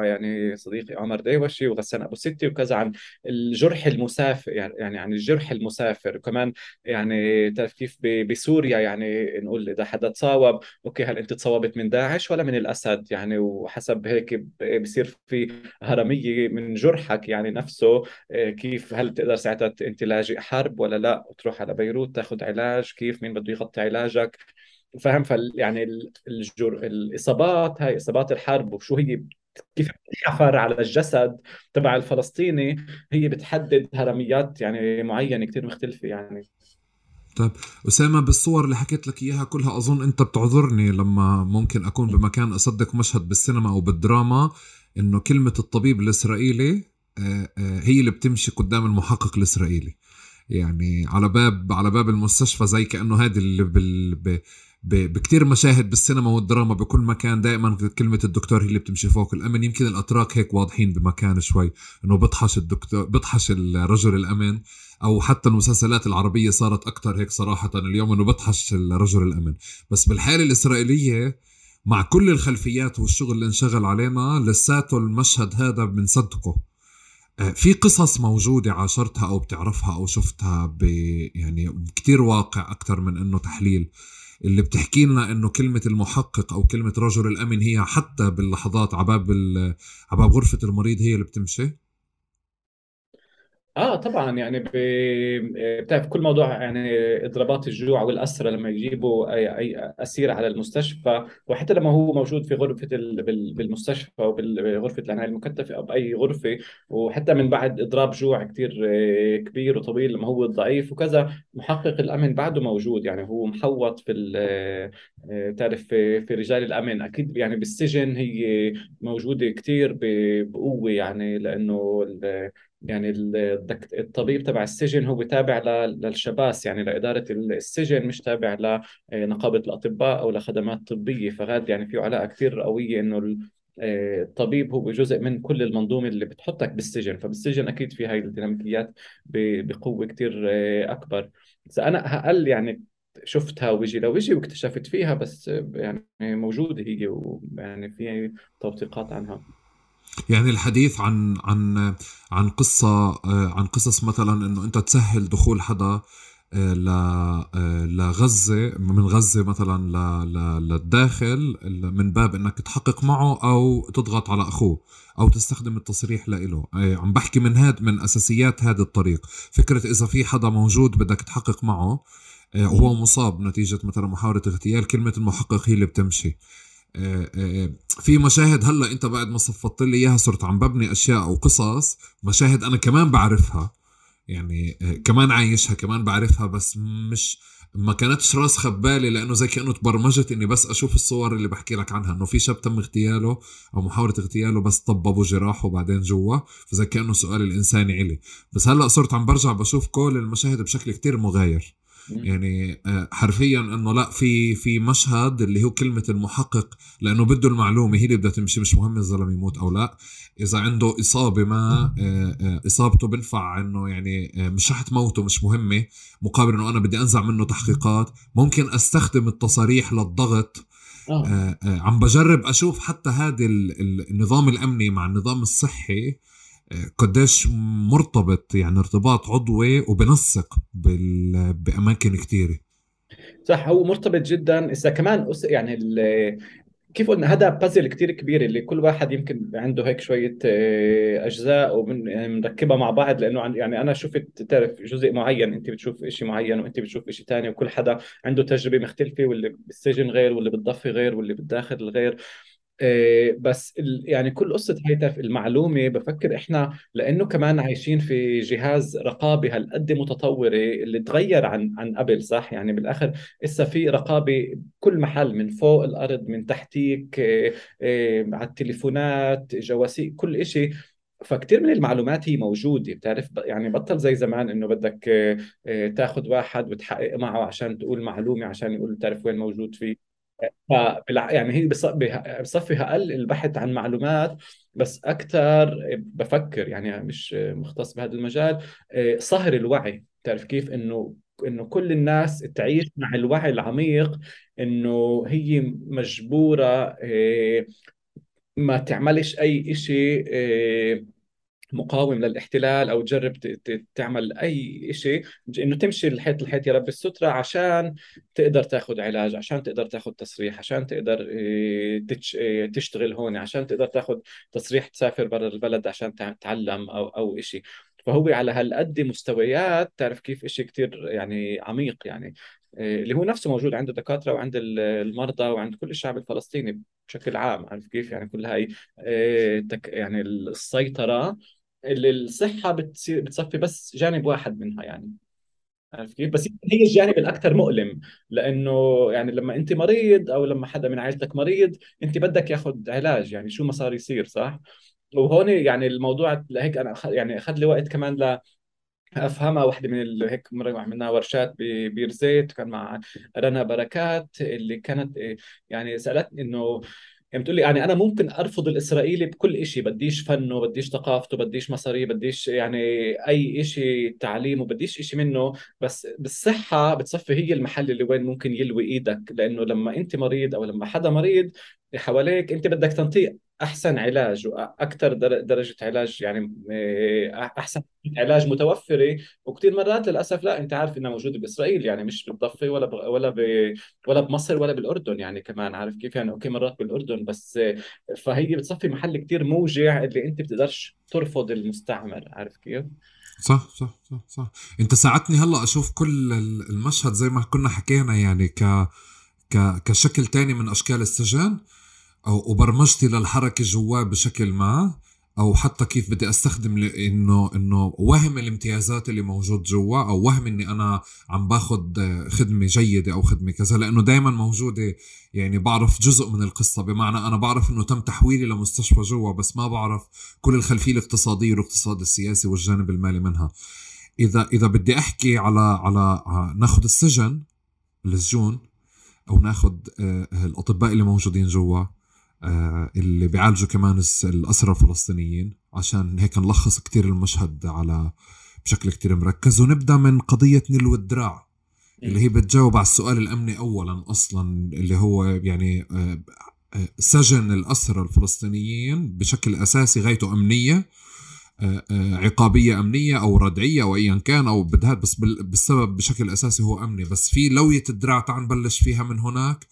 يعني صديقي عمر ديوشي وغسان أبو ستي وكذا عن الجرح المسافر يعني, يعني عن الجرح المسافر. وكمان يعني تعرف كيف بسوريا يعني نقول إذا حدا تصاوب أوكي هل أنت تصوبت من داعش ولا من الأسد؟ يعني وحسب هيك بصير في هرمية من جرحك يعني نفسه آه، كيف هل تقدر ساعتها انت لاجئ حرب ولا لا؟ وتروح على بيروت تاخذ علاج كيف؟ مين بده يغطي علاجك؟ فاهم؟ فال يعني الجر... الإصابات هاي إصابات الحرب وشو هي كيف بتحفر على الجسد تبع الفلسطيني؟ هي بتحدد هرميات يعني معينة كثير مختلفة يعني. طيب أسامة بالصور اللي حكيت لك إياها كلها أظن أنت بتعذرني لما ممكن أكون بمكان أصدق مشهد بالسينما أو بالدراما إنه كلمة الطبيب الإسرائيلي آه، آه، هي اللي بتمشي قدام المحقق الإسرائيلي. يعني على باب على باب المستشفى زي كأنه هذه اللي بال بكتير مشاهد بالسينما والدراما بكل مكان. دائما كلمة الدكتور هي اللي بتمشي فوق الأمن. يمكن الأتراك هيك واضحين بمكان شوي إنه بطحش الدكتور بطحش الرجل الأمن أو حتى المسلسلات العربية صارت أكثر هيك صراحة اليوم إنه بطحش الرجل الأمن. بس بالحالة الإسرائيلية مع كل الخلفيات والشغل اللي انشغل علينا لساته المشهد هذا بنصدقه آه، في قصص موجودة عاشرتها أو بتعرفها أو شفتها ب يعني كتير واقع أكثر من إنه تحليل. اللي بتحكي لنا إنه كلمة المحقق أو كلمة رجل الأمن هي حتى باللحظات عباب عباب غرفة المريض هي اللي بتمشي. آه طبعا يعني بتعرف كل موضوع يعني اضرابات الجوع والاسرى لما يجيبوا اي أي اسير على المستشفى وحتى لما هو موجود في غرفة بالمستشفى أو بغرفة العنايه المكثفه أو بأي غرفة وحتى من بعد إضراب جوع كثير آه، كبير وطويل لما هو ضعيف وكذا محقق الأمن بعده موجود. يعني هو محوط في آه، تعرف في, في رجال الأمن. أكيد يعني بالسجن هي موجودة كثير بقوة يعني لأنه يعني الطبيب تبع السجن هو تابع للشباس يعني لإدارة السجن مش تابع لنقابة الأطباء أو لخدمات طبية. فغاد يعني في علاقة كثير قوية إنه الطبيب هو جزء من كل المنظومة اللي بتحطك بالسجن. فبالسجن أكيد في هاي الديناميكيات بقوة كثير أكبر. بس أنا هقل يعني شفتها وجه لوجه واكتشفت فيها بس يعني موجودة هي ويعني في توثيقات عنها. يعني الحديث عن عن عن قصة عن قصص مثلا إنه أنت تسهل دخول حدا آه، آه، لغزة من غزة مثلا للداخل من باب إنك تحقق معه أو تضغط على أخوه أو تستخدم التصريح لإله. آه، عم بحكي من هاد من أساسيات هذا الطريق. فكرة إذا في حدا موجود بدك تحقق معه وهو مصاب نتيجة مثلا محاولة اغتيال كلمة المحقق هي اللي بتمشي. آه، آه، في مشاهد هلا انت بعد ما صفطت لي اياها صرت عم ببني اشياء وقصص مشاهد أنا كمان بعرفها. يعني آه، كمان عايشها كمان بعرفها بس مش ما كانتش راسخه ببالي لأنه زي كأنه تبرمجت إني بس أشوف الصور اللي بحكي لك عنها. إنه في شاب تم اغتياله أو محاولة اغتياله بس طببوا جراحه وبعدين جوا فزي كأنه سؤال الانساني الي بس هلأ صرت عم برجع بشوف كل المشاهد بشكل كتير مغاير. يعني آه، حرفيا إنه لا في في مشهد اللي هو كلمة المحقق لأنه بده المعلومة هي اللي بدها تمشي مش مهم الزلمه يموت أو لا. إذا عنده إصابة ما آه، آه، إصابته بنفع إنه يعني مش رح تموته مش مهمة مقابل إنه أنا بدي أنزع منه تحقيقات. ممكن أستخدم التصاريح للضغط آه. عم بجرب أشوف حتى هذا النظام الأمني مع النظام الصحي قديش مرتبط يعني ارتباط عضوي وبنسق بأماكن كثيره صح هو مرتبط جدا. إذا كمان يعني كيف قلنا هذا بازل كتير كبير اللي كل واحد يمكن عنده هيك شوية آه، أجزاء ومن يعني مع بعض. لأنه يعني أنا شفت تعرف جزء معين أنت بتشوف شيء معين وأنت بتشوف شيء ثاني وكل حدا عنده تجربة مختلفة واللي بالسجن غير واللي بالضفة غير واللي بالداخل غير. بس يعني كل قصة هيدا المعلومة بفكر إحنا لأنه كمان عايشين في جهاز رقابة هالقد متطورة اللي تغير عن عن قبل صح؟ يعني بالآخر إسا في رقابة بكل محل من فوق الأرض من تحتيك آه، آه، على التليفونات جواسيس كل إشي. فكتير من المعلومات هي موجودة بتعرف؟ يعني بطل زي زمان إنه بدك تاخذ واحد وتحقق معه عشان تقول معلومة عشان يقول تعرف وين موجود فيه. فبالع... يعني هي بصفي أقل البحث عن معلومات بس أكثر بفكر يعني مش مختص بهذا المجال آه، صهر الوعي. بتعرف كيف؟ إنه إنه كل الناس تعيش مع الوعي العميق إنه هي مجبورة آه، ما تعملش أي شيء آه، مقاوم للاحتلال أو تجرب تعمل أي شيء إنه تمشي الحيط الحيط يا رب السترة عشان تقدر تاخذ علاج عشان تقدر تاخذ تصريح عشان تقدر آه، آه، تشتغل هون عشان تقدر تاخذ تصريح تسافر برا البلد عشان تتعلم أو أو شيء فهو على هالقد مستويات تعرف كيف شيء كثير يعني عميق يعني. آه، اللي هو نفسه موجود عند الدكاترة وعند المرضى وعند كل الشعب الفلسطيني بشكل عام عارف كيف يعني كل هاي يعني السيطرة. اللي الصحة بتصير بتصفي بس جانب واحد منها يعني عارف كيف؟ بس هي الجانب الأكثر مؤلم لأنه يعني لما أنت مريض أو لما حدا من عائلتك مريض أنت بدك ياخذ علاج يعني شو ما صار يصير صح؟ وهون يعني الموضوع لهيك أنا يعني أخذ لي وقت كمان ل أفهمها واحدة من هيك مرة عملنا ورشات ببير زيت كان مع رنا بركات اللي كانت يعني سألتني إنه يعني بتقول لي يعني أنا ممكن أرفض الإسرائيلي بكل شيء بديش فنه بديش ثقافته بديش مصاري بديش يعني أي شيء تعليمه بديش شيء منه. بس بالصحة بتصفي هي المحل اللي وين ممكن يلوي إيدك. لأنه لما أنت مريض أو لما حدا مريض حواليك أنت بدك تنطيه أحسن علاج وأكثر درجة علاج يعني آه، أحسن علاج متوفرة. وكثير مرات للأسف لا أنت عارف إنها موجودة بإسرائيل يعني مش بالضفة ولا ب... ولا ب... ولا بمصر ولا بالأردن يعني كمان عارف كيف يعني؟ أوكي مرات بالأردن بس فهي بتصفي محل كثير موجع اللي أنت بتقدرش ترفض المستعمر عارف كيف؟ صح صح صح صح. أنت ساعدتني هلأ أشوف كل المشهد زي ما كنا حكينا يعني ك ك كشكل تاني من أشكال السجن. أو وبرمجتي للحركة جواه بشكل ما أو حتى كيف بدي أستخدم إنه إنه وهم الامتيازات اللي موجود جوا أو وهم إني أنا عم باخذ خدمة جيدة أو خدمة كذا لأنه دائما موجودة يعني بعرف جزء من القصة. بمعنى أنا بعرف إنه تم تحويلي لمستشفى جوا بس ما بعرف كل الخلفية الاقتصادية والاقتصاد السياسي والجانب المالي منها. إذا إذا بدي أحكي على على ناخذ السجن السجون أو ناخذ آه، الأطباء اللي موجودين جوا آه، اللي بيعالجوا كمان الأسرى الفلسطينيين عشان هيك نلخص كتير المشهد على بشكل كتير مركز. ونبدأ من قضية نيل الدراع اللي هي بتجاوب على السؤال الأمني أولا أصلا اللي هو يعني آه، آه، سجن الأسرى الفلسطينيين بشكل أساسي غايته أمنية عقابية أمنية أو ردعية أو أيا كان أو بدها بس بالسبب بشكل أساسي هو أمني. بس في لوية الدراع تعال نبلش فيها من هناك.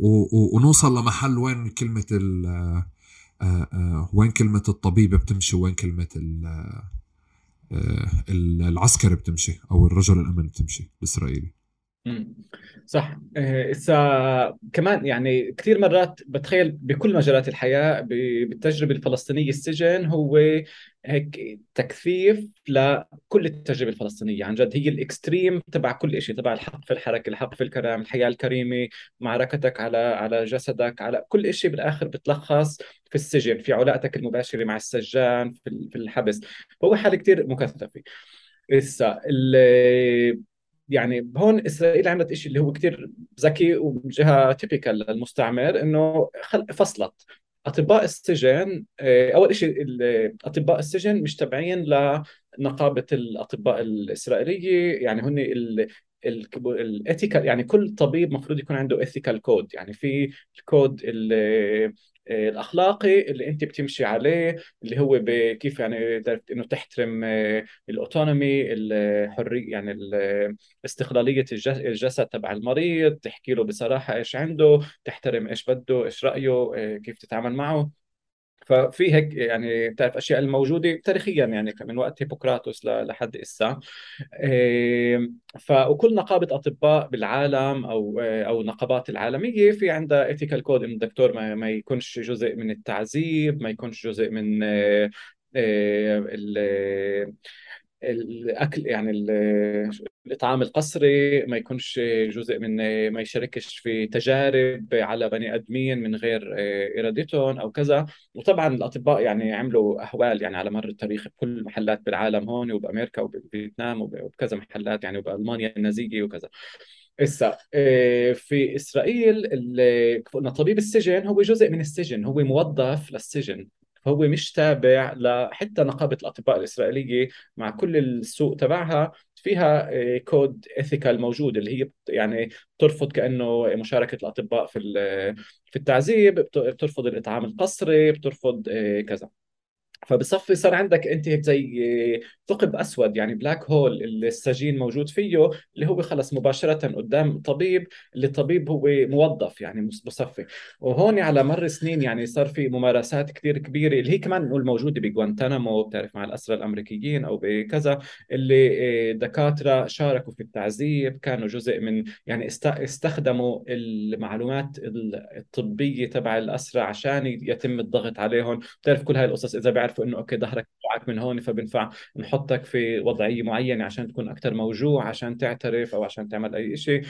ونوصل لمحل وين كلمة ال آه، آه، وين كلمة الطبيب بتمشي وين كلمة آه، العسكري بتمشي أو الرجل الأمن بتمشي الإسرائيلي. صح. إسا كمان يعني كثير مرات بتخيل بكل مجالات الحياة بالتجربة الفلسطينية السجن هو هيك تكثيف لكل التجربة الفلسطينية. عن جد هي ال extreme تبع كل شيء تبع الحق في الحركة الحق في الكلام الحياة الكريمة معركتك على على جسدك على كل شيء بالآخر بتلخص في السجن في علاقتك المباشرة مع السجان في الحبس. فهو حالة كثير مكثفة. لسه يعني هون إسرائيل عملت شيء اللي هو كثير ذكي وجهه typical للمستعمر إنه فصلت. أطباء السجن آه، أول شيء أطباء السجن مش تابعين لنقابة الأطباء الإسرائيلية يعني هن ال ethical يعني كل طبيب مفروض يكون عنده ethical code يعني في الكود آه، الأخلاقي اللي أنت بتمشي عليه اللي هو كيف يعني إنه تحترم آه، ال autonomy الحريه يعني استقلاليه الجسد تبع المريض تحكي له بصراحة إيش عنده تحترم إيش بده إيش رأيه آه، كيف تتعامل معه. ففي هيك يعني بتعرف أشياء الموجودة تاريخيا يعني من وقت هيبوكراتوس لحد إسا. ف وكل نقابة أطباء بالعالم أو أو النقابات العالمية في عندها ethical code انه الدكتور ما, ما يكونش جزء من التعذيب ما يكونش جزء من الأكل يعني الإطعام القسري ما يكونش جزء من ما يشاركش في تجارب على بني آدمين من غير آه، إرادتهم أو كذا. وطبعا الأطباء يعني عملوا اهوال يعني على مر التاريخ بكل المحلات بالعالم هون وبأمريكا وبفيتنام وبكذا محلات يعني وبالمانيا النازيه وكذا. اسا آه، في إسرائيل قلنا طبيب السجن هو جزء من السجن هو موظف للسجن. فهو مش تابع لحتى نقابة الأطباء الإسرائيلية مع كل السوء تبعها. فيها كود آه، ethical موجود اللي هي يعني بترفض كأنه مشاركة الأطباء في في التعذيب بترفض الإطعام القسري بترفض آه، كذا. فبصفي صار عندك أنت هيك زي ثقب أسود يعني بلاك هول اللي السجين موجود فيه اللي هو خلص مباشرة قدام طبيب اللي الطبيب هو موظف يعني بصفي. وهون على مر سنين يعني صار في ممارسات كثير كبيرة اللي هي كمان نقول موجودة بغوانتانامو بتعرف مع الاسرى الأمريكيين أو بكذا اللي آه، دكاترة شاركوا في التعذيب كانوا جزء من يعني استخدموا المعلومات الطبية تبع الاسرى عشان يتم الضغط عليهم. بتعرف كل هاي القصص إذا بيعرف بيعرفوا إنه أوكي ظهرك تبعك من هون فبنفع نحطك في وضعية معينة عشان تكون أكثر موجوع عشان تعترف أو عشان تعمل أي شيء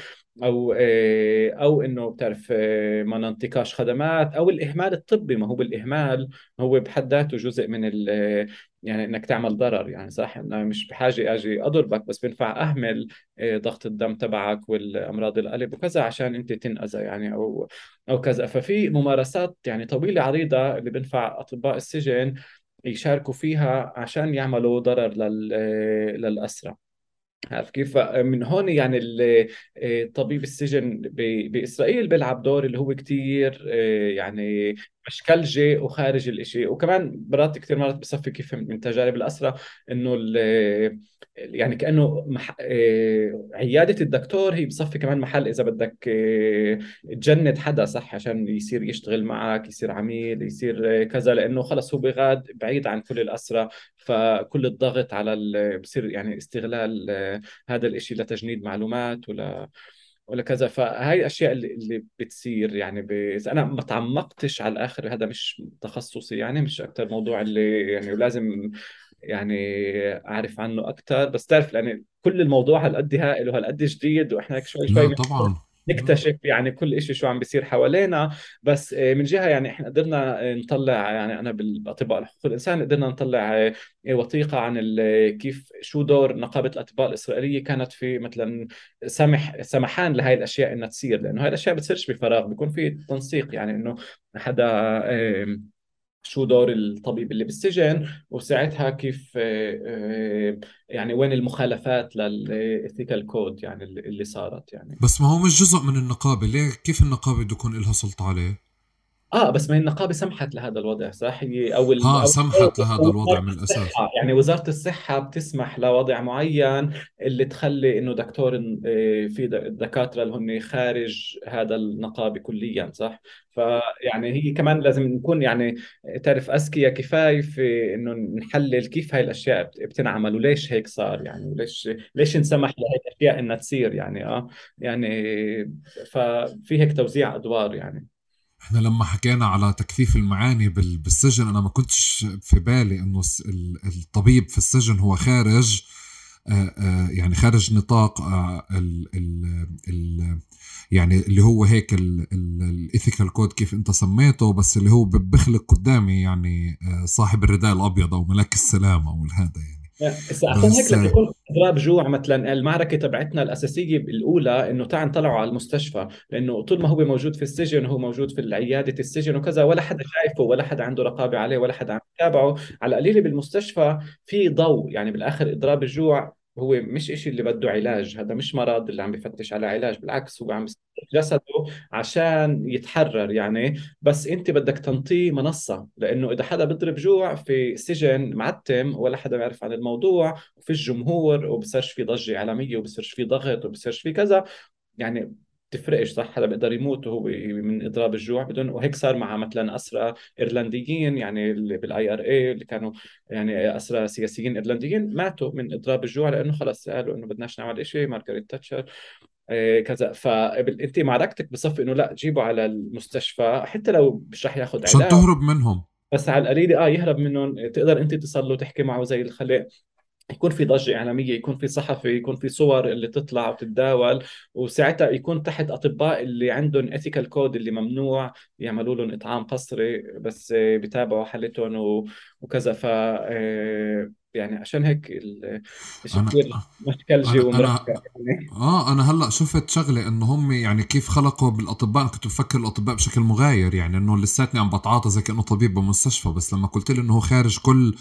أو آه، أو إنه بتعرف آه، ما ننطقاش خدمات أو الإهمال الطبي. ما هو بالإهمال هو بحد ذاته جزء من يعني إنك تعمل ضرر يعني صح؟ أنا مش بحاجة أجي أضربك بس بينفع أهمل آه، ضغط الدم تبعك والأمراض القلب وكذا عشان أنت تنأذى يعني أو أو كذا. ففي ممارسات يعني طويلة عريضة اللي بينفع أطباء السجن يشاركوا فيها عشان يعملوا ضرر للأسرى عارف كيف؟ من هون يعني آه، طبيب السجن بإسرائيل بيلعب دور اللي هو كثير آه، يعني مش كلجة وخارج الإشي. وكمان مرات كثير مرات بصفي كيف من تجارب الأسرة إنه يعني كأنه مح... آه، عيادة الدكتور هي بصفي كمان محل إذا بدك تجند حدا صح عشان يصير يشتغل معك يصير عميل يصير كذا لأنه خلص هو بغاد بعيد عن كل الأسرة فكل الضغط على ال... بصير يعني استغلال هذا الإشي لتجنيد معلومات ولا ولا كذا. فهاي الأشياء اللي, اللي بتصير يعني ب... أنا ما تعمقتش على الآخر هذا مش تخصصي يعني مش أكثر موضوع اللي يعني ولازم يعني أعرف عنه أكثر بس تعرف يعني كل الموضوع هالقد هائل وهالقد جديد وإحنا شوي شوي طبعا. نكتشف يعني كل شيء شو عم بيصير حوالينا. بس آه، من جهة يعني إحنا قدرنا آه، نطلع يعني أنا بالأطباء حقوق الإنسان قدرنا نطلع آه، وثيقة عن كيف شو دور نقابة الأطباء الإسرائيلية كانت في مثلا سمح سمحان لهي الأشياء إنها تصير. لأنه هاي الأشياء بتصيرش بفراغ بيكون في تنسيق يعني إنه حدا شو دور الطبيب اللي بالسجن وساعتها كيف يعني وين المخالفات لل ethical code يعني اللي صارت يعني. بس ما هو مش جزء من النقابة ليه؟ كيف النقابة بده يكون لها سلطة عليه؟ آه بس ما النقابة سمحت لهذا الوضع صح؟ هي أو ها أو سمحت لهذا الوضع من الأساس. يعني وزارة الصحة بتسمح لوضع معين اللي تخلي إنه دكتور آه، في دكاترة اللي هن خارج هذا النقابة كليا صح؟ فيعني هي كمان لازم نكون يعني تعرف اذكياء كفاية في إنه نحلل كيف هاي الأشياء بتنعمل وليش هيك صار يعني وليش ليش انسمح لهي الأشياء إنها تصير يعني آه يعني ففي هيك توزيع أدوار يعني. إحنا لما حكينا على تكثيف المعاني بالسجن أنا ما كنتش في بالي إنه الطبيب في السجن هو خارج يعني خارج نطاق ال ال ال يعني اللي هو هيك ال ethical code كيف أنت سميته بس اللي هو بخلق قدامي يعني صاحب الرداء الأبيض أو ملاك السلام أو هذا يعني. بس عشان هيك لما يكون إضراب جوع مثلا المعركة تبعتنا الأساسية الأولى إنه تعال نطلعوا على المستشفى لأنه طول ما هو موجود في السجن هو موجود في عياده السجن وكذا ولا حدا شايفه ولا حدا عنده رقابة عليه ولا حدا عم يتابعه. على قليله بالمستشفى في ضوء يعني بالآخر إضراب الجوع هو مش إشي اللي بده علاج هذا مش مرض اللي عم بفتش على علاج بالعكس هو عم جسده عشان يتحرر يعني. بس أنت بدك تنطيه منصة لأنه إذا حدا بيضرب جوع في سجن معتم ولا حدا بيعرف عن الموضوع وفي الجمهور وبصيرش في ضجة عالمية وبصيرش في ضغط وبصيرش في كذا يعني تفرقش صح؟ حدا بيقدر يموت وهو من إضراب الجوع. بدون وهيك صار مع مثلا أسرى إيرلنديين يعني اللي بال IRA اللي كانوا يعني أسرى سياسيين إيرلنديين ماتوا من إضراب الجوع لأنه خلص قالوا إنه بدناش نعمل شيء مارغريت تاتشر إيه كذا. فانت معركتك بصفي إنه لا جيبه على المستشفى حتى لو مش رح ياخذ علاج. عشان تهرب منهم. بس على القليله آه يهرب منهم. تقدر أنت تصل له تحكي معه زي الخلق يكون في ضجة إعلامية يكون في صحفي يكون في صور اللي تطلع وتتداول وساعتها يكون تحت أطباء اللي عندهم إثيكال كود اللي ممنوع يعملوا لهم إطعام قسري بس بيتابعوا حالتهم وكذا ف آه، يعني عشان هيك الشيء كثير مشكلجي ومركب يعني. آه أنا هلأ شفت شغلة إنه هم يعني كيف خلقوا بالأطباء كنت بفكر الأطباء بشكل مغاير يعني إنه لساتني عم بتعاطى زي كأنه طبيب بمستشفى بس لما قلت لي إنه هو خارج كل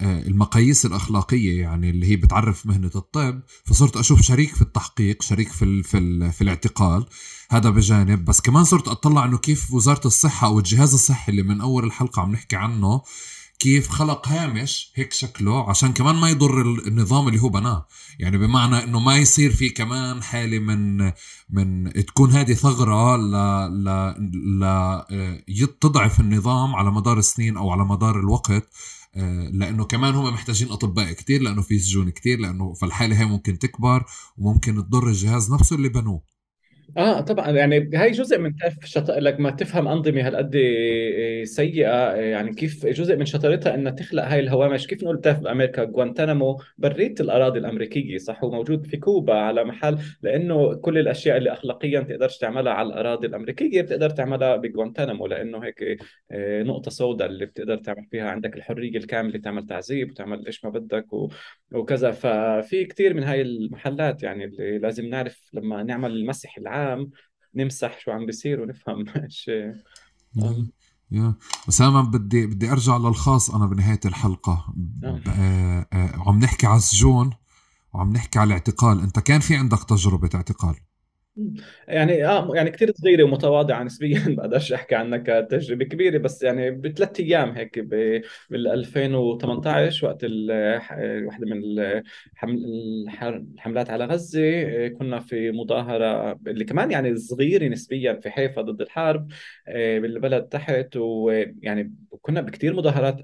المقاييس الأخلاقية يعني اللي هي بتعرف مهنة الطب فصرت أشوف شريك في التحقيق شريك في ال في, ال في الاعتقال. هذا بجانب. بس كمان صرت أطلع إنه كيف وزارة الصحة أو الجهاز الصحي اللي من أول الحلقة عم نحكي عنه كيف خلق هامش هيك شكله عشان كمان ما يضر النظام اللي هو بناه. يعني بمعنى إنه ما يصير في كمان حالة من من تكون هذه ثغرة ل ل ل آه، تضعف النظام على مدار السنين أو على مدار الوقت. آه، لأنه كمان هم محتاجين أطباء كتير لأنه في سجون كتير لأنه فالحالة هي ممكن تكبر وممكن تضر الجهاز نفسه اللي بنوه. آه طبعا. يعني هاي جزء من كيف شط... لك ما تفهم أنظمة هالقد سيئة يعني كيف جزء من شطارتها إنها تخلق هاي الهوامش. كيف نقول بتعرف بأمريكا؟ غوانتنامو بريت الأراضي الأمريكية صح؟ وموجود في كوبا على محل لأنه كل الأشياء اللي اخلاقيا تقدرش تعملها على الأراضي الأمريكية بتقدر تعملها بغوانتنامو لأنه هيك آه، نقطة سوداء اللي بتقدر تعمل فيها. عندك الحرية الكاملة تعمل تعذيب وتعمل إيش ما بدك و... وكذا. ففي كثير من هاي المحلات يعني اللي لازم نعرف لما نعمل المسح العام نمسح شو عم بيصير ونفهم إيش. يا أسامة بدي بدي أرجع للخاص أنا بنهاية الحلقة. آه. آه آه عم نحكي على السجون وعم نحكي على الاعتقال. أنت كان في عندك تجربة اعتقال؟ يعني آه يعني كثير صغيرة ومتواضعة نسبيا بقدرش أحكي عنها كتجربة كبيرة بس يعني بثلاث أيام هيك بال 2018 وقت واحدة من الحملات على غزة كنا في مظاهرة اللي كمان يعني صغيرة نسبيا في حيفا ضد الحرب آه، بالبلد تحت ويعني كنا بكثير مظاهرات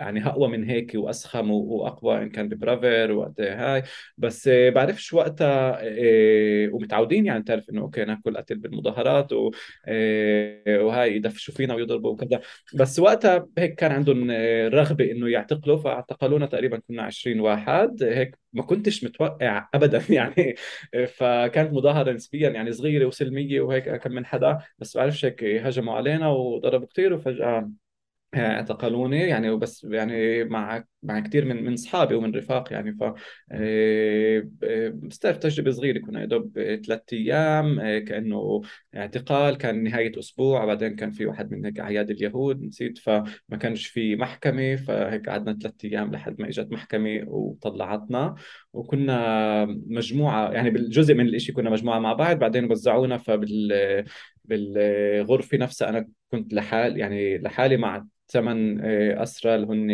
يعني اقوى من هيك وأسخم وأقوى إن كان ببرافر وقت هاي. بس بعرفش وقتها إيه ومتعودين يعني تعرف إنه أوكي ناكل قتل بالمظاهرات إيه وهاي يدفشوا فينا ويضربوا وكذا. بس وقتها هيك كان عندهم رغبة إنه يعتقلوا فاعتقلونا تقريبا كنا 20 واحد. هيك ما كنتش متوقع ابدا يعني فكانت مظاهرة نسبيا يعني صغيرة وسلمية وهيك كم من حدا. بس بعرفش هيك هجموا علينا وضربوا كثير وفجأة اعتقلوني يعني وبس يعني مع مع كثير من من اصحابي ومن رفاق يعني. ف آه، بستعرف تجربة صغيرة كنا يا دوب ثلاث أيام آه، كأنه اعتقال كان نهاية أسبوع بعدين كان في واحد من هيك أعياد اليهود نسيت. فما كانش في محكمة فهيك قعدنا ثلاث أيام لحد ما إجت محكمة وطلعتنا. وكنا مجموعة يعني بالجزء من الإشي كنا مجموعة مع بعض بعدين وزعونا. فبال بالغرفة نفسها. أنا كنت لحال يعني لحالي مع ثمان آه، أسرى اللي هن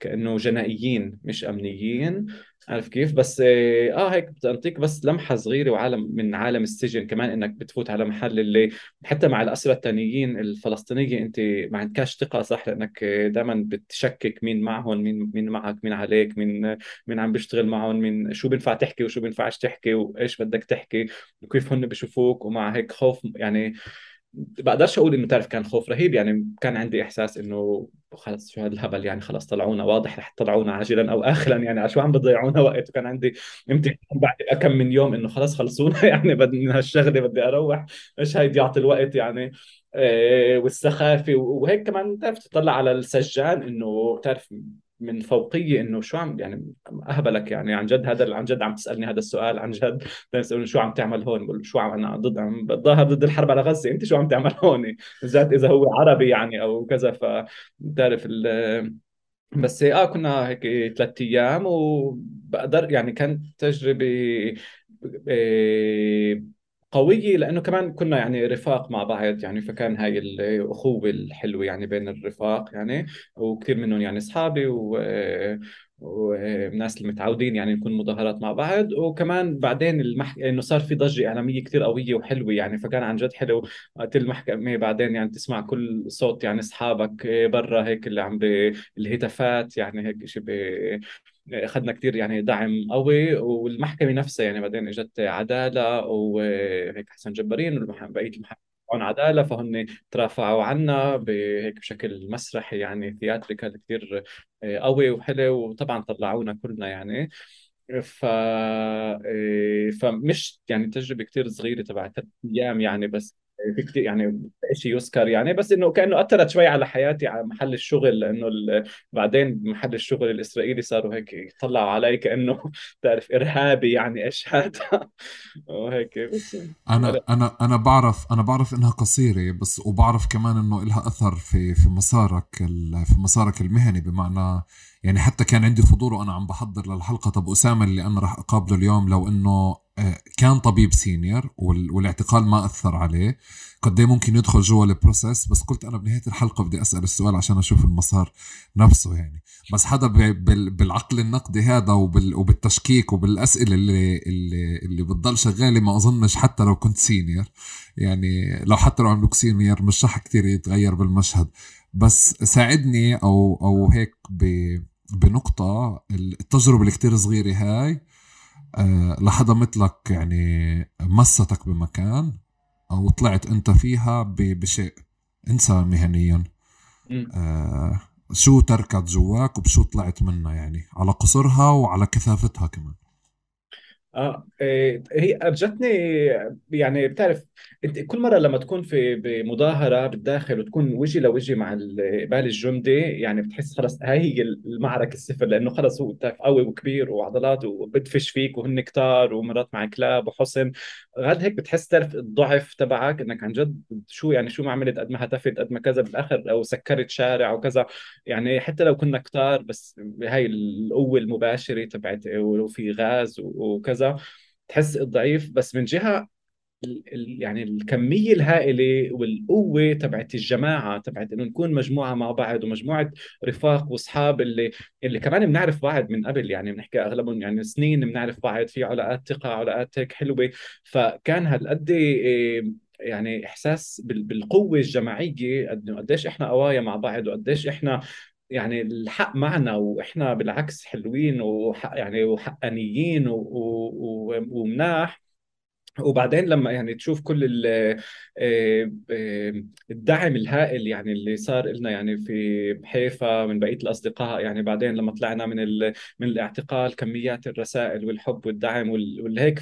كأنه جنائيين مش أمنيين. عارف كيف؟ بس آه, آه، هيك بتعطيك بس لمحة صغيرة وعالم من عالم السجن كمان إنك بتفوت على محل اللي حتى مع الأسرى الثانيين الفلسطينية أنت ما عندكش ثقة صح؟ لأنك دائما بتشكك مين معهم مين مين معك مين عليك مين مين عم بيشتغل معهم مين شو بينفع تحكي وشو بينفعش تحكي وإيش بدك تحكي وكيف هن بشوفوك ومع هيك خوف يعني بقدرش أقول إنه تعرف كان خوف رهيب يعني كان عندي إحساس إنه خلص شو هذا الهبل يعني خلص طلعونا واضح رح يطلعونا عاجلا أو اخرا يعني على شو عم بضيعونا وقت؟ وكان عندي امتحان بعد كم من يوم إنه خلص خلصونا يعني بدي هالشغلة بدي أروح إيش هاي ضيعة الوقت يعني؟ إيه والسخافة وهيك كمان تعرف تطلع على السجان إنه تعرف من فوقيه إنه شو عم يعني اهبلك يعني عن جد هذا عن جد عم تسألني هذا السؤال عن جد تسالني شو عم تعمل هون؟ بقول شو عم أنا ضد عم بتظاهر ضد الحرب على غزة أنت شو عم تعمل هون؟ بالذات إذا هو عربي يعني أو كذا فبتعرف بس آه كنا هيك ثلاث أيام وبقدر يعني كانت تجربة آه، قوية لأنه كمان كنا يعني رفاق مع بعض يعني فكان هاي الأخوة الحلوة يعني بين الرفاق يعني وكثير منهم يعني أصحابي و والناس اللي متعودين يعني نكون مظاهرات مع بعض. وكمان بعدين المح... إنه صار في ضجة إعلامية كثير قوية وحلوة يعني فكان عن جد حلو وقت المحكمة بعدين يعني تسمع كل صوت يعني أصحابك برا هيك اللي عم بالهتافات يعني هيك شيء أخذنا كثير يعني دعم قوي والمحكمة نفسها يعني بعدين إجت عدالة وهيك حسن جبارين وبقيه المحكمه عدالة فهن ترافعوا عنا بهيك بشكل مسرحي يعني ثياتريكال كثير آه، قوي وحلو وطبعا طلعونا كلنا يعني. ف آه، فمش يعني تجربة كثير صغيرة تبع ثلاث أيام يعني بس في كثير يعني شيء يذكر يعني بس إنه كأنه أثرت شوي على حياتي على محل الشغل لأنه بعدين محل الشغل الإسرائيلي صاروا هيك يطلعوا علي كأنه تعرف إرهابي يعني إيش هذا؟ وهيك بس أنا أنا أنا بعرف أنا بعرف إنها قصيرة بس وبعرف كمان إنه لها أثر في في مسارك في مسارك المهني بمعنى يعني حتى كان عندي فضول وأنا عم بحضر للحلقة. طب أسامة اللي أنا راح أقابله اليوم لو إنه كان طبيب senior والاعتقال ما أثر عليه. قد ممكن يدخل جوا ال process بس قلت أنا بنهاية الحلقة بدي أسأل السؤال عشان أشوف المسار نفسه يعني. بس حدا بالعقل النقدي هذا وبالتشكيك وبالأسئلة اللي اللي اللي بتضل شغالة ما أظنش حتى لو كنت senior يعني لو حتى لو عملوك سينيور مش رح كثير يتغير بالمشهد. بس ساعدني أو أو هيك ب بنقطة التجربة اللي كتير صغيرة هاي. آه لحدا مثلك يعني مستك بمكان أو طلعت أنت فيها بشيء انسى مهنيا. آه شو تركت جواك وبشو طلعت منها يعني؟ على قصرها وعلى كثافتها كمان. آه إيه، هي اجتني يعني بتعرف أنت كل مرة لما تكون في بمظاهرة بالداخل وتكون وجه لوجه مع القبال الجندي يعني بتحس خلص هاي هي المعركة الصفر لأنه خلص هو قوي وكبير وعضلات وبدفش فيك وهن كتار ومرات مع كلاب وحصن. غاد هيك بتحس تعرف الضعف تبعك إنك عن جد شو يعني شو ما عملت قد ما هتفت قد ما كذا بالآخر أو سكرت شارع وكذا يعني حتى لو كنا كتار بس هاي القوة المباشرة تبعت ولو في غاز وكذا تحس ضعيف بس من جهة يعني الكمية الهائلة والقوة تبعت الجماعة تبعت إنه نكون مجموعة مع بعض ومجموعة رفاق وأصحاب اللي اللي كمان بنعرف بعض من قبل. يعني بنحكي أغلبهم يعني سنين بنعرف بعض في علاقات ثقة علاقات هيك حلوة. فكان هالقد يعني إحساس بالقوة الجماعية قديش إحنا قوايا مع بعض وقديش إحنا يعني الحق معنا وإحنا بالعكس حلوين وحق يعني وحقانيين ومناح. وبعدين لما يعني تشوف كل آه، آه، الدعم الهائل يعني اللي صار لنا يعني في حيفا من بقية الأصدقاء. يعني بعدين لما طلعنا من من الاعتقال كميات الرسائل والحب والدعم والهيك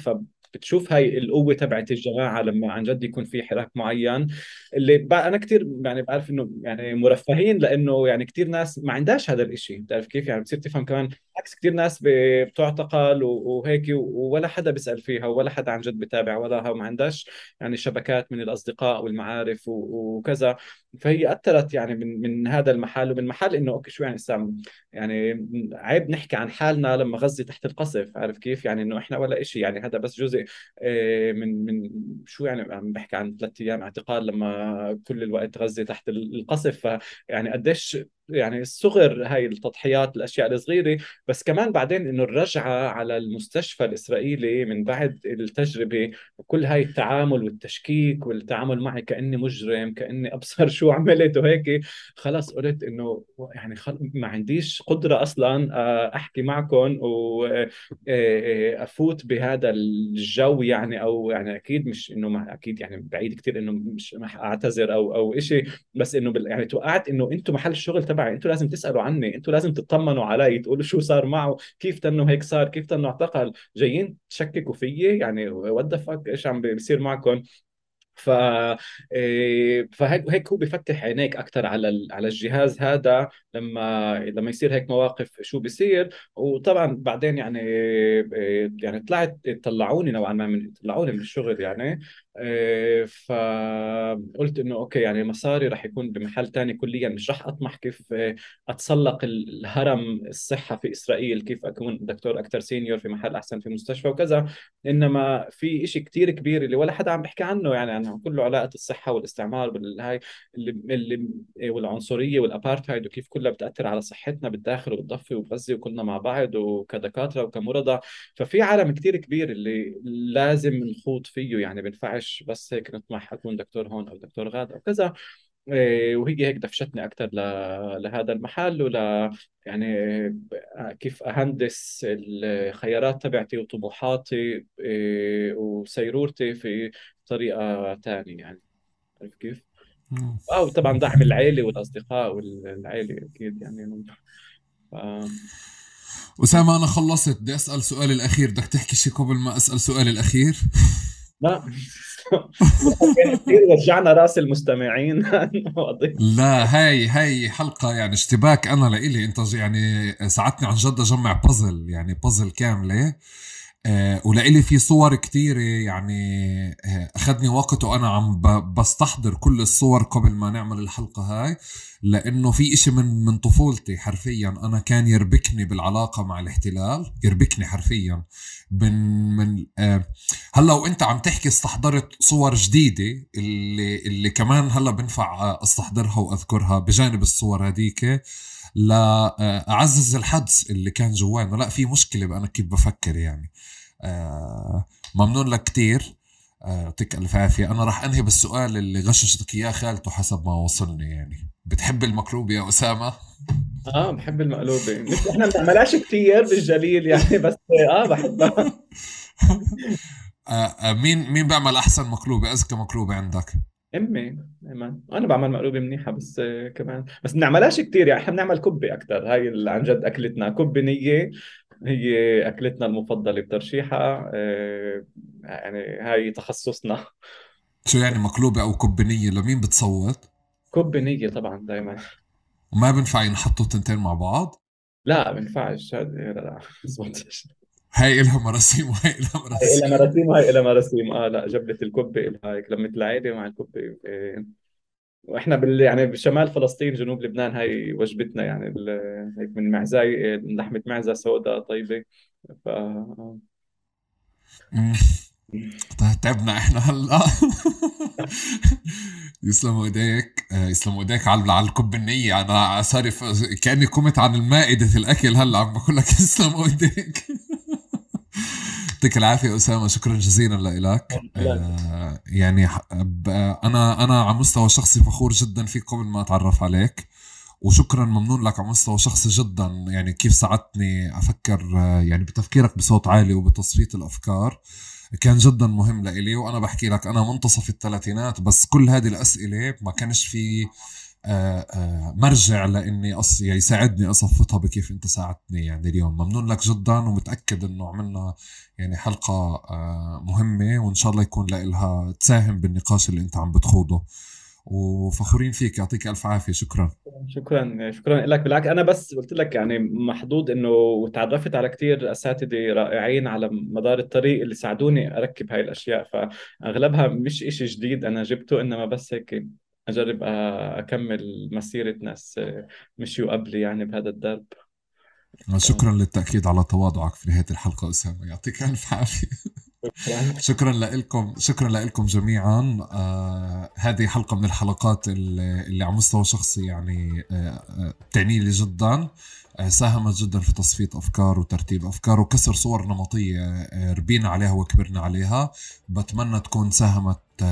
بتشوف هاي القوة تبعت الجماعة لما عن جد يكون في حراك معين اللي أنا كثير يعني بعرف إنه يعني مرفهين لأنه يعني كثير ناس ما عندهاش هذا الإشي بتعرف كيف؟ يعني بتصير تفهم كمان عكس كثير ناس بتعتقل وهيك ولا حدا بيسأل فيها ولا حدا عن جد بتابع ولا ما عندهاش يعني شبكات من الأصدقاء والمعارف وكذا. فهي أثرت يعني من من هذا المحل ومن محل إنه أوكي شو يعني سام؟ يعني عيب نحكي عن حالنا لما غزة تحت القصف عارف كيف؟ يعني إنه إحنا ولا إشي يعني هذا بس جزء آه، من من شو يعني عم بحكي عن ثلاث أيام اعتقال لما كل الوقت غزة تحت القصف. فيعني قديش يعني الصغر هاي التضحيات الأشياء الصغيرة. بس كمان بعدين إنه الرجعة على المستشفى الإسرائيلي من بعد التجربة وكل هاي التعامل والتشكيك والتعامل معي كأني مجرم كأني أبصر شو عملت وهيك خلص قلت إنه يعني خل... ما عنديش قدرة أصلا آه، أحكي معكم وافوت آه، آه، بهذا الجو يعني. أو يعني أكيد مش إنه أكيد يعني بعيد كثير إنه مش اعتذر أو أو شيء بس إنه يعني توقعت إنه أنتم محل الشغل تبعي أنتوا لازم تسألوا عني أنتوا لازم تطمنوا علي تقولوا شو صار معه كيف تنه هيك صار كيف تنه اعتقل. جايين تشككوا فيي يعني وات فك إيش عم بيصير معكم. ف إيه، فهيك هيك هو بفتح عينيك أكثر على على الجهاز هذا لما لما يصير هيك مواقف شو بيصير. وطبعا بعدين يعني إيه، يعني طلعت طلعوني نوعا ما من طلعوني من الشغل يعني. فقلت إنه okay يعني مساري راح يكون بمحل ثاني كليا. مش راح أطمح كيف أتسلق الهرم الصحة في إسرائيل كيف أكون دكتور أكثر senior في محل أحسن في مستشفى وكذا. إنما في شيء كثير كبير اللي ولا حدا عم بيحكي عنه يعني عنه كله علاقة الصحة والاستعمار والهاي اللي, اللي والعنصرية والأبارتهايد وكيف كلها بتأثر على صحتنا بالداخل والضفه وغزه وكلنا مع بعض وكدكاترة وكمرضى. ففي عالم كثير كبير اللي لازم نخوض فيه يعني بينفعش بس هيك نطمح اكون دكتور هون أو دكتور غاد أو كذا. إيه، وهي هيك دفشتني أكثر لهذا المحل ول يعني كيف أهندس الخيارات تبعتي وطموحاتي إيه، وسيرورتي في طريقة ثانية يعني. عرفت كيف؟ أو طبعا دعم العيلة والأصدقاء والعيلة أكيد يعني. ف... أسامة أنا خلصت. بدي أسأل سؤالي الأخير. بدك تحكي شيء قبل ما أسأل سؤالي الأخير؟ لا. رجعنا رأس المستمعين. لا هاي هاي حلقة يعني اشتباك أنا لإلي. أنت يعني ساعدتني عن جد أجمع بازل يعني بازل كاملة. ولإلي في صور كتيرة يعني آه أخذني وقت وأنا عم بستحضر كل الصور قبل ما نعمل الحلقة هاي لأنه في إشي من من طفولتي حرفيا أنا كان يربكني بالعلاقة مع الاحتلال يربكني حرفيا. من من آه هلأ وأنت عم تحكي استحضرت صور جديدة اللي اللي كمان هلأ بنفع أستحضرها وأذكرها بجانب الصور هذيك لأعزز الحدس اللي كان جوانا لا في مشكلة بأنا كيف بفكر يعني. آه ممنون لك كتير. آه، يعطيك ألف عافية. أنا راح أنهي بالسؤال اللي غششتك إياه خالته حسب ما وصلني يعني. بتحب المكروب يا أسامة؟ آه بحب المقلوبه مش إحنا ما بنعملهاش كثير بالجليل يعني بس آه بحبها. آه آه مين مين بيعمل أحسن مقلوبه اذكى مقلوبه عندك. امي ايمن أنا بعمل مقلوبة منيحة بس آه، كمان. بس بنعملهاش كثير يعني إحنا بنعمل كبه أكثر هاي اللي عن جد أكلتنا. كبه نية هي أكلتنا المفضلة بترشيحها آه، يعني هاي تخصصنا. شو يعني مقلوبة أو كبه نية؟ لمين بتصوت؟ كبه نية طبعا دائما وما بنفع ينحطوا تنتين مع بعض؟ لا ما بينفعش لا لا هاي إلها مراسيم وهي إلها مراسيم هاي إلها مراسيم. وهي إلها مراسيم. آه لا جبلة الكبة إلها هيك. لمة العائلة مع الكبة إيه. وإحنا بال يعني بشمال فلسطين جنوب لبنان هاي وجبتنا يعني هيك من معزاي لحمة معزة سوداء طيبة. ف طيب تعبنا إحنا هلأ. يسلموا إيديك. آه، يسلموا إيديك على على الكب النية. أنا صار كأني قمت عن المائدة الأكل هلأ عم بقول لك يسلموا إيديك. يعطيك العافية أسامة شكرا جزيلا لك. آه يعني أنا أنا على مستوى شخصي فخور جدا فيك قبل ما أتعرف عليك. وشكرا ممنون لك على مستوى شخصي جدا يعني كيف ساعدتني أفكر آه، يعني بتفكيرك بصوت عالي وبتصفية الأفكار. كان جدا مهم لإلي وأنا بحكي لك أنا منتصف الثلاثينات بس كل هذه الأسئلة ما كانش في مرجع لإني أص... يعني يساعدني أصفطها بكيف أنت ساعدتني يعني اليوم. ممنون لك جدا ومتأكد إنه عملنا يعني حلقة آه، مهمة وإن شاء الله يكون لها تساهم بالنقاش اللي أنت عم بتخوضه. وفخورين فيك. يعطيك ألف عافية. شكرا. شكرا. شكرا لك. بالعكس أنا بس قلت لك يعني محظوظ إنه تعرفت على كثير أساتذة رائعين على مدار الطريق اللي ساعدوني أركب هاي الأشياء. فأغلبها مش إشي جديد أنا جبته إنما بس هيك أجرب أكمل مسيرة ناس مشيوا قبلي يعني بهذا الدرب. شكرا للتأكيد على تواضعك في نهاية الحلقة أسامة يعطيك ألف عافية. شكرا. لكم شكرا لكم جميعا. آه هذه حلقة من الحلقات اللي, اللي على مستوى شخصي يعني آه, آه، بتعني لي جدا. آه ساهمت جدا في تصفية أفكار وترتيب أفكار وكسر صور نمطية آه ربينا عليها وكبرنا عليها. بتمنى تكون ساهمت آه،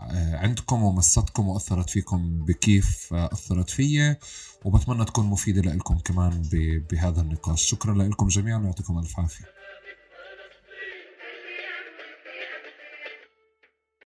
آه، عندكم ومستكم وأثرت فيكم بكيف أثرت فيي وبتمنى تكون مفيدة لكم كمان بهذا النقاش. شكرا لكم جميعا ويعطيكم ألف عافية.